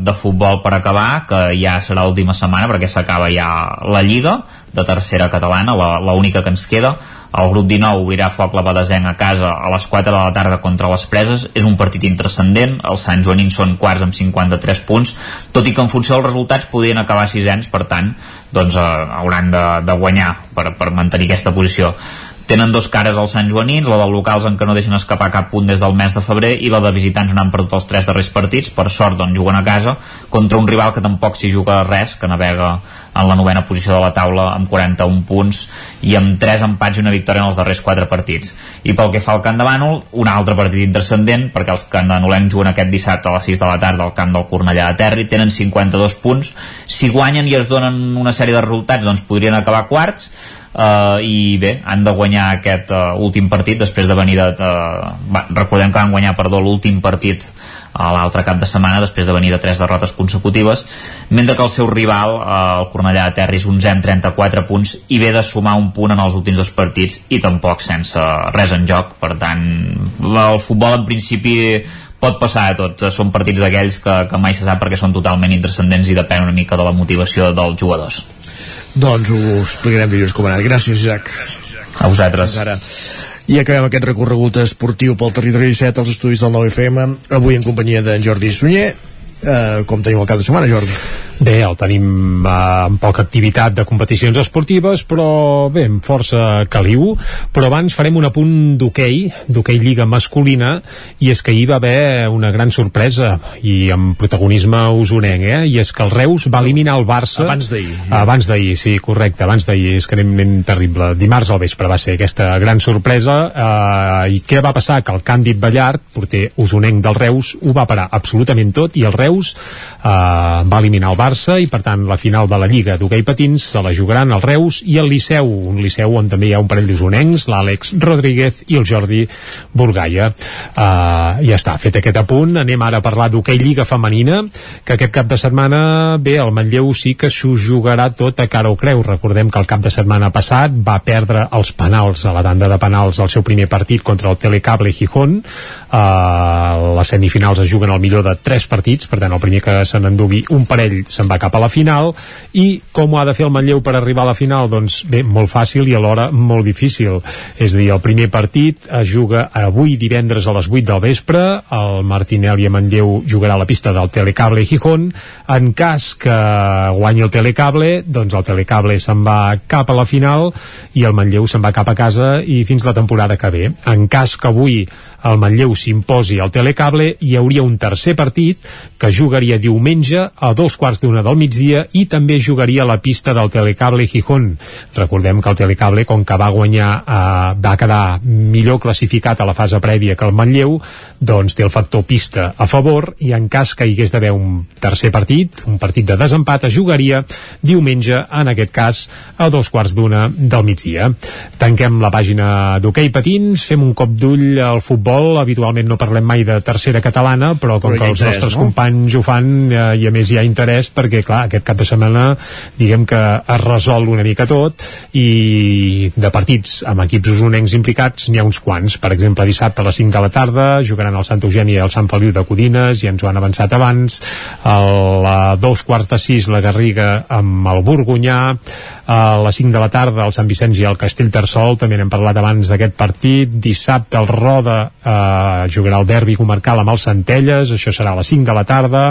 de futbol per acabar, que ja serà l'última setmana perquè s'acaba ja la Lliga de tercera catalana, la, única que ens queda. El grup 19 obrirà foc la Badesenc a casa a les 4 de la tarda contra les Preses. És un partit intrascendent. Els Sant Joanins són quarts amb 53 punts, tot i que en funció dels resultats podien acabar sisens, per tant, doncs, eh, hauran de, de guanyar per, per mantenir aquesta posició. Tenen dos cares als Sant Joanins, la dels locals en què no deixen escapar cap punt des del mes de febrer i la de visitants on han perdut els tres darrers partits, per sort doncs juguen a casa, contra un rival que tampoc s'hi juga res, que navega en la novena posició de la taula amb 41 punts i amb 3 empats i una victòria en els darrers 4 partits. I pel que fa al Camp de Bànol, un altre partit intrascendent, perquè els candanolencs juguen aquest dissabte a les 6 de la tarda al camp del Cornellà de Terri, tenen 52 punts. Si guanyen i es donen una sèrie de resultats, doncs podrien acabar quarts, uh, i bé, han de guanyar aquest uh, últim partit després de venir de, uh, recordem que van guanyar perdó l'últim partit a l'altre cap de setmana després de venir de tres derrotes consecutives mentre que el seu rival uh, el Cornellà de Terri és 11 amb 34 punts i ve de sumar un punt en els últims dos partits i tampoc sense res en joc. Per tant el futbol en principi pot passar a tot, són partits d'aquells que, que mai se sap perquè són totalment intrascendents i depèn una mica de la motivació dels jugadors doncs ho explicarem dilluns com ha anat. Gràcies, Isaac. A vosaltres. Ara. I acabem aquest recorregut esportiu pel territori 17 als estudis del 9FM, avui en companyia d'en Jordi Sunyer. Eh, com tenim el cap de setmana, Jordi? Bé, el tenim eh, amb poca activitat de competicions esportives, però bé, amb força caliu. Però abans farem un apunt d'hoquei, d'hoquei Lliga masculina, i és que hi va haver una gran sorpresa, i amb protagonisme usonenc, eh? i és que el Reus va eliminar el Barça... Abans d'ahir. Abans d'ahir, sí, correcte, abans d'ahir, és que anem, anem terrible. Dimarts al vespre va ser aquesta gran sorpresa, eh, i què va passar? Que el Càndid Ballart, porter usonenc del Reus, ho va parar absolutament tot, i el Reus eh, va eliminar el Barça i per tant la final de la Lliga d'hoquei patins se la jugaran el Reus i el Liceu, un Liceu on també hi ha un parell d'usonencs, l'Àlex Rodríguez i el Jordi Burgaia. Uh, ja està, fet aquest apunt, anem ara a parlar d'hoquei Lliga femenina, que aquest cap de setmana, bé, el Manlleu sí que s'ho jugarà tot a cara o creu. Recordem que el cap de setmana passat va perdre els penals a la tanda de penals al seu primer partit contra el Telecable Gijón. Uh, les semifinals es juguen al millor de tres partits, per tant el primer que se n'endugui un parell se'n va cap a la final i com ho ha de fer el Manlleu per arribar a la final? Doncs bé, molt fàcil i alhora molt difícil. És a dir, el primer partit es juga avui divendres a les 8 del vespre, el Martinelli a Manlleu jugarà a la pista del Telecable Gijón. En cas que guanyi el Telecable, doncs el Telecable se'n va cap a la final i el Manlleu se'n va cap a casa i fins la temporada que ve. En cas que avui el Manlleu s'imposi al telecable, hi hauria un tercer partit que jugaria diumenge a dos quarts d'una del migdia i també jugaria a la pista del telecable Gijón. Recordem que el telecable, com que va guanyar, eh, va quedar millor classificat a la fase prèvia que el Manlleu, doncs té el factor pista a favor i en cas que hi hagués d'haver un tercer partit, un partit de desempat, es jugaria diumenge, en aquest cas, a dos quarts d'una del migdia. Tanquem la pàgina d'hoquei patins, fem un cop d'ull al futbol, habitualment no parlem mai de tercera catalana, però com però que els interès, nostres no? companys ho fan eh, i a més hi ha interès perquè, clar, aquest cap de setmana diguem que es resol una mica tot i de partits amb equips usonencs implicats n'hi ha uns quants. Per exemple, dissabte a les 5 de la tarda jugaran el Sant Eugeni i el Sant Feliu de Codines, i ens ho han avançat abans. A dos quarts de sis la Garriga amb el Burgunyà, a les 5 de la tarda el Sant Vicenç i el Castell Tarsol, també n'hem parlat abans d'aquest partit. Dissabte el Roda eh, jugarà el derbi comarcal amb els Centelles, això serà a les 5 de la tarda.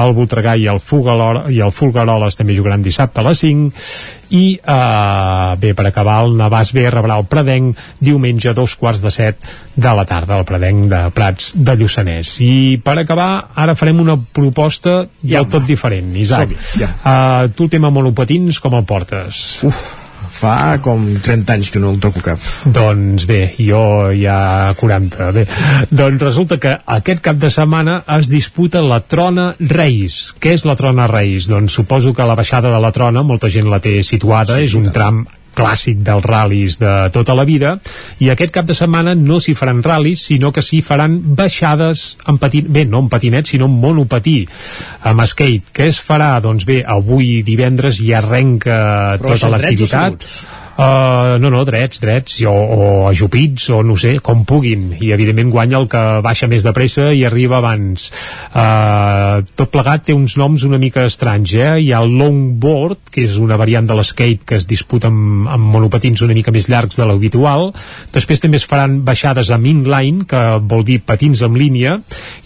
El Voltregà i el, Fugalor, i el Fulgaroles també jugaran dissabte a les 5 i eh, bé, per acabar el Navàs B rebrà el Predenc diumenge a dos quarts de set de la tarda el Predenc de Prats de Lluçanès i per acabar ara farem una proposta ja, del tot diferent Isaac, ja. uh, tu el tema monopatins com el portes? Uf, fa com 30 anys que no el toco cap. Doncs bé, jo ja 40. Bé, doncs resulta que aquest cap de setmana es disputa la Trona Reis. Què és la Trona Reis? Doncs suposo que la baixada de la Trona, molta gent la té situada, sí, és un tram clàssic dels ral·lis de tota la vida i aquest cap de setmana no s'hi faran ral·lis sinó que s'hi faran baixades en patin... bé, no en patinet sinó en monopatí. Amb skate, què es farà? doncs bé, avui divendres ja arrenca Però tota l'activitat Uh, no, no, drets, drets, o, o ajupits, o no sé, com puguin. I evidentment guanya el que baixa més de pressa i arriba abans. Uh, tot plegat té uns noms una mica estranys, eh? Hi ha el longboard, que és una variant de l'skate que es disputa amb, amb monopatins una mica més llargs de l'habitual. Després també es faran baixades amb inline, que vol dir patins en línia,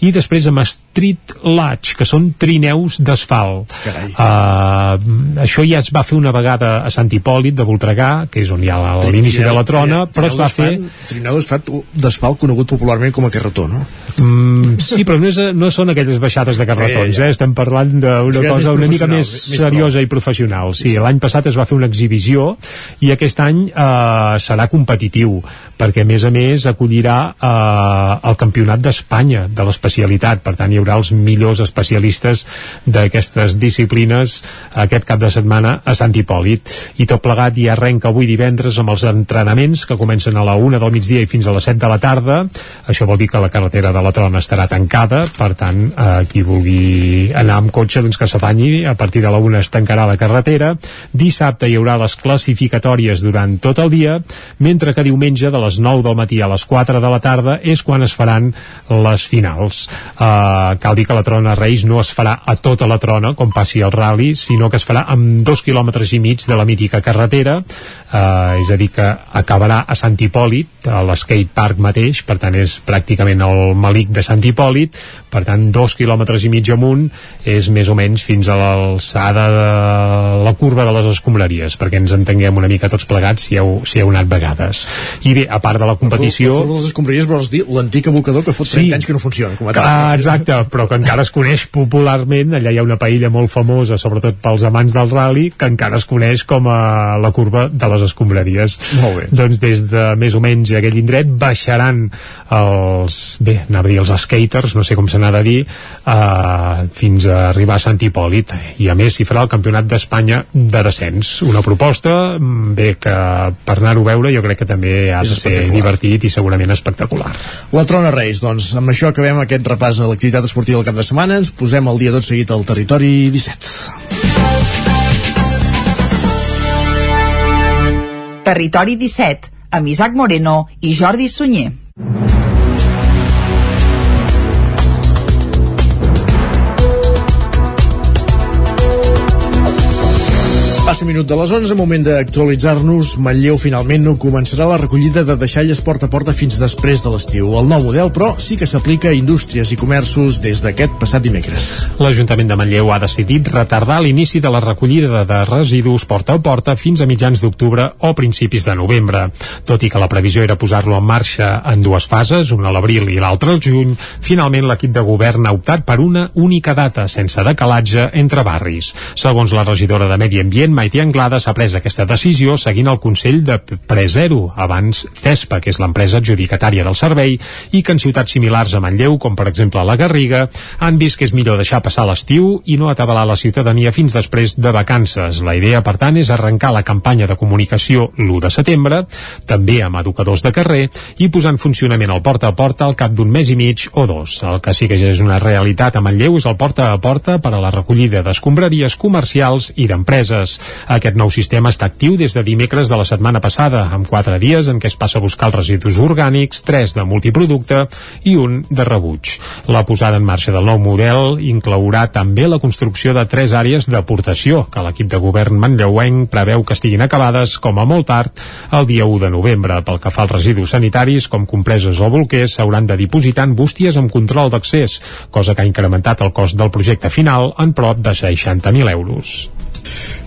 i després amb street latch, que són trineus d'asfalt. Uh, això ja es va fer una vegada a Sant Hipòlit de Voltregà, que és on hi ha l'inici de la trona, però es va fer... Trineu d'asfalt conegut popularment com a carretó, no? Mm, sí, però no, és, no són aquelles baixades de carretons, eh, eh? estem parlant d'una cosa una mica més, més seriosa i professional. Sí, sí. l'any passat es va fer una exhibició i aquest any eh, serà competitiu, perquè a més a més acollirà eh, el Campionat d'Espanya de l'especialitat, per tant hi haurà els millors especialistes d'aquestes disciplines aquest cap de setmana a Sant Hipòlit. I tot plegat ja arrenca avui divendres amb els entrenaments que comencen a la una del migdia i fins a les 7 de la tarda. Això vol dir que la carretera de la Trona estarà tancada, per tant, eh, qui vulgui anar amb cotxe, doncs que s'afanyi, a partir de la una es tancarà la carretera. Dissabte hi haurà les classificatòries durant tot el dia, mentre que diumenge de les 9 del matí a les 4 de la tarda és quan es faran les finals. Eh, cal dir que la Trona Reis no es farà a tota la Trona, com passi el rally, sinó que es farà amb dos quilòmetres i mig de la mítica carretera, eh, és a dir que acabarà a Sant Hipòlit a l'skate park mateix, per tant és pràcticament el malic de Sant Hipòlit per tant dos quilòmetres i mig amunt és més o menys fins a l'alçada de la curva de les escombraries perquè ens entenguem una mica tots plegats si heu, si heu anat vegades i bé, a part de la competició la, curva de les escombraries vols dir l'antic abocador que fot 30 sí, anys que no funciona com a tal. Ah, exacte, però que encara es coneix popularment allà hi ha una paella molt famosa sobretot pels amants del rally que encara es coneix com a la curva de les escombraries molt bé. doncs des de més o menys aquell indret baixaran els, bé, anava a dir els skaters, no sé com se n'ha de dir, eh, fins a arribar a Sant Hipòlit. I a més s'hi farà el Campionat d'Espanya de descens. Una proposta, mm, bé, que per anar-ho a veure jo crec que també ha de ser divertit i segurament espectacular. La Trona Reis, doncs amb això acabem aquest repàs a l'activitat esportiva del cap de setmana. Ens posem el dia tot seguit al territori 17. Territori 17, amb Isaac Moreno i Jordi Sunyer. Passa minut de les 11, moment d'actualitzar-nos. Manlleu finalment no començarà la recollida de deixalles porta a porta fins després de l'estiu. El nou model, però, sí que s'aplica a indústries i comerços des d'aquest passat dimecres. L'Ajuntament de Manlleu ha decidit retardar l'inici de la recollida de residus porta a porta fins a mitjans d'octubre o principis de novembre. Tot i que la previsió era posar-lo en marxa en dues fases, una a l'abril i l'altra al juny, finalment l'equip de govern ha optat per una única data, sense decalatge entre barris. Segons la regidora de Medi Ambient, Maite Anglada, s'ha pres aquesta decisió seguint el Consell de Presero, abans CESPA, que és l'empresa adjudicatària del servei, i que en ciutats similars a Manlleu, com per exemple la Garriga, han vist que és millor deixar passar l'estiu i no atabalar la ciutadania fins després de vacances. La idea, per tant, és arrencar la campanya de comunicació l'1 de setembre, també amb educadors de carrer, i posar en funcionament el porta a porta al cap d'un mes i mig o dos. El que sí que ja és una realitat a Manlleu és el porta a porta per a la recollida d'escombraries comercials i d'empreses. Aquest nou sistema està actiu des de dimecres de la setmana passada, amb quatre dies en què es passa a buscar els residus orgànics, tres de multiproducte i un de rebuig. La posada en marxa del nou model inclourà també la construcció de tres àrees d'aportació, que l'equip de govern manlleuenc preveu que estiguin acabades com a molt tard el dia 1 de novembre. Pel que fa als residus sanitaris, com compreses o bolquers, s'hauran de dipositar en bústies amb control d'accés, cosa que ha incrementat el cost del projecte final en prop de 60.000 euros.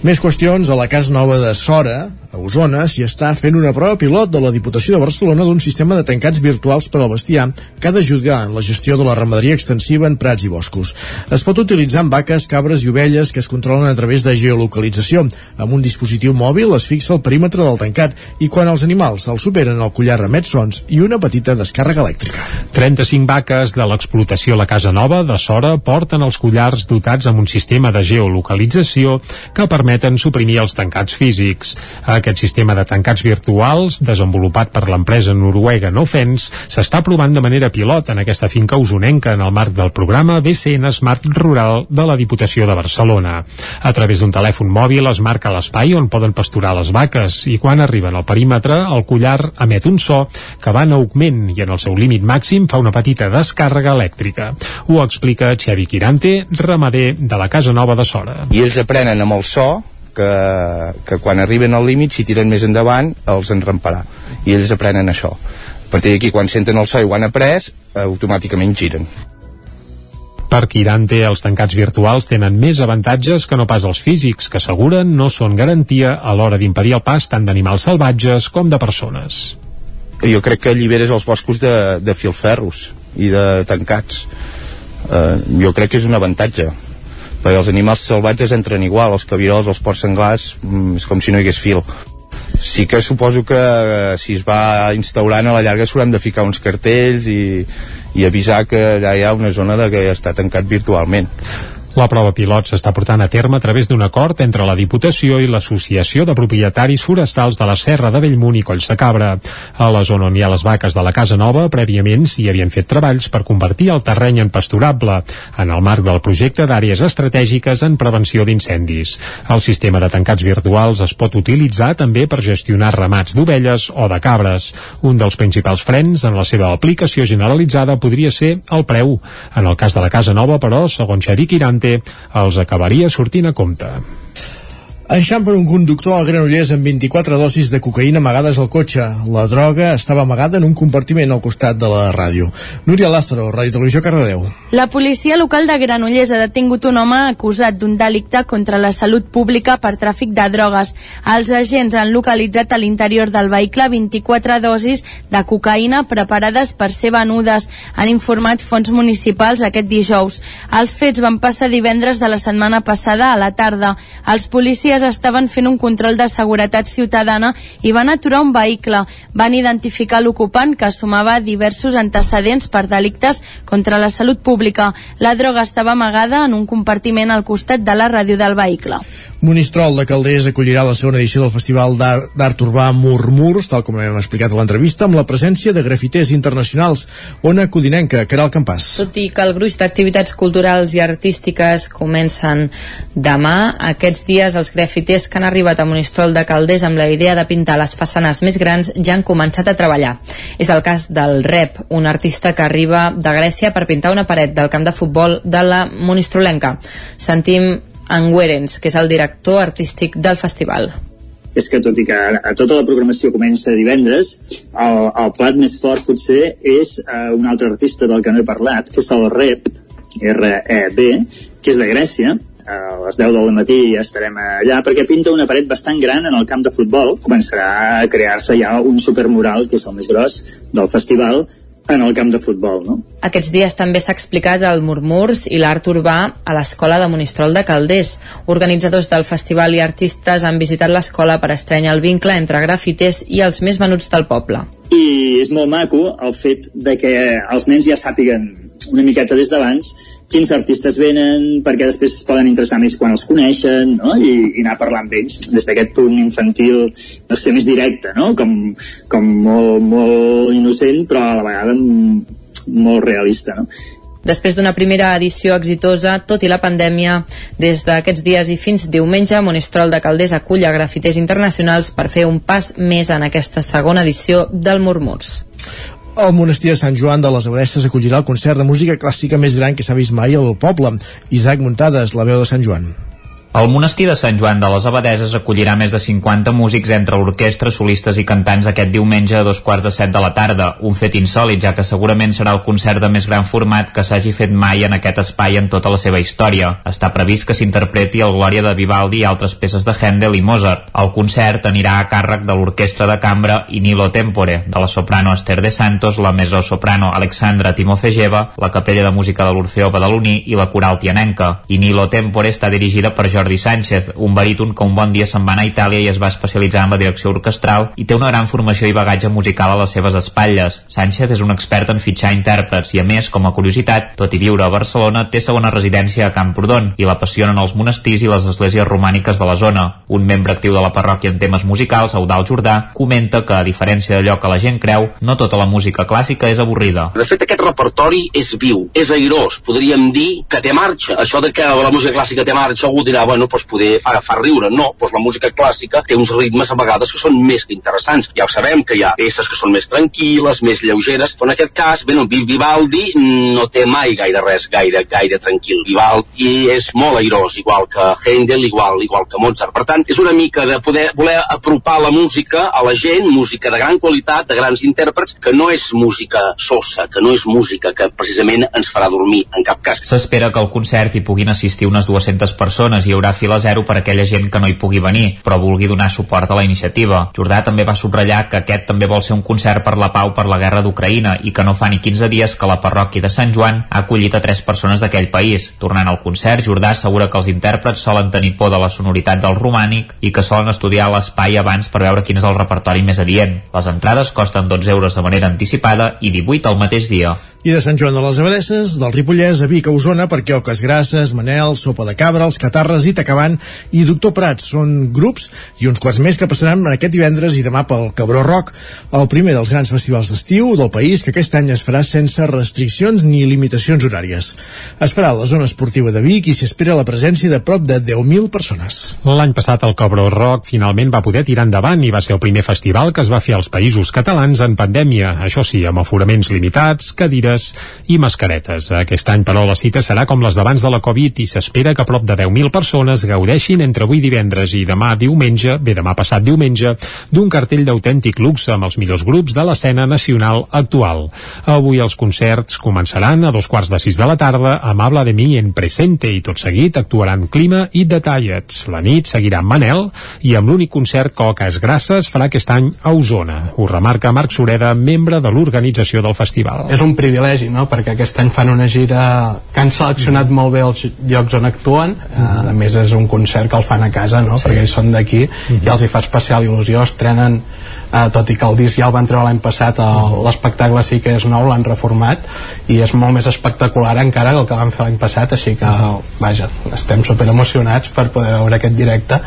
Més qüestions a la Casa Nova de Sora, a Osona s'hi està fent una prova pilot de la Diputació de Barcelona d'un sistema de tancats virtuals per al bestiar que ha d'ajudar en la gestió de la ramaderia extensiva en prats i boscos. Es pot utilitzar amb vaques, cabres i ovelles que es controlen a través de geolocalització. Amb un dispositiu mòbil es fixa el perímetre del tancat i quan els animals el superen el collar remet sons i una petita descàrrega elèctrica. 35 vaques de l'explotació La Casa Nova de Sora porten els collars dotats amb un sistema de geolocalització que permeten suprimir els tancats físics. Aquest sistema de tancats virtuals, desenvolupat per l'empresa noruega Nofens, s'està provant de manera pilot en aquesta finca usonenca en el marc del programa BCN Smart Rural de la Diputació de Barcelona. A través d'un telèfon mòbil es marca l'espai on poden pasturar les vaques i quan arriben al perímetre el collar emet un so que va en augment i en el seu límit màxim fa una petita descàrrega elèctrica. Ho explica Xavi Quirante, ramader de la Casa Nova de Sora. I ells aprenen amb el so que, que quan arriben al límit, si tiren més endavant, els enramparà. I ells aprenen això. A partir d'aquí, quan senten el so i ho han après, automàticament giren. Per Quirante, els tancats virtuals tenen més avantatges que no pas els físics, que asseguren no són garantia a l'hora d'impedir el pas tant d'animals salvatges com de persones. Jo crec que alliberes els boscos de, de filferros i de tancats. Uh, jo crec que és un avantatge perquè els animals salvatges entren igual, els cabirols, els porcs senglars, mm, és com si no hi hagués fil. Sí que suposo que eh, si es va instaurant a la llarga s'hauran de ficar uns cartells i, i avisar que allà hi ha una zona de que està tancat virtualment. La prova pilot s'està portant a terme a través d'un acord entre la Diputació i l'Associació de Propietaris Forestals de la Serra de Bellmunt i Colls de Cabra. A la zona on hi ha les vaques de la Casa Nova, prèviament s'hi havien fet treballs per convertir el terreny en pasturable, en el marc del projecte d'àrees estratègiques en prevenció d'incendis. El sistema de tancats virtuals es pot utilitzar també per gestionar ramats d'ovelles o de cabres. Un dels principals frens en la seva aplicació generalitzada podria ser el preu. En el cas de la Casa Nova, però, segons Xavi Quirant, els acabaria sortint a compte. Enxampen un conductor a Granollers amb 24 dosis de cocaïna amagades al cotxe. La droga estava amagada en un compartiment al costat de la ràdio. Núria Lázaro, Ràdio Televisió Cardedeu. La policia local de Granollers ha detingut un home acusat d'un delicte contra la salut pública per tràfic de drogues. Els agents han localitzat a l'interior del vehicle 24 dosis de cocaïna preparades per ser venudes. Han informat fons municipals aquest dijous. Els fets van passar divendres de la setmana passada a la tarda. Els policies policies estaven fent un control de seguretat ciutadana i van aturar un vehicle. Van identificar l'ocupant que sumava diversos antecedents per delictes contra la salut pública. La droga estava amagada en un compartiment al costat de la ràdio del vehicle. Monistrol de Calders acollirà la segona edició del Festival d'Art Urbà Murmurs, tal com hem explicat a l'entrevista, amb la presència de grafiters internacionals. Ona Codinenca, Caral Campàs. Tot i que el gruix d'activitats culturals i artístiques comencen demà, aquests dies els grafiters que han arribat a Monistrol de Calders amb la idea de pintar les façanes més grans ja han començat a treballar. És el cas del Rep, un artista que arriba de Grècia per pintar una paret del camp de futbol de la Monistrolenca. Sentim en Werens, que és el director artístic del festival. És que tot i que a tota la programació comença divendres, el, el plat més fort potser és uh, un altre artista del que no he parlat, que és el Rep, R-E-B, que és de Grècia, a les 10 del matí ja estarem allà perquè pinta una paret bastant gran en el camp de futbol. Començarà a crear-se ja un supermural que és el més gros del festival en el camp de futbol, no? Aquests dies també s'ha explicat el Murmurs i l'art urbà a l'Escola de Monistrol de Calders. Organitzadors del festival i artistes han visitat l'escola per estranyar el vincle entre grafiters i els més venuts del poble. I és molt maco el fet de que els nens ja sàpiguen una miqueta des d'abans quins artistes venen, perquè després es poden interessar més quan els coneixen, no? I, i anar parlant amb ells des d'aquest punt infantil, no sé, més directe, no? Com, com molt, molt innocent, però a la vegada molt realista, no? Després d'una primera edició exitosa, tot i la pandèmia, des d'aquests dies i fins diumenge, Monistrol de Calders acull a grafiters internacionals per fer un pas més en aquesta segona edició del Murmurs. El monestir de Sant Joan de les Abadesses acollirà el concert de música clàssica més gran que s'ha vist mai al poble. Isaac Muntades, la veu de Sant Joan. El monestir de Sant Joan de les Abadeses acollirà més de 50 músics entre l'orquestra, solistes i cantants aquest diumenge a dos quarts de set de la tarda, un fet insòlid, ja que segurament serà el concert de més gran format que s'hagi fet mai en aquest espai en tota la seva història. Està previst que s'interpreti el Glòria de Vivaldi i altres peces de Handel i Mozart. El concert anirà a càrrec de l'orquestra de cambra Inilo Tempore, de la soprano Esther de Santos, la soprano Alexandra Timofejeva, la capella de música de l'Orfeó Badaloní i la coral tianenca. Inilo Tempore està dirigida per Jordi Sánchez, un baríton que un bon dia se'n va anar a Itàlia i es va especialitzar en la direcció orquestral i té una gran formació i bagatge musical a les seves espatlles. Sánchez és un expert en fitxar intèrprets i, a més, com a curiositat, tot i viure a Barcelona, té segona residència a Camprodon i l'apassionen els monestirs i les esglésies romàniques de la zona. Un membre actiu de la parròquia en temes musicals, Eudal Jordà, comenta que, a diferència d'allò que la gent creu, no tota la música clàssica és avorrida. De fet, aquest repertori és viu, és airós, podríem dir que té marxa. Això de que la música clàssica té marxa, algú dirà, bueno, doncs poder fa, fa riure. No, doncs la música clàssica té uns ritmes a vegades que són més que interessants. Ja ho sabem que hi ha peces que són més tranquil·les, més lleugeres, però en aquest cas, bé, no, Vivaldi no té mai gaire res gaire, gaire tranquil. Vivaldi és molt airós, igual que Handel, igual, igual que Mozart. Per tant, és una mica de poder voler apropar la música a la gent, música de gran qualitat, de grans intèrprets, que no és música sosa, que no és música que precisament ens farà dormir en cap cas. S'espera que al concert hi puguin assistir unes 200 persones. Hi haurà files zero per aquella gent que no hi pugui venir, però vulgui donar suport a la iniciativa. Jordà també va subratllar que aquest també vol ser un concert per la pau per la guerra d'Ucraïna i que no fa ni 15 dies que la parròquia de Sant Joan ha acollit a tres persones d'aquell país. Tornant al concert, Jordà assegura que els intèrprets solen tenir por de la sonoritat del romànic i que solen estudiar l'espai abans per veure quin és el repertori més adient. Les entrades costen 12 euros de manera anticipada i 18 el mateix dia. I de Sant Joan de les Abadesses, del Ripollès a Vic a Osona, perquè Oques Grasses, Manel, Sopa de Cabra, els Catarres i Tacabant i Doctor Prats són grups i uns quants més que passaran aquest divendres i demà pel Cabró Rock, el primer dels grans festivals d'estiu del país que aquest any es farà sense restriccions ni limitacions horàries. Es farà a la zona esportiva de Vic i s'espera la presència de prop de 10.000 persones. L'any passat el Cabró Rock finalment va poder tirar endavant i va ser el primer festival que es va fer als països catalans en pandèmia, això sí, amb aforaments limitats, cadires màscares i mascaretes. Aquest any, però, la cita serà com les d'abans de la Covid i s'espera que prop de 10.000 persones gaudeixin entre avui divendres i demà diumenge, bé, demà passat diumenge, d'un cartell d'autèntic luxe amb els millors grups de l'escena nacional actual. Avui els concerts començaran a dos quarts de sis de la tarda amb Habla de mi en presente i tot seguit actuaran Clima i Detallets. La nit seguirà amb Manel i amb l'únic concert que Oques Grasses farà aquest any a Osona. Ho remarca Marc Sureda, membre de l'organització del festival. És un privilegi privilegi, no? perquè aquest any fan una gira que han seleccionat molt bé els llocs on actuen, uh, a més és un concert que el fan a casa, no? Sí. perquè ells són d'aquí, uh -huh. i els hi fa especial il·lusió, estrenen eh, tot i que el disc ja el van treure l'any passat l'espectacle sí que és nou, l'han reformat i és molt més espectacular encara que el que van fer l'any passat, així que vaja, estem super emocionats per poder veure aquest directe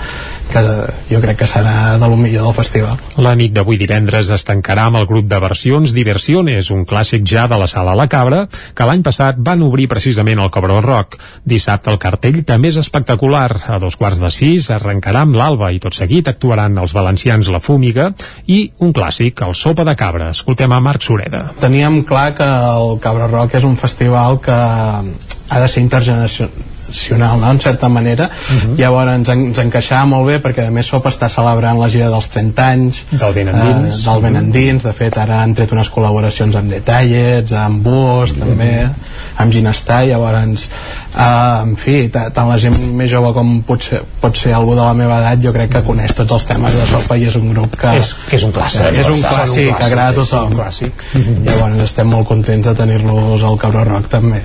que jo crec que serà de lo millor del festival. La nit d'avui divendres es tancarà amb el grup de versions Diversiones, un clàssic ja de la sala La Cabra, que l'any passat van obrir precisament el Cabró Rock. Dissabte el cartell també és espectacular. A dos quarts de sis arrencarà amb l'Alba i tot seguit actuaran els valencians La Fúmiga i un clàssic, el Sopa de Cabra. Escoltem a Marc Sureda. Teníem clar que el Cabra Rock és un festival que ha de ser intergeneracional tradicional no? en certa manera uh -huh. llavors ens, en, ens encaixava molt bé perquè a més SOP està celebrant la gira dels 30 anys del Ben Endins, eh, del ben endins. de fet ara han tret unes col·laboracions amb Detallets, amb Bus uh -huh. també, amb Ginestar llavors eh, en fi tant la gent més jove com pot ser, pot ser algú de la meva edat jo crec que coneix tots els temes de Sopa i és un grup que és, que és un clàssic, és, és un clàssic, que agrada a tothom sí, clàssic. llavors estem molt contents de tenir-los al Cabró Rock també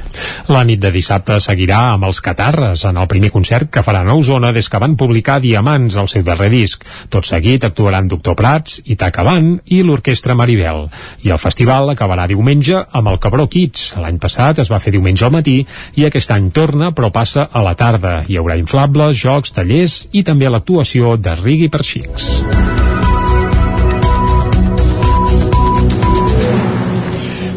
la nit de dissabte seguirà amb els Catarres en el primer concert que faran a Osona des que van publicar Diamants, el seu darrer disc. Tot seguit actuaran Doctor Prats, Itaca Van i l'Orquestra Maribel. I el festival acabarà diumenge amb el Cabró Kids. L'any passat es va fer diumenge al matí i aquest any torna però passa a la tarda. Hi haurà inflables, jocs, tallers i també l'actuació de Rigui per xics.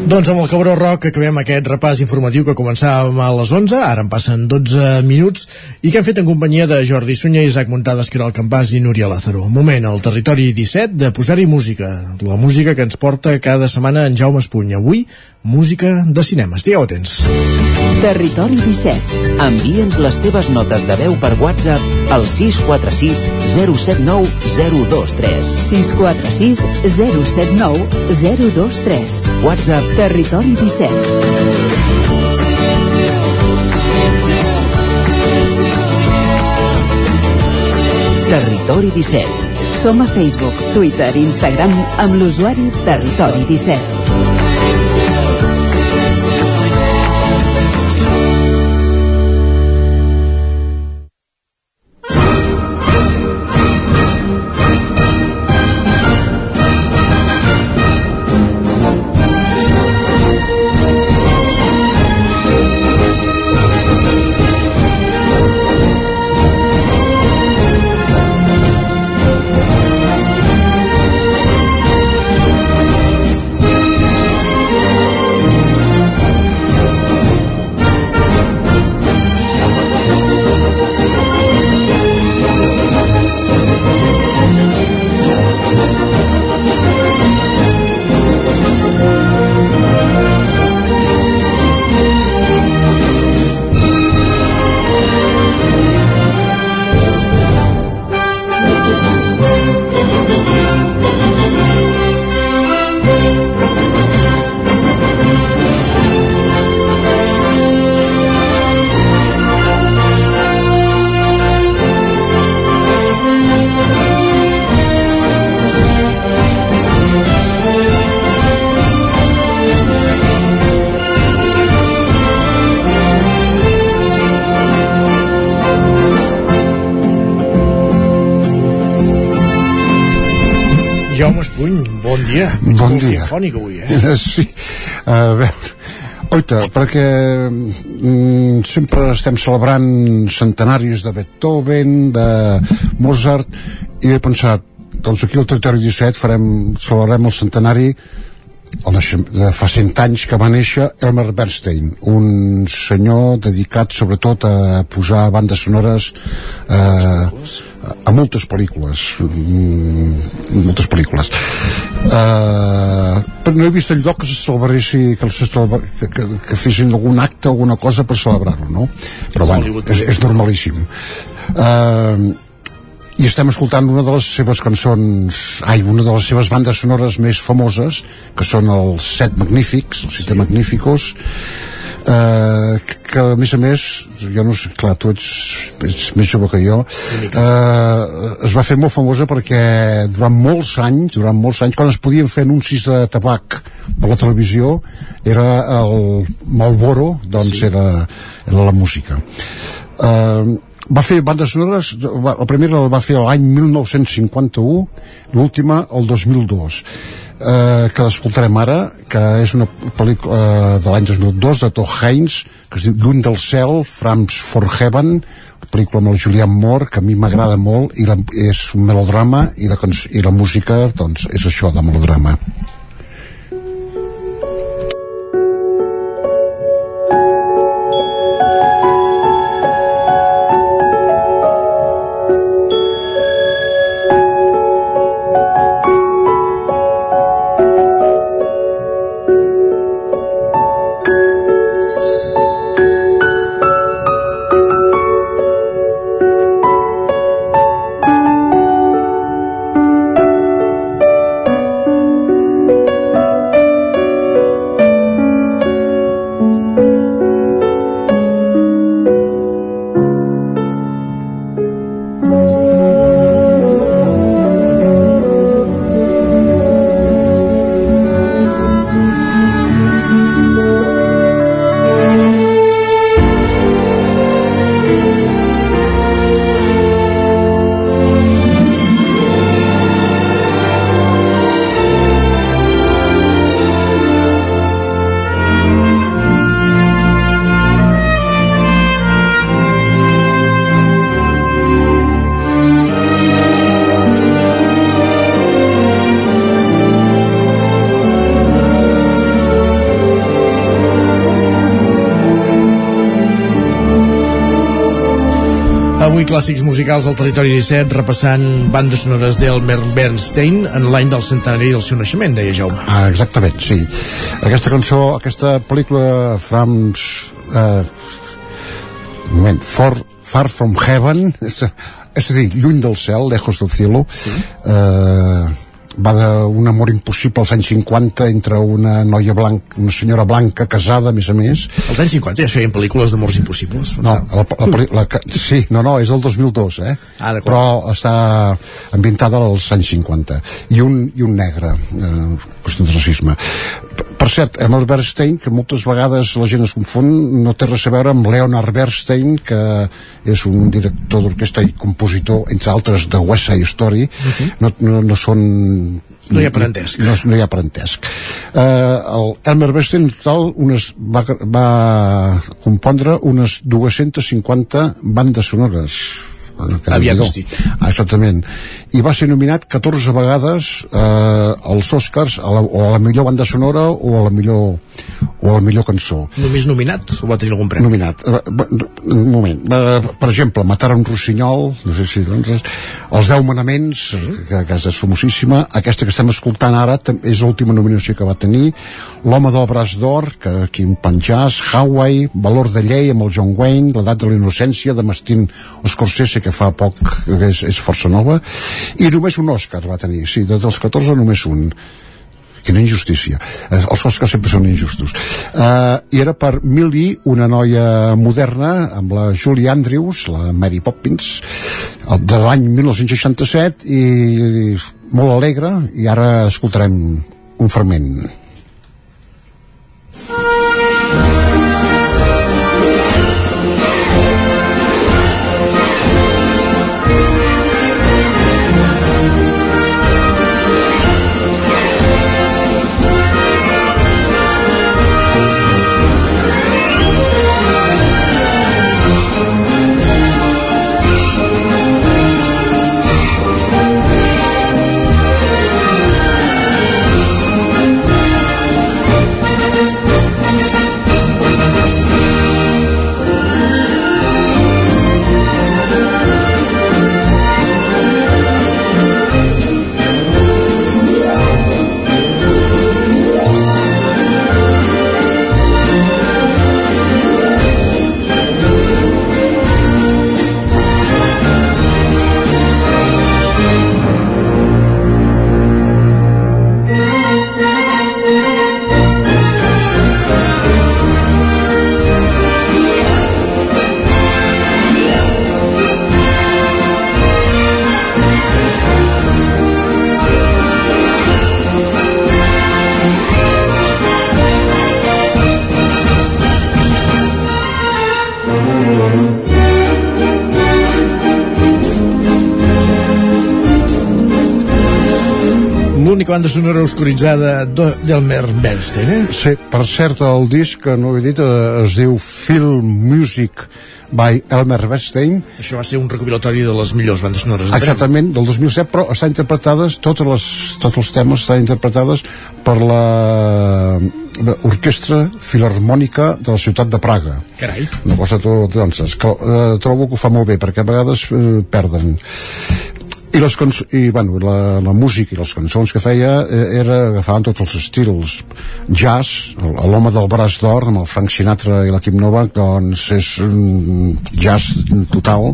Doncs amb el Cabró Rock acabem aquest repàs informatiu que començàvem a les 11, ara en passen 12 minuts, i que hem fet en companyia de Jordi Sunyer, Isaac Montades, Caral Campàs i Núria Lázaro. Moment, al territori 17, de posar-hi música. La música que ens porta cada setmana en Jaume Espuny. Avui, música de cinema. Estigueu atents. Territori 17. Envia'ns les teves notes de veu per WhatsApp al 646 079 023. 646 079 023. WhatsApp Territori 17. Territori 17. Som a Facebook, Twitter i Instagram amb l'usuari Territori 17. Sinfònic avui, eh? Sí, a veure, oita, perquè mm, sempre estem celebrant centenaris de Beethoven, de Mozart, i he pensat, doncs aquí al territori 17 farem, celebrarem el centenari el de fa 100 anys que va néixer Elmer Bernstein, un senyor dedicat sobretot a posar bandes sonores eh, a moltes pel·lícules mm, moltes pel·lícules. Eh, però no he vist el lloc que se celebressi que, se celebra, que, que, que fessin algun acte alguna cosa per celebrar-lo no? però bueno, és, és normalíssim. Eh, i estem escoltant una de les seves cançons ai, una de les seves bandes sonores més famoses que són els Set Magnífics els Set sí. Magníficos eh, que, a més a més jo no sé, clar, tu ets, ets més jove que jo eh, es va fer molt famosa perquè durant molts anys durant molts anys, quan es podien fer anuncis de tabac per la televisió era el Malboro doncs sí. era, era la música eh, va fer bandes sonores la primera la va fer l'any 1951 l'última el 2002 eh, que l'escoltarem ara que és una pel·lícula eh, de l'any 2002 de Todd Haynes que es diu Lluny del cel, Frames for Heaven pel·lícula amb el Julian Moore que a mi m'agrada molt i la, és un melodrama i la, i la música doncs és això de melodrama clàssics musicals al territori 17 repassant bandes sonores d'Elmer Bernstein en l'any del centenari del seu naixement, deia Jaume. Ah, exactament, sí. Aquesta cançó, aquesta pel·lícula Frams... Eh, un moment, For, Far From Heaven, és, és a dir, lluny del cel, lejos del cielo, sí. eh, va d'un amor impossible als anys 50 entre una noia blanca, una senyora blanca casada, a més a més. Als anys 50 ja es feien pel·lícules d'amors impossibles. No, la, la, la, la, sí, no, no, és del 2002, eh? Ah, Però està ambientada als anys 50. I un, i un negre, eh, qüestió de racisme. Per cert, Emil Bernstein, que moltes vegades la gent es confon, no té res a veure amb Leonard Bernstein, que és un director d'orquestra i compositor, entre altres, de West Side Story. Uh -huh. no, no, no són no hi ha parentesc. No, no hi ha parentesc. Uh, el Elmer Bernstein, total, unes, va, va compondre unes 250 bandes sonores Aviat has dit. Ah, exactament. I va ser nominat 14 vegades eh, als Oscars a la, o a la millor banda sonora o a la millor o a la millor cançó. Només nominat o va tenir algun premi? Nominat. Un moment. Per exemple, Matar un rossinyol, no sé si... Doncs, els Deu Manaments, que, que és famosíssima. Aquesta que estem escoltant ara és l'última nominació que va tenir. L'Home del Braç d'Or, que en penjàs. Hawaii, Valor de llei amb el John Wayne, L'edat de la innocència de Mastin Scorsese, que fa poc que és, és força nova. I només un Òscar va tenir. Sí, dels 14 només un quina injustícia. Els Oscars sempre són injustos. Uh, i era per Millie una noia moderna amb la Julie Andrews la Mary Poppins de l'any 1967 i molt alegre i ara escoltarem un fragment banda sonora oscuritzada d'Elmer Bernstein, eh? Sí, per cert, el disc, que no ho he dit, eh, es diu Film Music by Elmer Bernstein. Això va ser un recopilatori de les millors bandes sonores. Exactament, del 2007, però està interpretades, totes les, tots els temes estan interpretades per la Orquestra Filarmònica de la ciutat de Praga. Carai. Una cosa tot, doncs, que, eh, trobo que ho fa molt bé, perquè a vegades eh, perden i, les i bueno, la, la música i les cançons que feia eh, era agafaven tots els estils jazz, l'home del braç d'or amb el Frank Sinatra i l'equip Novak doncs és un jazz total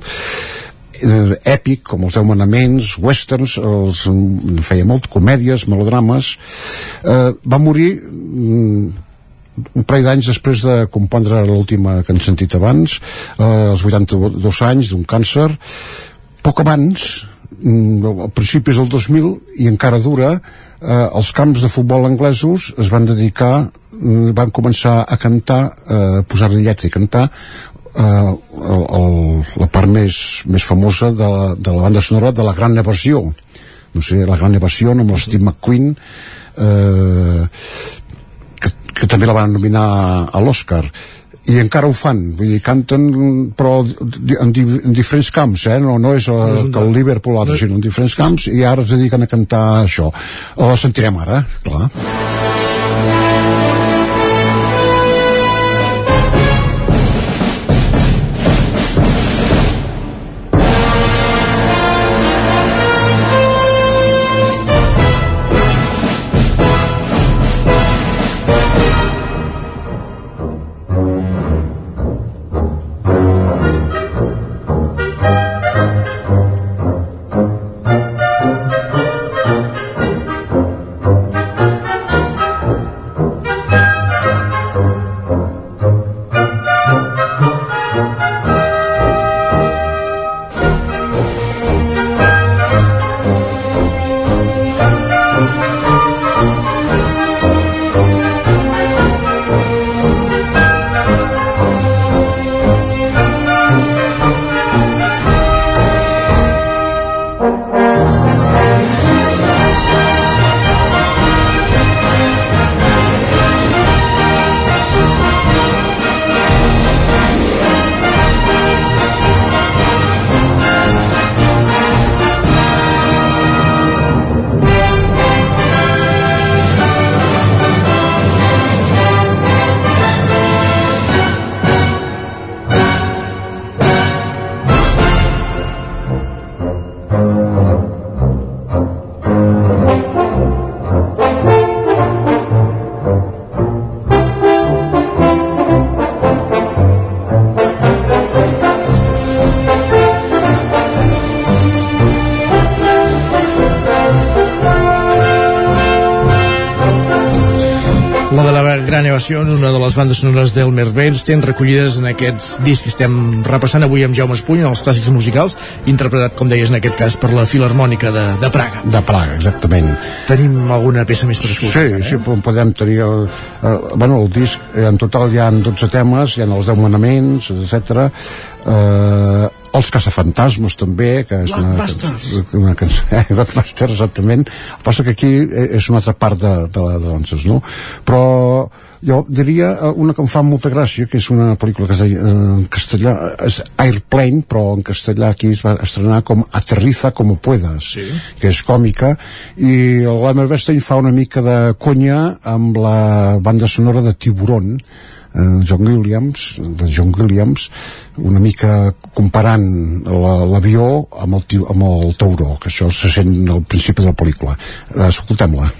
eh, èpic, com els deu manaments, westerns, els, feia molt comèdies, melodrames. Eh, va morir mm, un parell d'anys després de compondre l'última que han sentit abans, eh, als 82 anys, d'un càncer. Poc abans, mm, a principis del 2000 i encara dura eh, els camps de futbol anglesos es van dedicar mm, van començar a cantar eh, posar-li lletra i cantar eh, el, el, la part més, més famosa de la, de la banda sonora de la Gran Evasió. No sé, la Gran Evasió amb el Steve McQueen eh, que, que també la van nominar a l'Oscar i encara ho fan, vull dir, canten però en, di en diferents camps eh? no, no és el, no és que el Liverpool altre, no. sinó en diferents camps i ara es dediquen a cantar això la sentirem ara, clar les bandes sonores d'Elmer Bernstein, recollides en aquest disc que estem repassant avui amb Jaume Espuny, els clàssics musicals, interpretat, com deies, en aquest cas, per la Filarmònica de, de Praga. De Praga, exactament. Tenim alguna peça més per escoltar? Sí, sí, eh? podem tenir... El, el, bueno, el disc, en total hi ha 12 temes, hi ha els 10 manaments, etc. Eh, els caçafantasmes també que és una, una cançó eh, Godbusters exactament el passa que aquí és una altra part de, de la danses no? però jo diria eh, una que em fa molta gràcia que és una pel·lícula que es deia eh, en castellà és Airplane però en castellà aquí es va estrenar com Aterriza como puedas sí. que és còmica i l'Hammer Bernstein fa una mica de conya amb la banda sonora de Tiburón eh, John Williams, de John Williams, una mica comparant l'avió la, amb, el, amb el tauró, que això se sent al principi de la pel·lícula. Eh, Escoltem-la.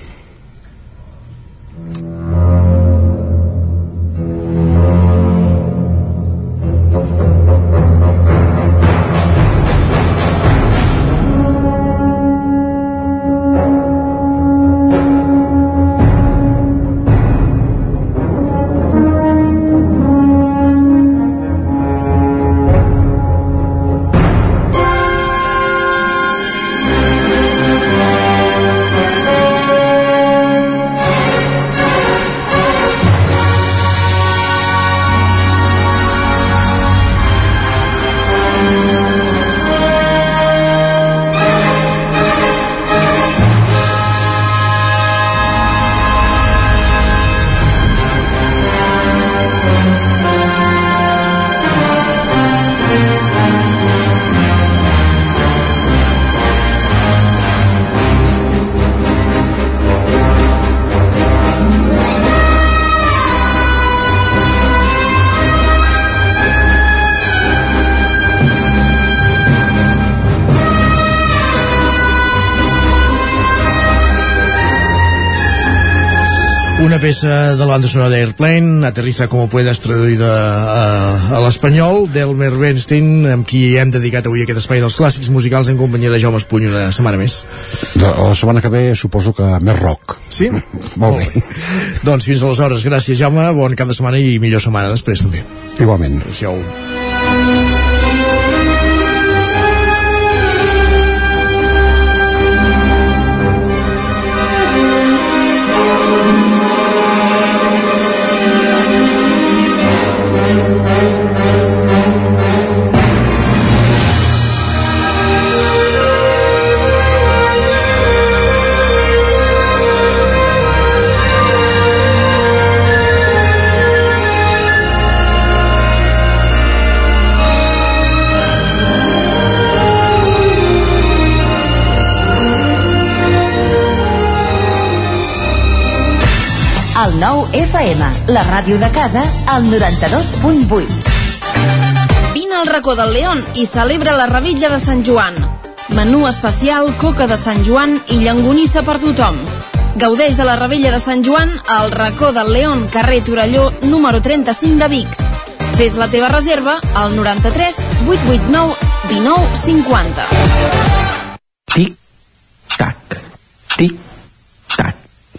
Peça de la banda sonora d'Airplane, Aterriza como puedas, traduïda a, a l'espanyol, d'Elmer Bernstein, amb qui hem dedicat avui aquest espai dels clàssics musicals en companyia de Jaume Espuny una setmana més. De, la setmana que ve suposo que més rock. Sí? Molt bé. doncs fins aleshores, gràcies Jaume, bon cap de setmana i millor setmana després també. Igualment. Adéu. FM, la ràdio de casa, al 92.8. Vine al racó del León i celebra la Revilla de Sant Joan. Menú especial, coca de Sant Joan i llangonissa per tothom. Gaudeix de la Revella de Sant Joan al racó del León, carrer Torelló, número 35 de Vic. Fes la teva reserva al 93 889 19 50. Tic, tac, tic, tac.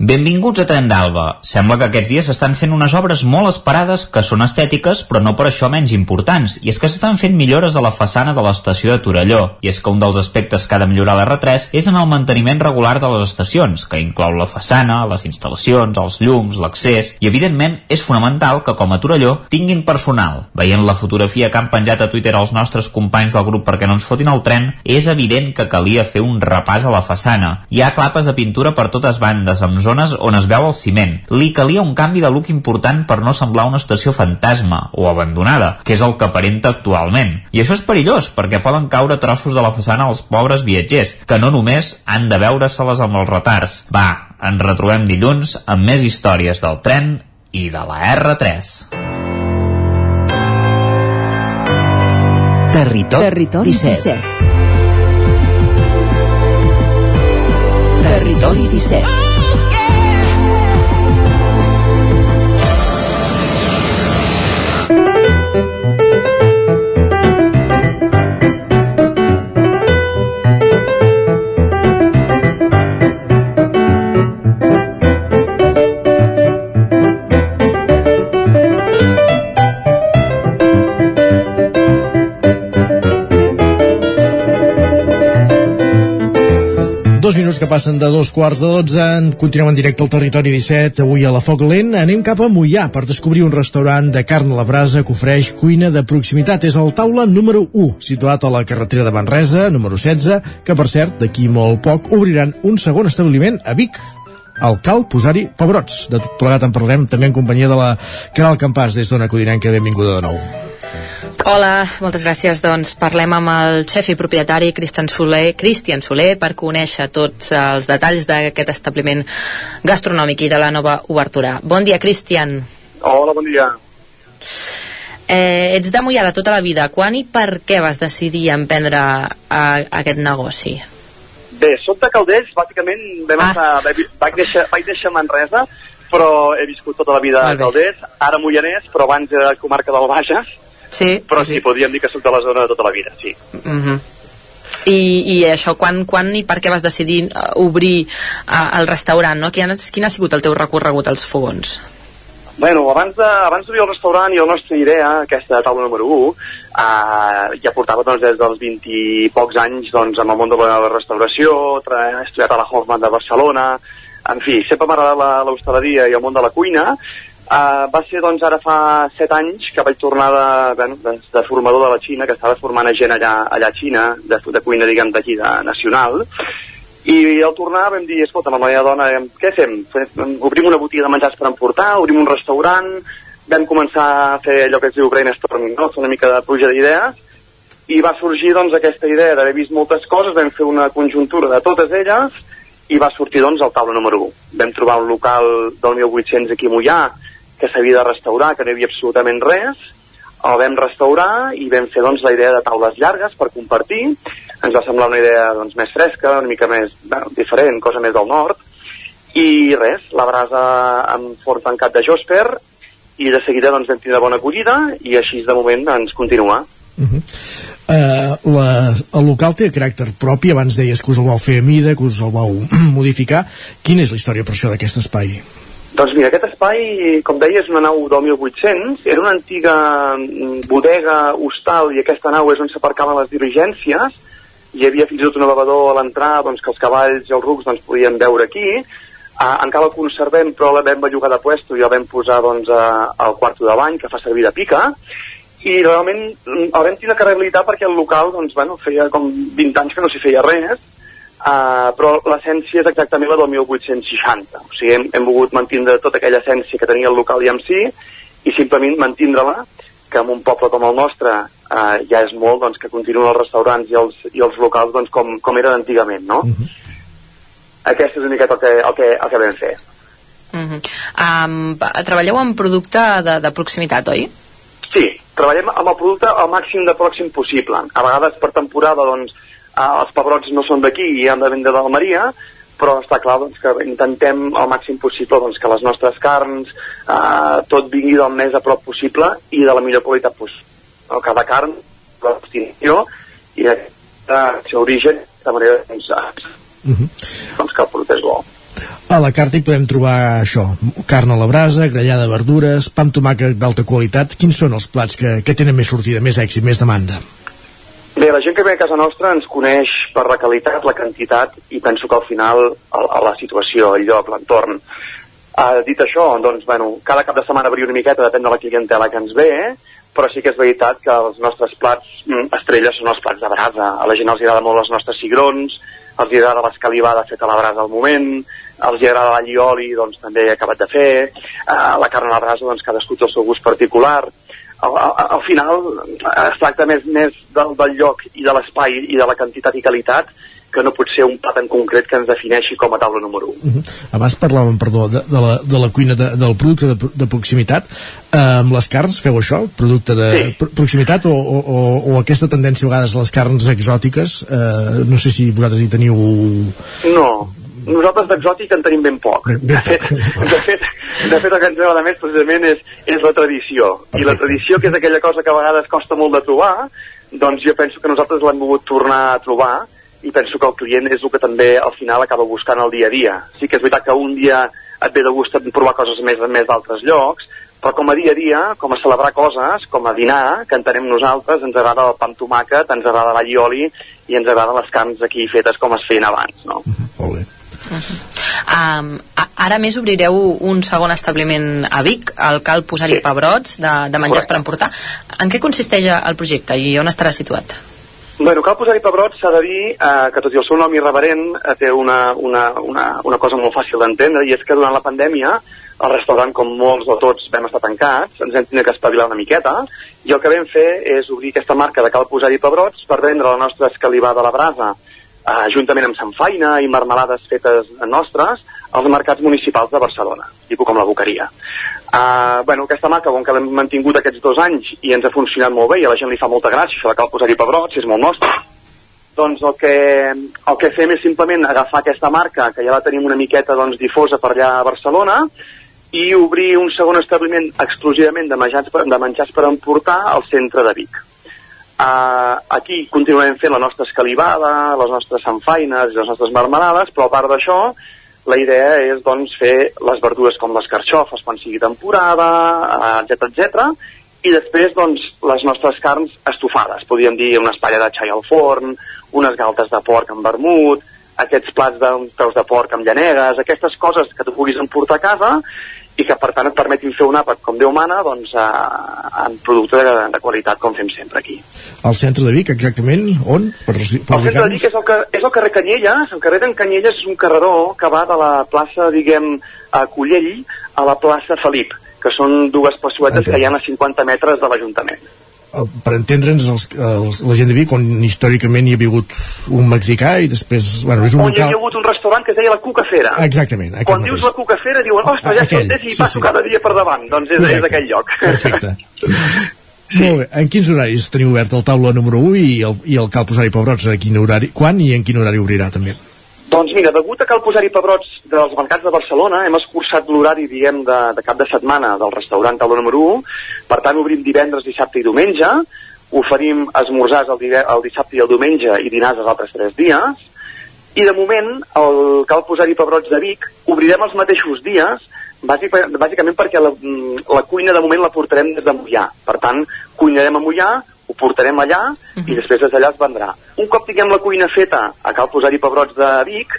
Benvinguts a Tren d'Alba. Sembla que aquests dies s'estan fent unes obres molt esperades que són estètiques però no per això menys importants i és que s'estan fent millores a la façana de l'estació de Torelló i és que un dels aspectes que ha de millorar l'R3 és en el manteniment regular de les estacions que inclou la façana, les instal·lacions, els llums, l'accés i evidentment és fonamental que com a Torelló tinguin personal. Veient la fotografia que han penjat a Twitter els nostres companys del grup perquè no ens fotin el tren, és evident que calia fer un repàs a la façana. Hi ha clapes de pintura per totes bandes amb zones on es veu el ciment. Li calia un canvi de look important per no semblar una estació fantasma o abandonada, que és el que aparenta actualment. I això és perillós, perquè poden caure trossos de la façana als pobres viatgers, que no només han de veure-se-les amb els retards. Va, ens retrobem dilluns amb més històries del tren i de la R3. Territori, Territori 17. 17. Territori 17. Dos minuts que passen de dos quarts de dotze, continuem en directe al territori 17, avui a la Foc Lent. Anem cap a Mollà per descobrir un restaurant de carn a la brasa que ofereix cuina de proximitat. És el taula número 1, situat a la carretera de Manresa, número 16, que per cert, d'aquí molt poc, obriran un segon establiment a Vic. El cal posar-hi pebrots. De tot plegat en parlarem també en companyia de la Caral Campàs des d'Ona Codinenca. Benvinguda de nou. Hola, moltes gràcies. Doncs parlem amb el xef i propietari Cristian Soler, Cristian Soler per conèixer tots els detalls d'aquest establiment gastronòmic i de la nova obertura. Bon dia, Cristian. Hola, bon dia. Eh, ets de Mollà de tota la vida. Quan i per què vas decidir emprendre a, aquest negoci? Bé, soc de Calders, bàsicament vam ah. estar, vaig, vaig, néixer, vaig néixer a Manresa, però he viscut tota la vida a Calders, ara Mollanès, però abans era comarca del Bages, sí, però sí, podríem dir que soc de la zona de tota la vida, sí. Uh -huh. I, I això, quan, quan i per què vas decidir uh, obrir uh, el restaurant? No? Quin, quin ha sigut el teu recorregut als fogons? Bueno, abans de, abans d'obrir el restaurant i la nostra idea, aquesta taula número 1, uh, ja portava doncs, des dels 20 i pocs anys doncs, amb el món de la restauració, he estudiat a la Hoffman de Barcelona, en fi, sempre m'ha agradat l'hostaleria i el món de la cuina, Uh, va ser doncs ara fa 7 anys que vaig tornar de, bueno, de, de formador de la Xina, que estava formant gent allà, allà a Xina, de, de cuina, diguem, d'aquí, de nacional, i al tornar vam dir, escolta, amb la meva dona, què fem? Fem- Obrim una botiga de menjars per emportar, obrim un restaurant, vam començar a fer allò que es diu brainstorming, no? fer una mica de pluja d'idees, i va sorgir doncs aquesta idea d'haver vist moltes coses, vam fer una conjuntura de totes elles, i va sortir doncs el taula número 1. Vam trobar un local del 1800 aquí a Mollà, que s'havia de restaurar, que no hi havia absolutament res, el vam restaurar i vam fer doncs la idea de taules llargues per compartir, ens va semblar una idea doncs, més fresca, una mica més bueno, diferent, cosa més del nord, i res, la brasa amb forn tancat de Josper, i de seguida doncs, vam tindre bona acollida, i així de moment ens continua. Uh -huh. uh, la, el local té caràcter propi, abans deies que us el vau fer a mida, que us el vau modificar. Quina és la història per això d'aquest espai? Doncs mira, aquest espai, com deia, és una nau del 1800, era una antiga mm, bodega, hostal, i aquesta nau és on s'aparcaven les diligències, hi havia fins i tot un elevador a l'entrada doncs, que els cavalls i els rucs doncs, podien veure aquí, Uh, encara el conservem, però la vam bellugar de puesto i la vam posar doncs, uh, al quarto de bany, que fa servir de pica, i realment mm, el vam tindre que rehabilitar perquè el local doncs, bueno, feia com 20 anys que no s'hi feia res, uh, però l'essència és exactament la del 1860. O sigui, hem, hem volgut mantindre tota aquella essència que tenia el local i en si, i simplement mantindre-la, que en un poble com el nostre uh, ja és molt doncs, que continuen els restaurants i els, i els locals doncs, com, com eren antigament, no? Uh -huh aquest és una miqueta el que, el que, el que vam fer. Uh -huh. um, treballeu amb producte de, de proximitat, oi? Sí, treballem amb el producte al màxim de pròxim possible. A vegades per temporada doncs, eh, els pebrots no són d'aquí i han de vendre d'Almeria, però està clar doncs, que intentem al màxim possible doncs, que les nostres carns eh, tot vingui del més a prop possible i de la millor qualitat possible. No? Cada carn, la destinació i el seu origen, de manera doncs, Uh -huh. doncs que el producte és bo. A la carta hi podem trobar això, carn a la brasa, grellada de verdures, pa amb tomàquet d'alta qualitat. Quins són els plats que, que tenen més sortida, més èxit, més demanda? Bé, la gent que ve a casa nostra ens coneix per la qualitat, la quantitat i penso que al final a, la situació, el lloc, l'entorn. Uh, dit això, doncs, bueno, cada cap de setmana varia una miqueta, depèn de la clientela que ens ve, eh? però sí que és veritat que els nostres plats mm, estrelles són els plats de brasa. A la gent els agrada molt els nostres cigrons, els agrada l'escalivada feta a la brasa al moment, els agrada l'all i oli, doncs també he acabat de fer, uh, la carn a la brasa, doncs cadascú té el seu gust particular. Al, al, al final es tracta més, més del, del lloc i de l'espai i de la quantitat i qualitat que no pot ser un plat en concret que ens defineixi com a taula número 1. Uh -huh. Abans parlàvem, perdó, de, de, la, de la cuina de, del producte de, de proximitat. Uh, amb les carns feu això? Producte de sí. pro proximitat o, o, o, o aquesta tendència a vegades a les carns exòtiques? Uh, no sé si vosaltres hi teniu... No, nosaltres d'exòtic en tenim ben poc. Ben, ben de, fet, de, fet, de fet, el que ens agrada més precisament és, és la tradició. Perfecte. I la tradició, que és aquella cosa que a vegades costa molt de trobar, doncs jo penso que nosaltres l'hem volgut tornar a trobar i penso que el client és el que també al final acaba buscant el dia a dia. Sí que és veritat que un dia et ve de gust provar coses més, més d'altres llocs, però com a dia a dia, com a celebrar coses, com a dinar, que entenem nosaltres, ens agrada el pa amb tomàquet, ens agrada l'all i ens agrada les carns aquí fetes com es feien abans, no? Molt bé. Uh -huh. um, ara més obrireu un segon establiment a Vic, al cal posar-hi sí. pebrots de, de menjars Correcte. per emportar. En què consisteix el projecte i on estarà situat? Bueno, cal posar-hi pebrots, s'ha de dir eh, que tot i el seu nom irreverent eh, té una, una, una, una cosa molt fàcil d'entendre i és que durant la pandèmia el restaurant, com molts o tots vam estar tancats, ens hem tingut que espavilar una miqueta i el que vam fer és obrir aquesta marca de cal posar-hi pebrots per vendre la nostra escalivada a la brasa eh, juntament amb Feina i marmelades fetes nostres als mercats municipals de Barcelona, tipus com la Boqueria. Uh, bueno, aquesta marca, com que l'hem mantingut aquests dos anys i ens ha funcionat molt bé i a la gent li fa molta gràcia, això de cal posar-hi pebrots, és molt nostre, doncs el que, el que fem és simplement agafar aquesta marca, que ja la tenim una miqueta doncs, difosa per allà a Barcelona, i obrir un segon establiment exclusivament de menjars de menjars per emportar al centre de Vic. Uh, aquí continuem fent la nostra escalivada, les nostres sanfaines i les nostres marmelades, però a part d'això, la idea és doncs, fer les verdures com les carxofes quan sigui temporada, etc uh, etc. i després doncs, les nostres carns estofades, podríem dir una espatlla de xai al forn, unes galtes de porc amb vermut, aquests plats de peus de porc amb llanegues, aquestes coses que tu puguis emportar a casa i que per tant et permetin fer un àpat com Déu mana doncs, eh, en producte de, de qualitat com fem sempre aquí. Al centre de Vic, exactament, on? Per, per el centre de Vic és el, que, és el carrer Canyelles, el carrer d'en Canyelles és un carreró que va de la plaça, diguem, a Collell a la plaça Felip, que són dues plaçuetes Entès. que hi ha a 50 metres de l'Ajuntament per entendre'ns els, els, la gent de Vic on històricament hi ha hagut un mexicà i després, bueno, és un on hi havia hagut un restaurant que es deia la Cucafera exactament quan dius la Cucafera diuen, ostres, ja aquell, i sí, passo sí. cada dia per davant doncs és, és aquell lloc perfecte Molt bé. En quins horaris teniu obert el taula número 1 i el, i el Cal Posar-hi Pebrots? A quin horari, quan i en quin horari obrirà també? Doncs mira, degut a el posar-hi pebrots dels mercats de Barcelona hem escurçat l'horari, diguem, de, de cap de setmana del restaurant taula número 1, per tant obrim divendres, dissabte i diumenge, oferim esmorzars el, el dissabte i el diumenge i dinars els altres tres dies, i de moment el cal posar-hi pebrots de Vic obrirem els mateixos dies bàsic, bàsicament perquè la, la cuina de moment la portarem des de Mollà per tant cuinarem a Mollà ho portarem allà i després des d'allà es vendrà un cop tinguem la cuina feta a cal posar-hi pebrots de Vic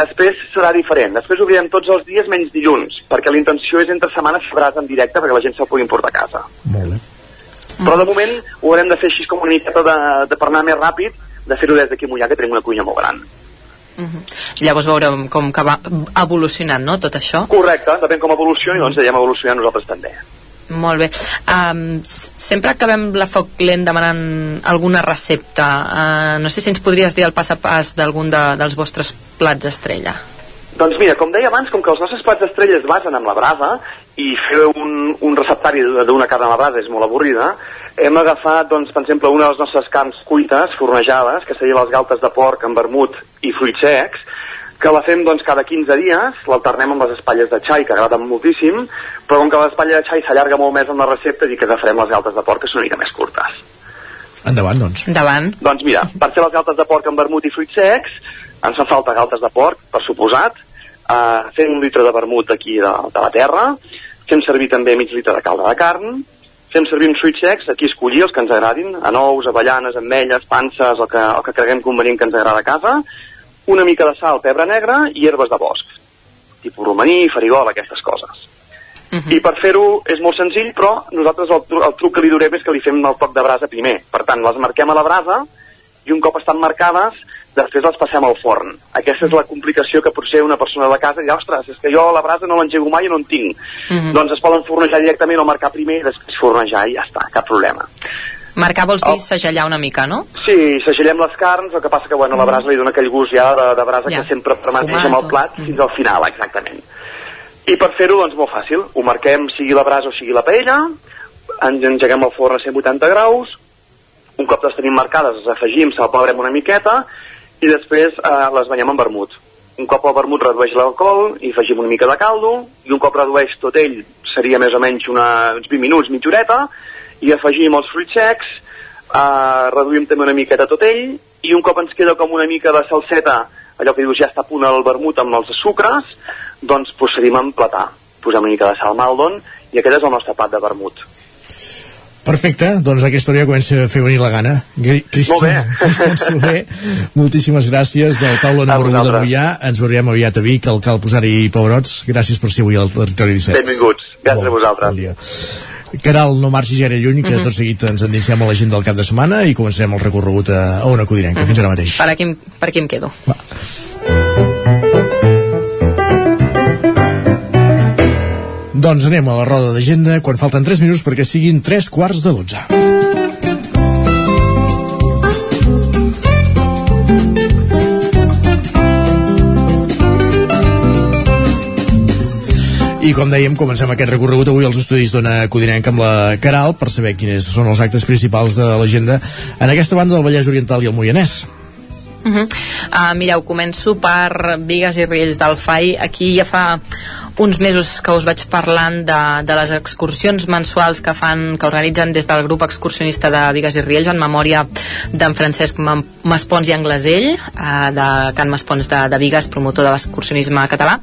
després serà diferent després obrirem tots els dies menys dilluns perquè la intenció és entre setmanes fer brasa en directe perquè la gent se'l pugui portar a casa Molt bé. però de moment ho haurem de fer així com una miqueta de, de per anar més ràpid de fer-ho des d'aquí a Mollà que tenim una cuina molt gran Llavors veurem com que va evolucionant, no?, tot això. Correcte, depèn com evolucioni, doncs anirem evolucionant nosaltres també. Molt bé. Um, sempre acabem la foc lent demanant alguna recepta. Uh, no sé si ens podries dir el pas a pas d'algun de, dels vostres plats estrella. Doncs mira, com deia abans, com que els nostres plats d'estrella es basen en la brasa i fer un, un receptari d'una carn a la brasa és molt avorrida, hem agafat, doncs, per exemple, una de les nostres carns cuites, fornejades, que serien les galtes de porc amb vermut i fruits secs, que la fem doncs, cada 15 dies, l'alternem amb les espatlles de xai, que agraden moltíssim, però com que l'espatlla de xai s'allarga molt més en la recepta, i que agafarem les galtes de porc, que són una mica més curtes. Endavant, doncs. Endavant. Doncs mira, per fer les galtes de porc amb vermut i fruits secs, ens fa falta galtes de porc, per suposat, uh, fem un litre de vermut aquí de, de la terra, fem servir també mig litre de calda de carn, fem servir uns fruits secs, aquí escollir els que ens agradin, anous, avellanes, ametlles, panses, el que, el que creguem convenient que ens agrada a casa, una mica de sal, pebre negre i herbes de bosc, tipus romaní, farigol, aquestes coses. I per fer-ho és molt senzill, però nosaltres el, tru- el truc que li durem és que li fem el toc de brasa primer. Per tant, les marquem a la brasa i un cop estan marcades, després les passem al forn. Aquesta és la complicació que potser una persona de casa dirà, ostres, és que jo la brasa no l'engego mai i no en tinc. Mhm. Doncs es poden fornejar directament o marcar primer i després fornejar i ja està, cap problema. Marcar vols dir segellar una mica, no? Sí, segellem les carns, el que passa que bueno, la brasa li dona aquell gust ja de, de brasa Ja. que sempre permaneix amb el plat fins al final, exactament. I per fer-ho, doncs, molt fàcil. Ho marquem, sigui la brasa o sigui la paella, en- engeguem el forn a 180 graus, un cop les tenim marcades, les afegim, salpebrem una miqueta, i després eh, les banyem amb vermut. Un cop el vermut redueix l'alcohol, hi afegim una mica de caldo, i un cop redueix tot ell, seria més o menys una, uns 20 minuts, mitja horeta, i afegim els fruits secs, eh, reduïm també una miqueta tot ell, i un cop ens queda com una mica de salseta, allò que dius ja està a punt el vermut amb els sucres, doncs procedim a emplatar. Posem una mica de sal maldon, i aquest és el nostre plat de vermut. Perfecte, doncs aquesta hora ja comença a fer venir la gana. Cristian, Molt bé. Cristian Soler, moltíssimes gràcies del taula número 1 de Mollà. Ens veurem aviat a Vic, al cal posar-hi pebrots. Gràcies per ser avui al territori 17. Benvinguts. Gràcies a vosaltres. Bon dia. Caral, no marxis gaire lluny, que Mhm. tot seguit ens endinsem a la gent del cap de setmana i comencem el recorregut a, a una codinenca. Fins ara mateix. Per aquí, per aquí em quedo. Doncs anem a la roda d'agenda quan falten 3 minuts perquè siguin 3 quarts de 12. I com dèiem, comencem aquest recorregut avui als estudis d'Ona Codinenca amb la Caral per saber quins són els actes principals de l'agenda en aquesta banda del Vallès Oriental i el Moianès. Uh -huh. uh, mireu, començo per Vigues i Riells del FAI. Aquí ja fa uns mesos que us vaig parlant de, de les excursions mensuals que fan, que organitzen des del grup excursionista de Vigues i Riells en memòria d'en Francesc Ma- Maspons i Anglesell, uh, de Can Maspons de, de Vigues, promotor de l'excursionisme català.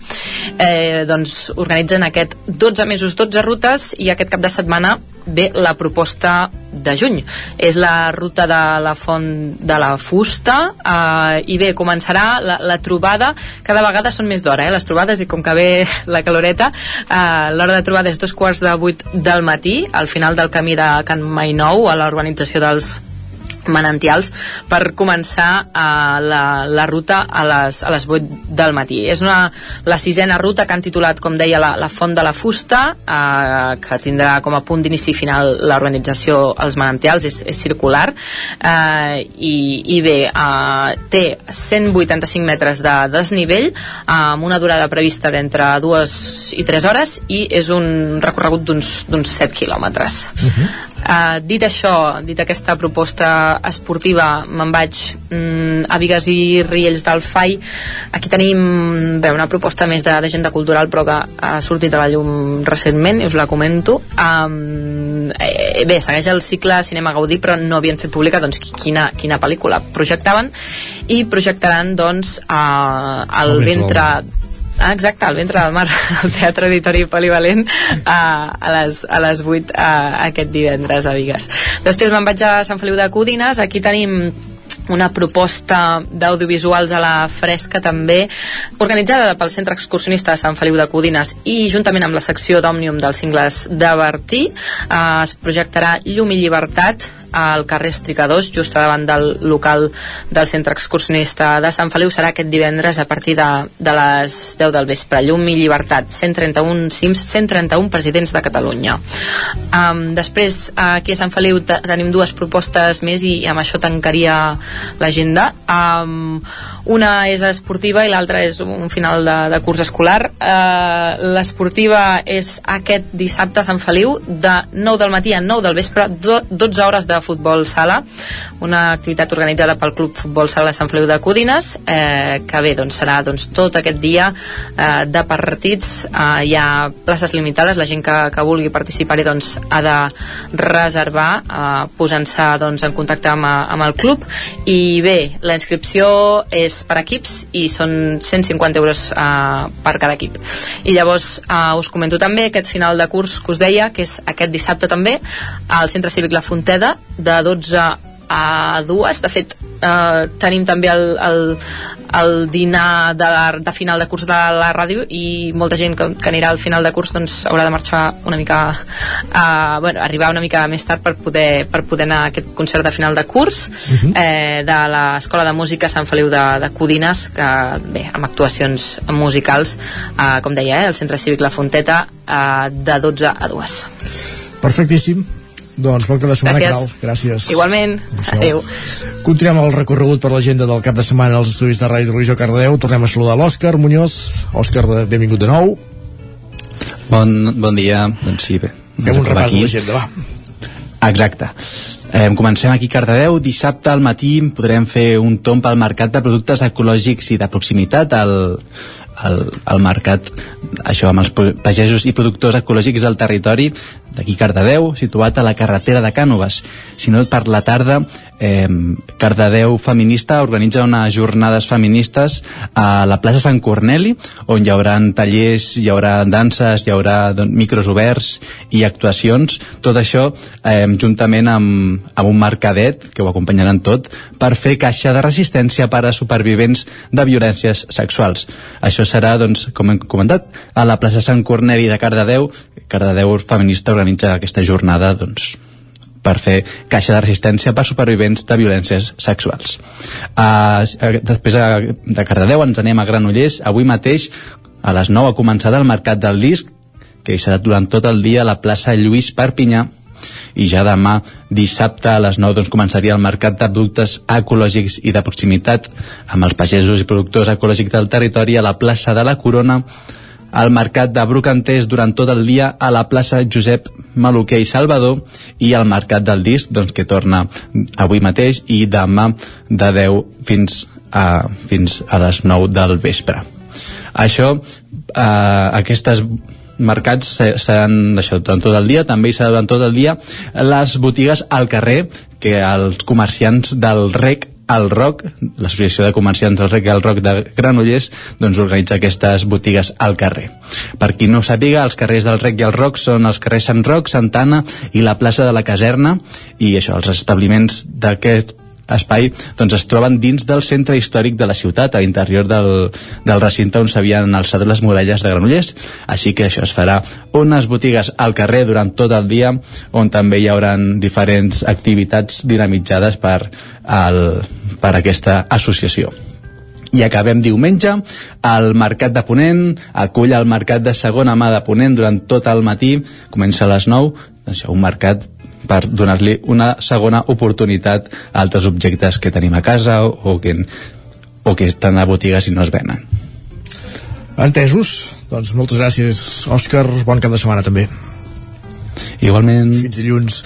Eh, doncs organitzen aquest 12 mesos, 12 rutes i aquest cap de setmana ve la proposta de juny. És la ruta de la Font de la Fusta eh, i bé, començarà la, la trobada, cada vegada són més d'hora, eh, les trobades, i com que ve la caloreta, eh, l'hora de trobada és dos quarts de vuit del matí, al final del camí de Can Mainou, a l'urbanització dels manantials per començar uh, la, la ruta a les, a les 8 del matí. És una, la sisena ruta que han titulat, com deia, la, la Font de la Fusta, uh, que tindrà com a punt d'inici final l'organització als manantials, és, és circular, uh, i, i bé, uh, té 185 metres de desnivell, uh, amb una durada prevista d'entre 2 i 3 hores, i és un recorregut d'uns d'uns 7 quilòmetres. Uh, dit això, dit aquesta proposta esportiva, me'n vaig mm, a Vigues i Riells del FAI. Aquí tenim bé, una proposta més d'agenda cultural, però que ha sortit a la llum recentment, i us la comento. Um, eh, bé, segueix el cicle Cinema Gaudí, però no havien fet pública doncs, quina, quina pel·lícula projectaven, i projectaran doncs, uh, el, el ventre Ah, exacte, al ventre del mar, al Teatre Auditori Polivalent a, a, les, a les 8 a, aquest divendres a Vigues. Després me'n vaig a Sant Feliu de Codines, aquí tenim una proposta d'audiovisuals a la fresca també, organitzada pel Centre Excursionista de Sant Feliu de Codines i juntament amb la secció d'Òmnium dels cingles de Bertí eh, es projectarà Llum i Llibertat al carrer Estricadors, just davant del local del centre excursionista de Sant Feliu, serà aquest divendres a partir de, de les 10 del vespre. Llum i llibertat, 131 cims, 131 presidents de Catalunya. Um, després, aquí a Sant Feliu tenim dues propostes més i, i amb això tancaria l'agenda. Um, una és esportiva i l'altra és un final de, de curs escolar. Uh, L'esportiva és aquest dissabte a Sant Feliu, de 9 del matí a 9 del vespre, 12 hores de futbol sala, una activitat organitzada pel Club Futbol Sala Sant Feliu de Codines, eh, que bé, doncs serà doncs, tot aquest dia eh, de partits, eh, hi ha places limitades, la gent que, que vulgui participar-hi doncs, ha de reservar eh, posant-se doncs, en contacte amb, amb el club. I bé, la inscripció és per equips i són 150 euros eh, per cada equip. I llavors eh, us comento també aquest final de curs que us deia, que és aquest dissabte també al Centre Cívic La Fonteda de 12 a dues. De fet eh, tenim també el, el, el dinar de, la, de final de curs de la ràdio i molta gent que, que anirà al final de curs doncs haurà de marxar una mica uh, bueno, arribar una mica més tard per poder, per poder anar a aquest concert de final de curs uh -huh. eh, de l'Escola de Música Sant Feliu de, de Codines que bé, amb actuacions musicals eh, com deia, eh, el Centre Cívic La Fonteta eh, de 12 a 2 Perfectíssim doncs bon cap de setmana, Gràcies. Caral. Gràcies. Igualment. Adéu. Continuem el recorregut per l'agenda del cap de setmana als estudis de Ràdio Televisió Cardeu. Tornem a saludar l'Òscar Muñoz. Òscar, de- benvingut de nou. Bon, bon dia, doncs sí, bé. Fem un repàs de aquí. l'agenda, va. Exacte. Eh, comencem aquí a Cardedeu. Dissabte al matí podrem fer un tomb al mercat de productes ecològics i de proximitat al, al, al mercat això amb els pagesos i productors ecològics del territori d'aquí Cardedeu, situat a la carretera de Cànoves. Si no, per la tarda eh, Cardedeu Feminista organitza unes jornades feministes a la plaça Sant Corneli, on hi haurà tallers, hi haurà danses, hi haurà doncs, micros oberts i actuacions. Tot això eh, juntament amb, amb un mercadet, que ho acompanyaran tot, per fer caixa de resistència per a supervivents de violències sexuals. Això serà, doncs, com hem comentat, a la plaça Sant Corneli de Cardedeu. Cardedeu Feminista organitza aquesta jornada, doncs, per fer caixa de resistència per supervivents de violències sexuals. Uh, després de Cardedeu ens anem a Granollers. Avui mateix, a les 9, ha començat el Mercat del Disc, que hi serà durant tot el dia a la plaça Lluís Perpinyà, i ja demà dissabte a les 9 doncs, començaria el mercat de productes ecològics i de proximitat amb els pagesos i productors ecològics del territori a la plaça de la Corona al mercat de Brocantès durant tot el dia a la plaça Josep Maluquer i Salvador i al mercat del disc doncs, que torna avui mateix i demà de 10 fins a, fins a les 9 del vespre. Això eh, aquestes mercats se- seran això, durant tot el dia, també hi serà durant tot el dia les botigues al carrer que els comerciants del REC al ROC, l'Associació de Comerciants del REC al ROC de Granollers, doncs organitza aquestes botigues al carrer. Per qui no sàpiga, els carrers del REC i el ROC són els carrers Sant Roc, Santana i la plaça de la Caserna, i això, els establiments d'aquest espai doncs es troben dins del centre històric de la ciutat, a l'interior del, del recinte on s'havien alçat les muralles de Granollers. Així que això es farà unes botigues al carrer durant tot el dia, on també hi haurà diferents activitats dinamitzades per, el, per aquesta associació. I acabem diumenge, el Mercat de Ponent acull el Mercat de segona mà de Ponent durant tot el matí, comença a les 9, doncs, un mercat per donar-li una segona oportunitat a altres objectes que tenim a casa o, o, que, o que estan a botigues i no es venen. Entesos? Doncs moltes gràcies, Òscar. Bon cap de setmana també. Igualment. Fins dilluns.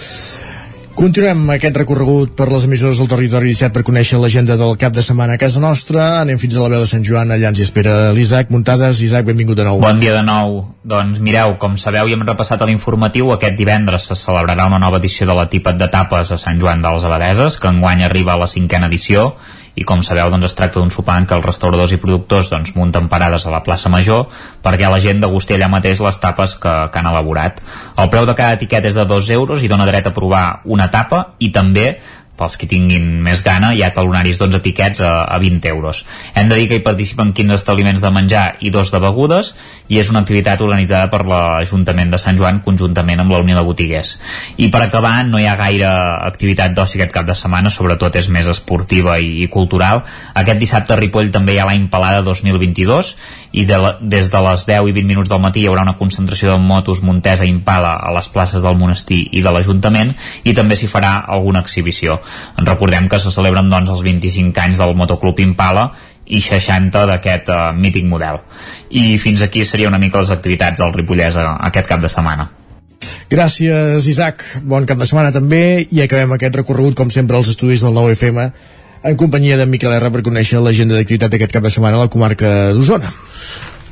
Continuem aquest recorregut per les emissores del territori 17 per conèixer l'agenda del cap de setmana a casa nostra. Anem fins a la veu de Sant Joan, allà ens espera l'Isaac Muntades. Isaac, benvingut de nou. Bon dia de nou. Doncs mireu, com sabeu i hem repassat a l'informatiu, aquest divendres se celebrarà una nova edició de la Tipet de Tapes a Sant Joan dels Abadeses, que enguany arriba a la cinquena edició i com sabeu doncs es tracta d'un sopar en què els restauradors i productors doncs munten parades a la plaça Major perquè la gent degusti allà mateix les tapes que, que han elaborat. El preu de cada etiqueta és de 2 euros i dona dret a provar una tapa i també pels que tinguin més gana hi ha talonaris 12 etiquets a, a 20 euros. Hem de dir que hi participen 15 establiments de menjar i dos de begudes i és una activitat organitzada per l'Ajuntament de Sant Joan conjuntament amb la Unió de Botiguers. I per acabar, no hi ha gaire activitat d'oci aquest cap de setmana, sobretot és més esportiva i, i cultural. Aquest dissabte a Ripoll també hi ha l'any Palada 2022 i de la, des de les 10 i 20 minuts del matí hi haurà una concentració de motos Montesa Impala a les places del monestir i de l'Ajuntament i també s'hi farà alguna exhibició. Recordem que se celebren doncs, els 25 anys del Motoclub Impala i 60 d'aquest uh, mític model. I fins aquí seria una mica les activitats del Ripollès uh, aquest cap de setmana. Gràcies, Isaac. Bon cap de setmana també i acabem aquest recorregut, com sempre, als estudis del 9FM en companyia de Miquel R per conèixer l'agenda d'activitat d'aquest cap de setmana a la comarca d'Osona.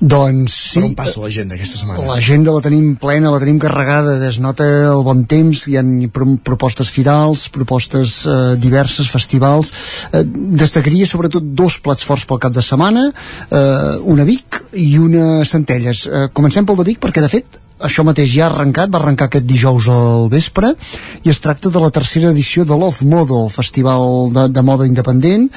Doncs sí. Per on passa l'agenda aquesta setmana? L'agenda la tenim plena, la tenim carregada, es nota el bon temps, hi ha propostes firals, propostes eh, diverses, festivals. Eh, destacaria sobretot dos plats forts pel cap de setmana, eh, una Vic i una Centelles. Eh, comencem pel de Vic perquè, de fet, això mateix ja ha arrencat, va arrencar aquest dijous al vespre i es tracta de la tercera edició de Love Modo, festival de, de moda independent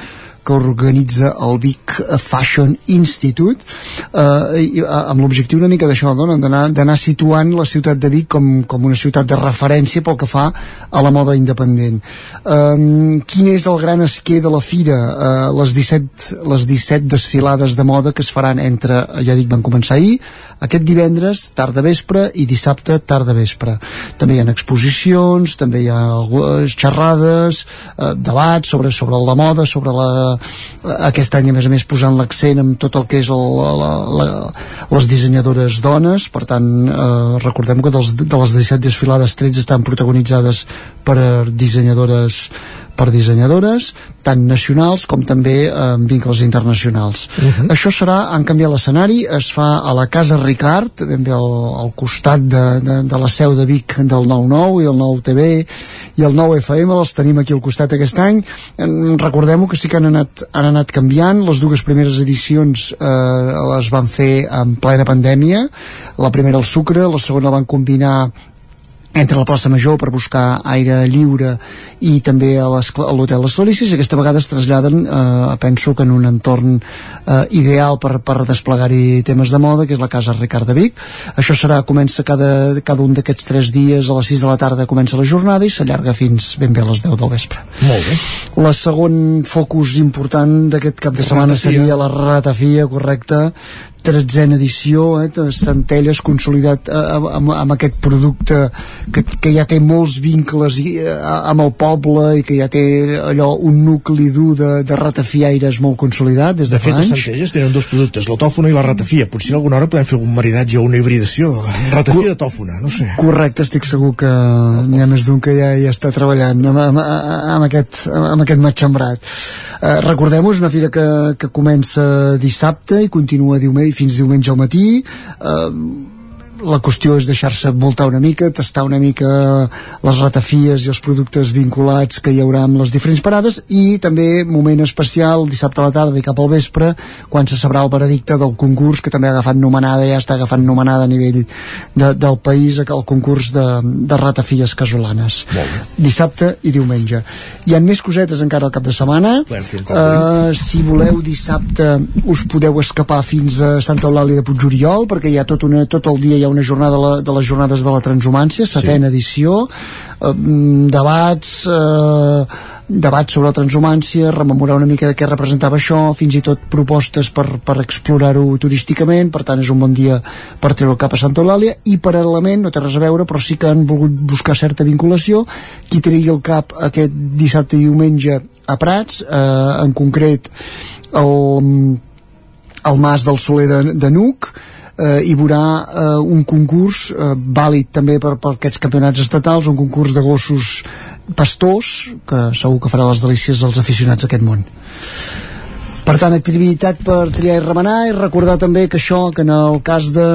que organitza el Vic Fashion Institute eh, i, eh, amb l'objectiu una mica d'això no? d'anar situant la ciutat de Vic com, com una ciutat de referència pel que fa a la moda independent. Eh, quin és el gran esquer de la fira? Eh, les, 17, les 17 desfilades de moda que es faran entre, ja dic, van començar ahir aquest divendres, tarda vespre i dissabte, tarda vespre. També hi ha exposicions, també hi ha xerrades eh, debats sobre, sobre la moda sobre la, aquest any a més a més posant l'accent en tot el que és el, la, la, les dissenyadores dones. Per tant eh, recordem que dels, de les 17 desfilades 13 estan protagonitzades per dissenyadores per dissenyadores, tant nacionals com també amb vincles internacionals. Uh -huh. Això serà, han canviat l'escenari, es fa a la Casa Ricard, ben bé al, al costat de, de, de la seu de Vic del 9-9 i el 9 TV i el 9 FM, els tenim aquí al costat aquest any. Recordem-ho que sí que han anat, han anat canviant, les dues primeres edicions eh, les van fer en plena pandèmia, la primera al Sucre, la segona van combinar entre la plaça Major per buscar aire lliure i també a l'hotel Les Felicis aquesta vegada es traslladen eh, penso que en un entorn eh, ideal per, per desplegar-hi temes de moda que és la Casa Ricard de Vic. Això serà, comença cada, cada un d'aquests tres dies a les 6 de la tarda comença la jornada i s'allarga fins ben bé a les 10 del vespre. Molt bé. La segon focus important d'aquest cap de setmana seria la ratafia correcta tretzena edició, eh, Centelles consolidat eh, amb, amb aquest producte que, que ja té molts vincles i, eh, amb el poble i que ja té allò un nucli dur de, de ratafiaires molt consolidat des de, de fet, anys. a Centelles tenen dos productes, la tòfona i la ratafia. Potser alguna hora podem fer un maridatge o una hibridació. Ratafia de tòfona, no sé. Correcte, estic segur que n'hi ha més d'un que ja, ja està treballant amb, amb, amb, aquest, amb aquest matxembrat. Eh, Recordem-ho, és una fira que, que comença dissabte i continua diumenge fins diumenge al matí. Eh, la qüestió és deixar-se voltar una mica, tastar una mica les ratafies i els productes vinculats que hi haurà amb les diferents parades i també moment especial dissabte a la tarda i cap al vespre quan se sabrà el veredicte del concurs que també ha agafat nomenada, ja està agafant nomenada a nivell de, del país el concurs de, de ratafies casolanes. Dissabte i diumenge. Hi ha més cosetes encara al cap de setmana. Uh, si voleu dissabte us podeu escapar fins a Santa Eulàlia de Puigoriol perquè hi ha tot, una, tot el dia hi ha una jornada de, la, de les jornades de la transhumància, setena sí. edició, eh, debats, eh, debats sobre la transhumància, rememorar una mica de què representava això, fins i tot propostes per, per explorar-ho turísticament, per tant és un bon dia per treure el cap a Santa Eulàlia, i paral·lelament, no té res a veure, però sí que han volgut buscar certa vinculació, qui tregui el cap aquest dissabte i diumenge a Prats, eh, en concret el, el Mas del Soler de, de Nuc, eh, hi haurà eh, un concurs eh, vàlid també per, per aquests campionats estatals, un concurs de gossos pastós que segur que farà les delícies als aficionats d'aquest món. Per tant, activitat per triar i remenar i recordar també que això, que en el cas de,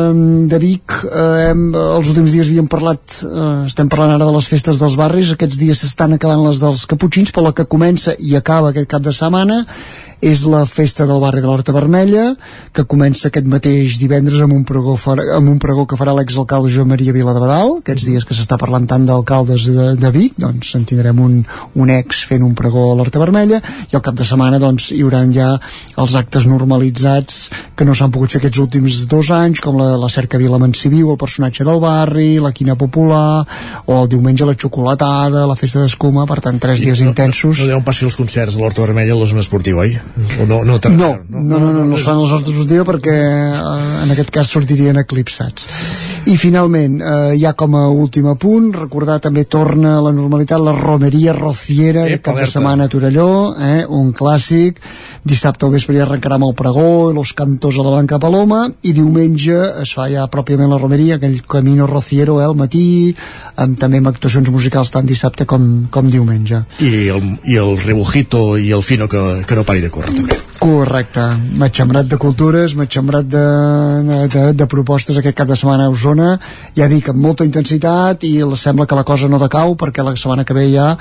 de Vic eh, hem, els últims dies havíem parlat eh, estem parlant ara de les festes dels barris aquests dies s'estan acabant les dels Caputxins però la que comença i acaba aquest cap de setmana és la festa del barri de l'Horta Vermella que comença aquest mateix divendres amb un pregó, amb un pregó que farà l'exalcalde Joan Maria Vila de Badal aquests dies que s'està parlant tant d'alcaldes de, de Vic doncs en tindrem un, un ex fent un pregó a l'Horta Vermella i al cap de setmana doncs hi haurà ja els actes normalitzats que no s'han pogut fer aquests últims dos anys com la, la cerca Vila Manciviu, el personatge del barri la quina popular o el diumenge la xocolatada, la festa d'escuma per tant tres dies no, intensos no, no deuen passar els concerts a l'Horta Vermella a la zona esportiva, oi? O no, no, no, no, no, no, no, no es fan els horts esportiva perquè eh, en aquest cas sortirien eclipsats i finalment, eh, ja com a últim punt, recordar també torna a la normalitat la romeria rociera de cap de setmana a Torelló eh, un clàssic. Dissabte al vespre ja arrencarà amb el pregó i los cantos a la Banca Paloma i diumenge es fa ja pròpiament la romeria aquell camino rociero eh, al matí amb, també amb actuacions musicals tant dissabte com, com diumenge. I el, i el rebujito i el fino que, que no pari de córrer també Correcte, matxembrat de cultures, matxembrat de, de, de propostes aquest cap de setmana a Osona, ja dic, amb molta intensitat i sembla que la cosa no decau perquè la setmana que ve ja,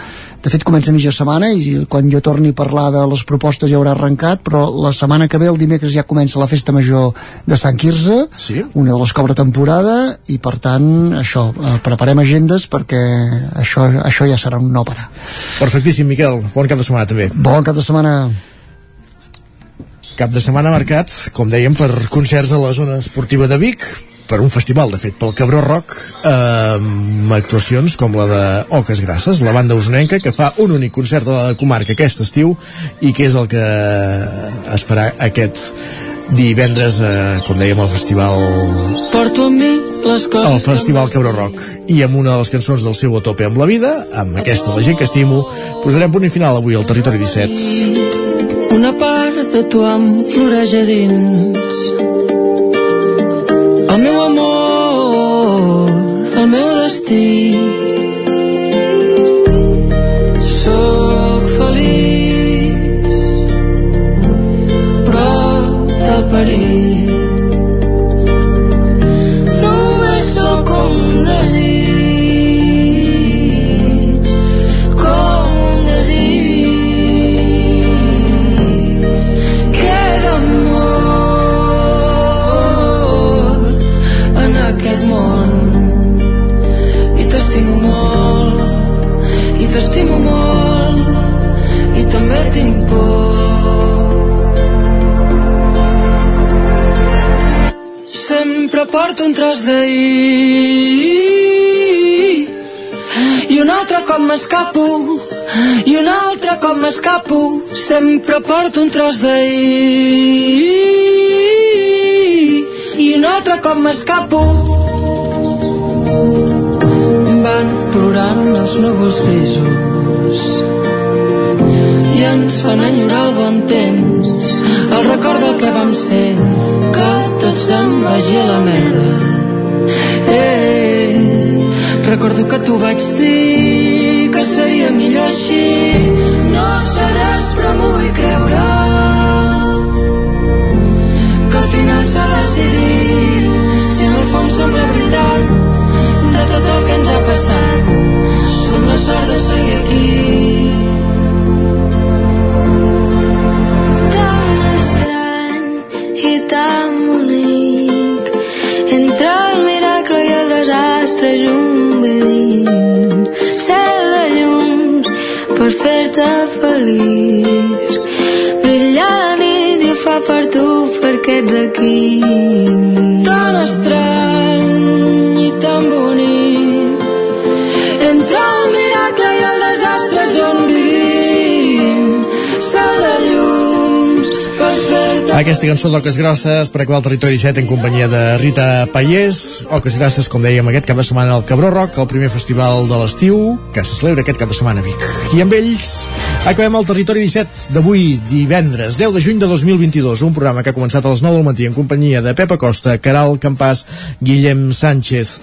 de fet comença mitja setmana i quan jo torni a parlar de les propostes ja haurà arrencat, però la setmana que ve el dimecres ja comença la festa major de Sant Quirze, sí? una de les cobra temporada i per tant això, eh, preparem agendes perquè això, això ja serà un no parar. Perfectíssim, Miquel, bon cap de setmana també. Bon cap de setmana cap de setmana marcat, com dèiem, per concerts a la zona esportiva de Vic, per un festival, de fet, pel Cabró Rock, amb actuacions com la de Oques Grasses, la banda usonenca, que fa un únic concert a la comarca aquest estiu i que és el que es farà aquest divendres, eh, com dèiem, al festival... Porto amb mi les coses... El festival Cabró Rock. I amb una de les cançons del seu A tope amb la vida, amb aquesta La gent que estimo, posarem punt i final avui al Territori 17. De tu em floreix a dins. El meu amor, el meu destí porto un tros d'ahir. I un altre cop m'escapo i un altre cop m'escapo sempre porto un tros d'ahir. I un altre cop m'escapo. Van plorant els núvols grisos. I ens fan enyorar el bon temps el record del que vam ser tot se'n vagi a la merda. Eh, recordo que tu vaig dir que seria millor així. No seràs fer-te feliç brillar la nit i fa per tu perquè ets aquí Aquesta cançó d'Oques Grosses per acabar el territori 17 en companyia de Rita Pallés. Oques Grosses, com dèiem, aquest cap de setmana al Cabró Rock, el primer festival de l'estiu que se celebra aquest cap de setmana a Vic. I amb ells acabem el territori 17 d'avui, divendres 10 de juny de 2022, un programa que ha començat a les 9 del matí en companyia de Pepa Costa Caral Campàs, Guillem Sánchez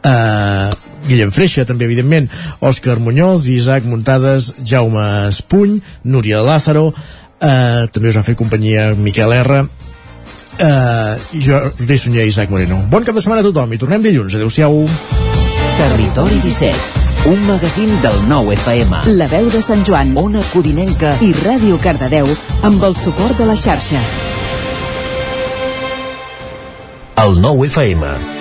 uh, Guillem Freixa, també, evidentment, Òscar Muñoz, Isaac Muntades, Jaume Espuny, Núria Lázaro, eh, també us ha fet companyia Miquel R, eh, i jo us deixo i Isaac Moreno. Bon cap de setmana a tothom i tornem dilluns. Adéu-siau. Territori 17 un magazín del nou FM. La veu de Sant Joan, Ona Codinenca i Ràdio Cardedeu amb el suport de la xarxa. El nou FM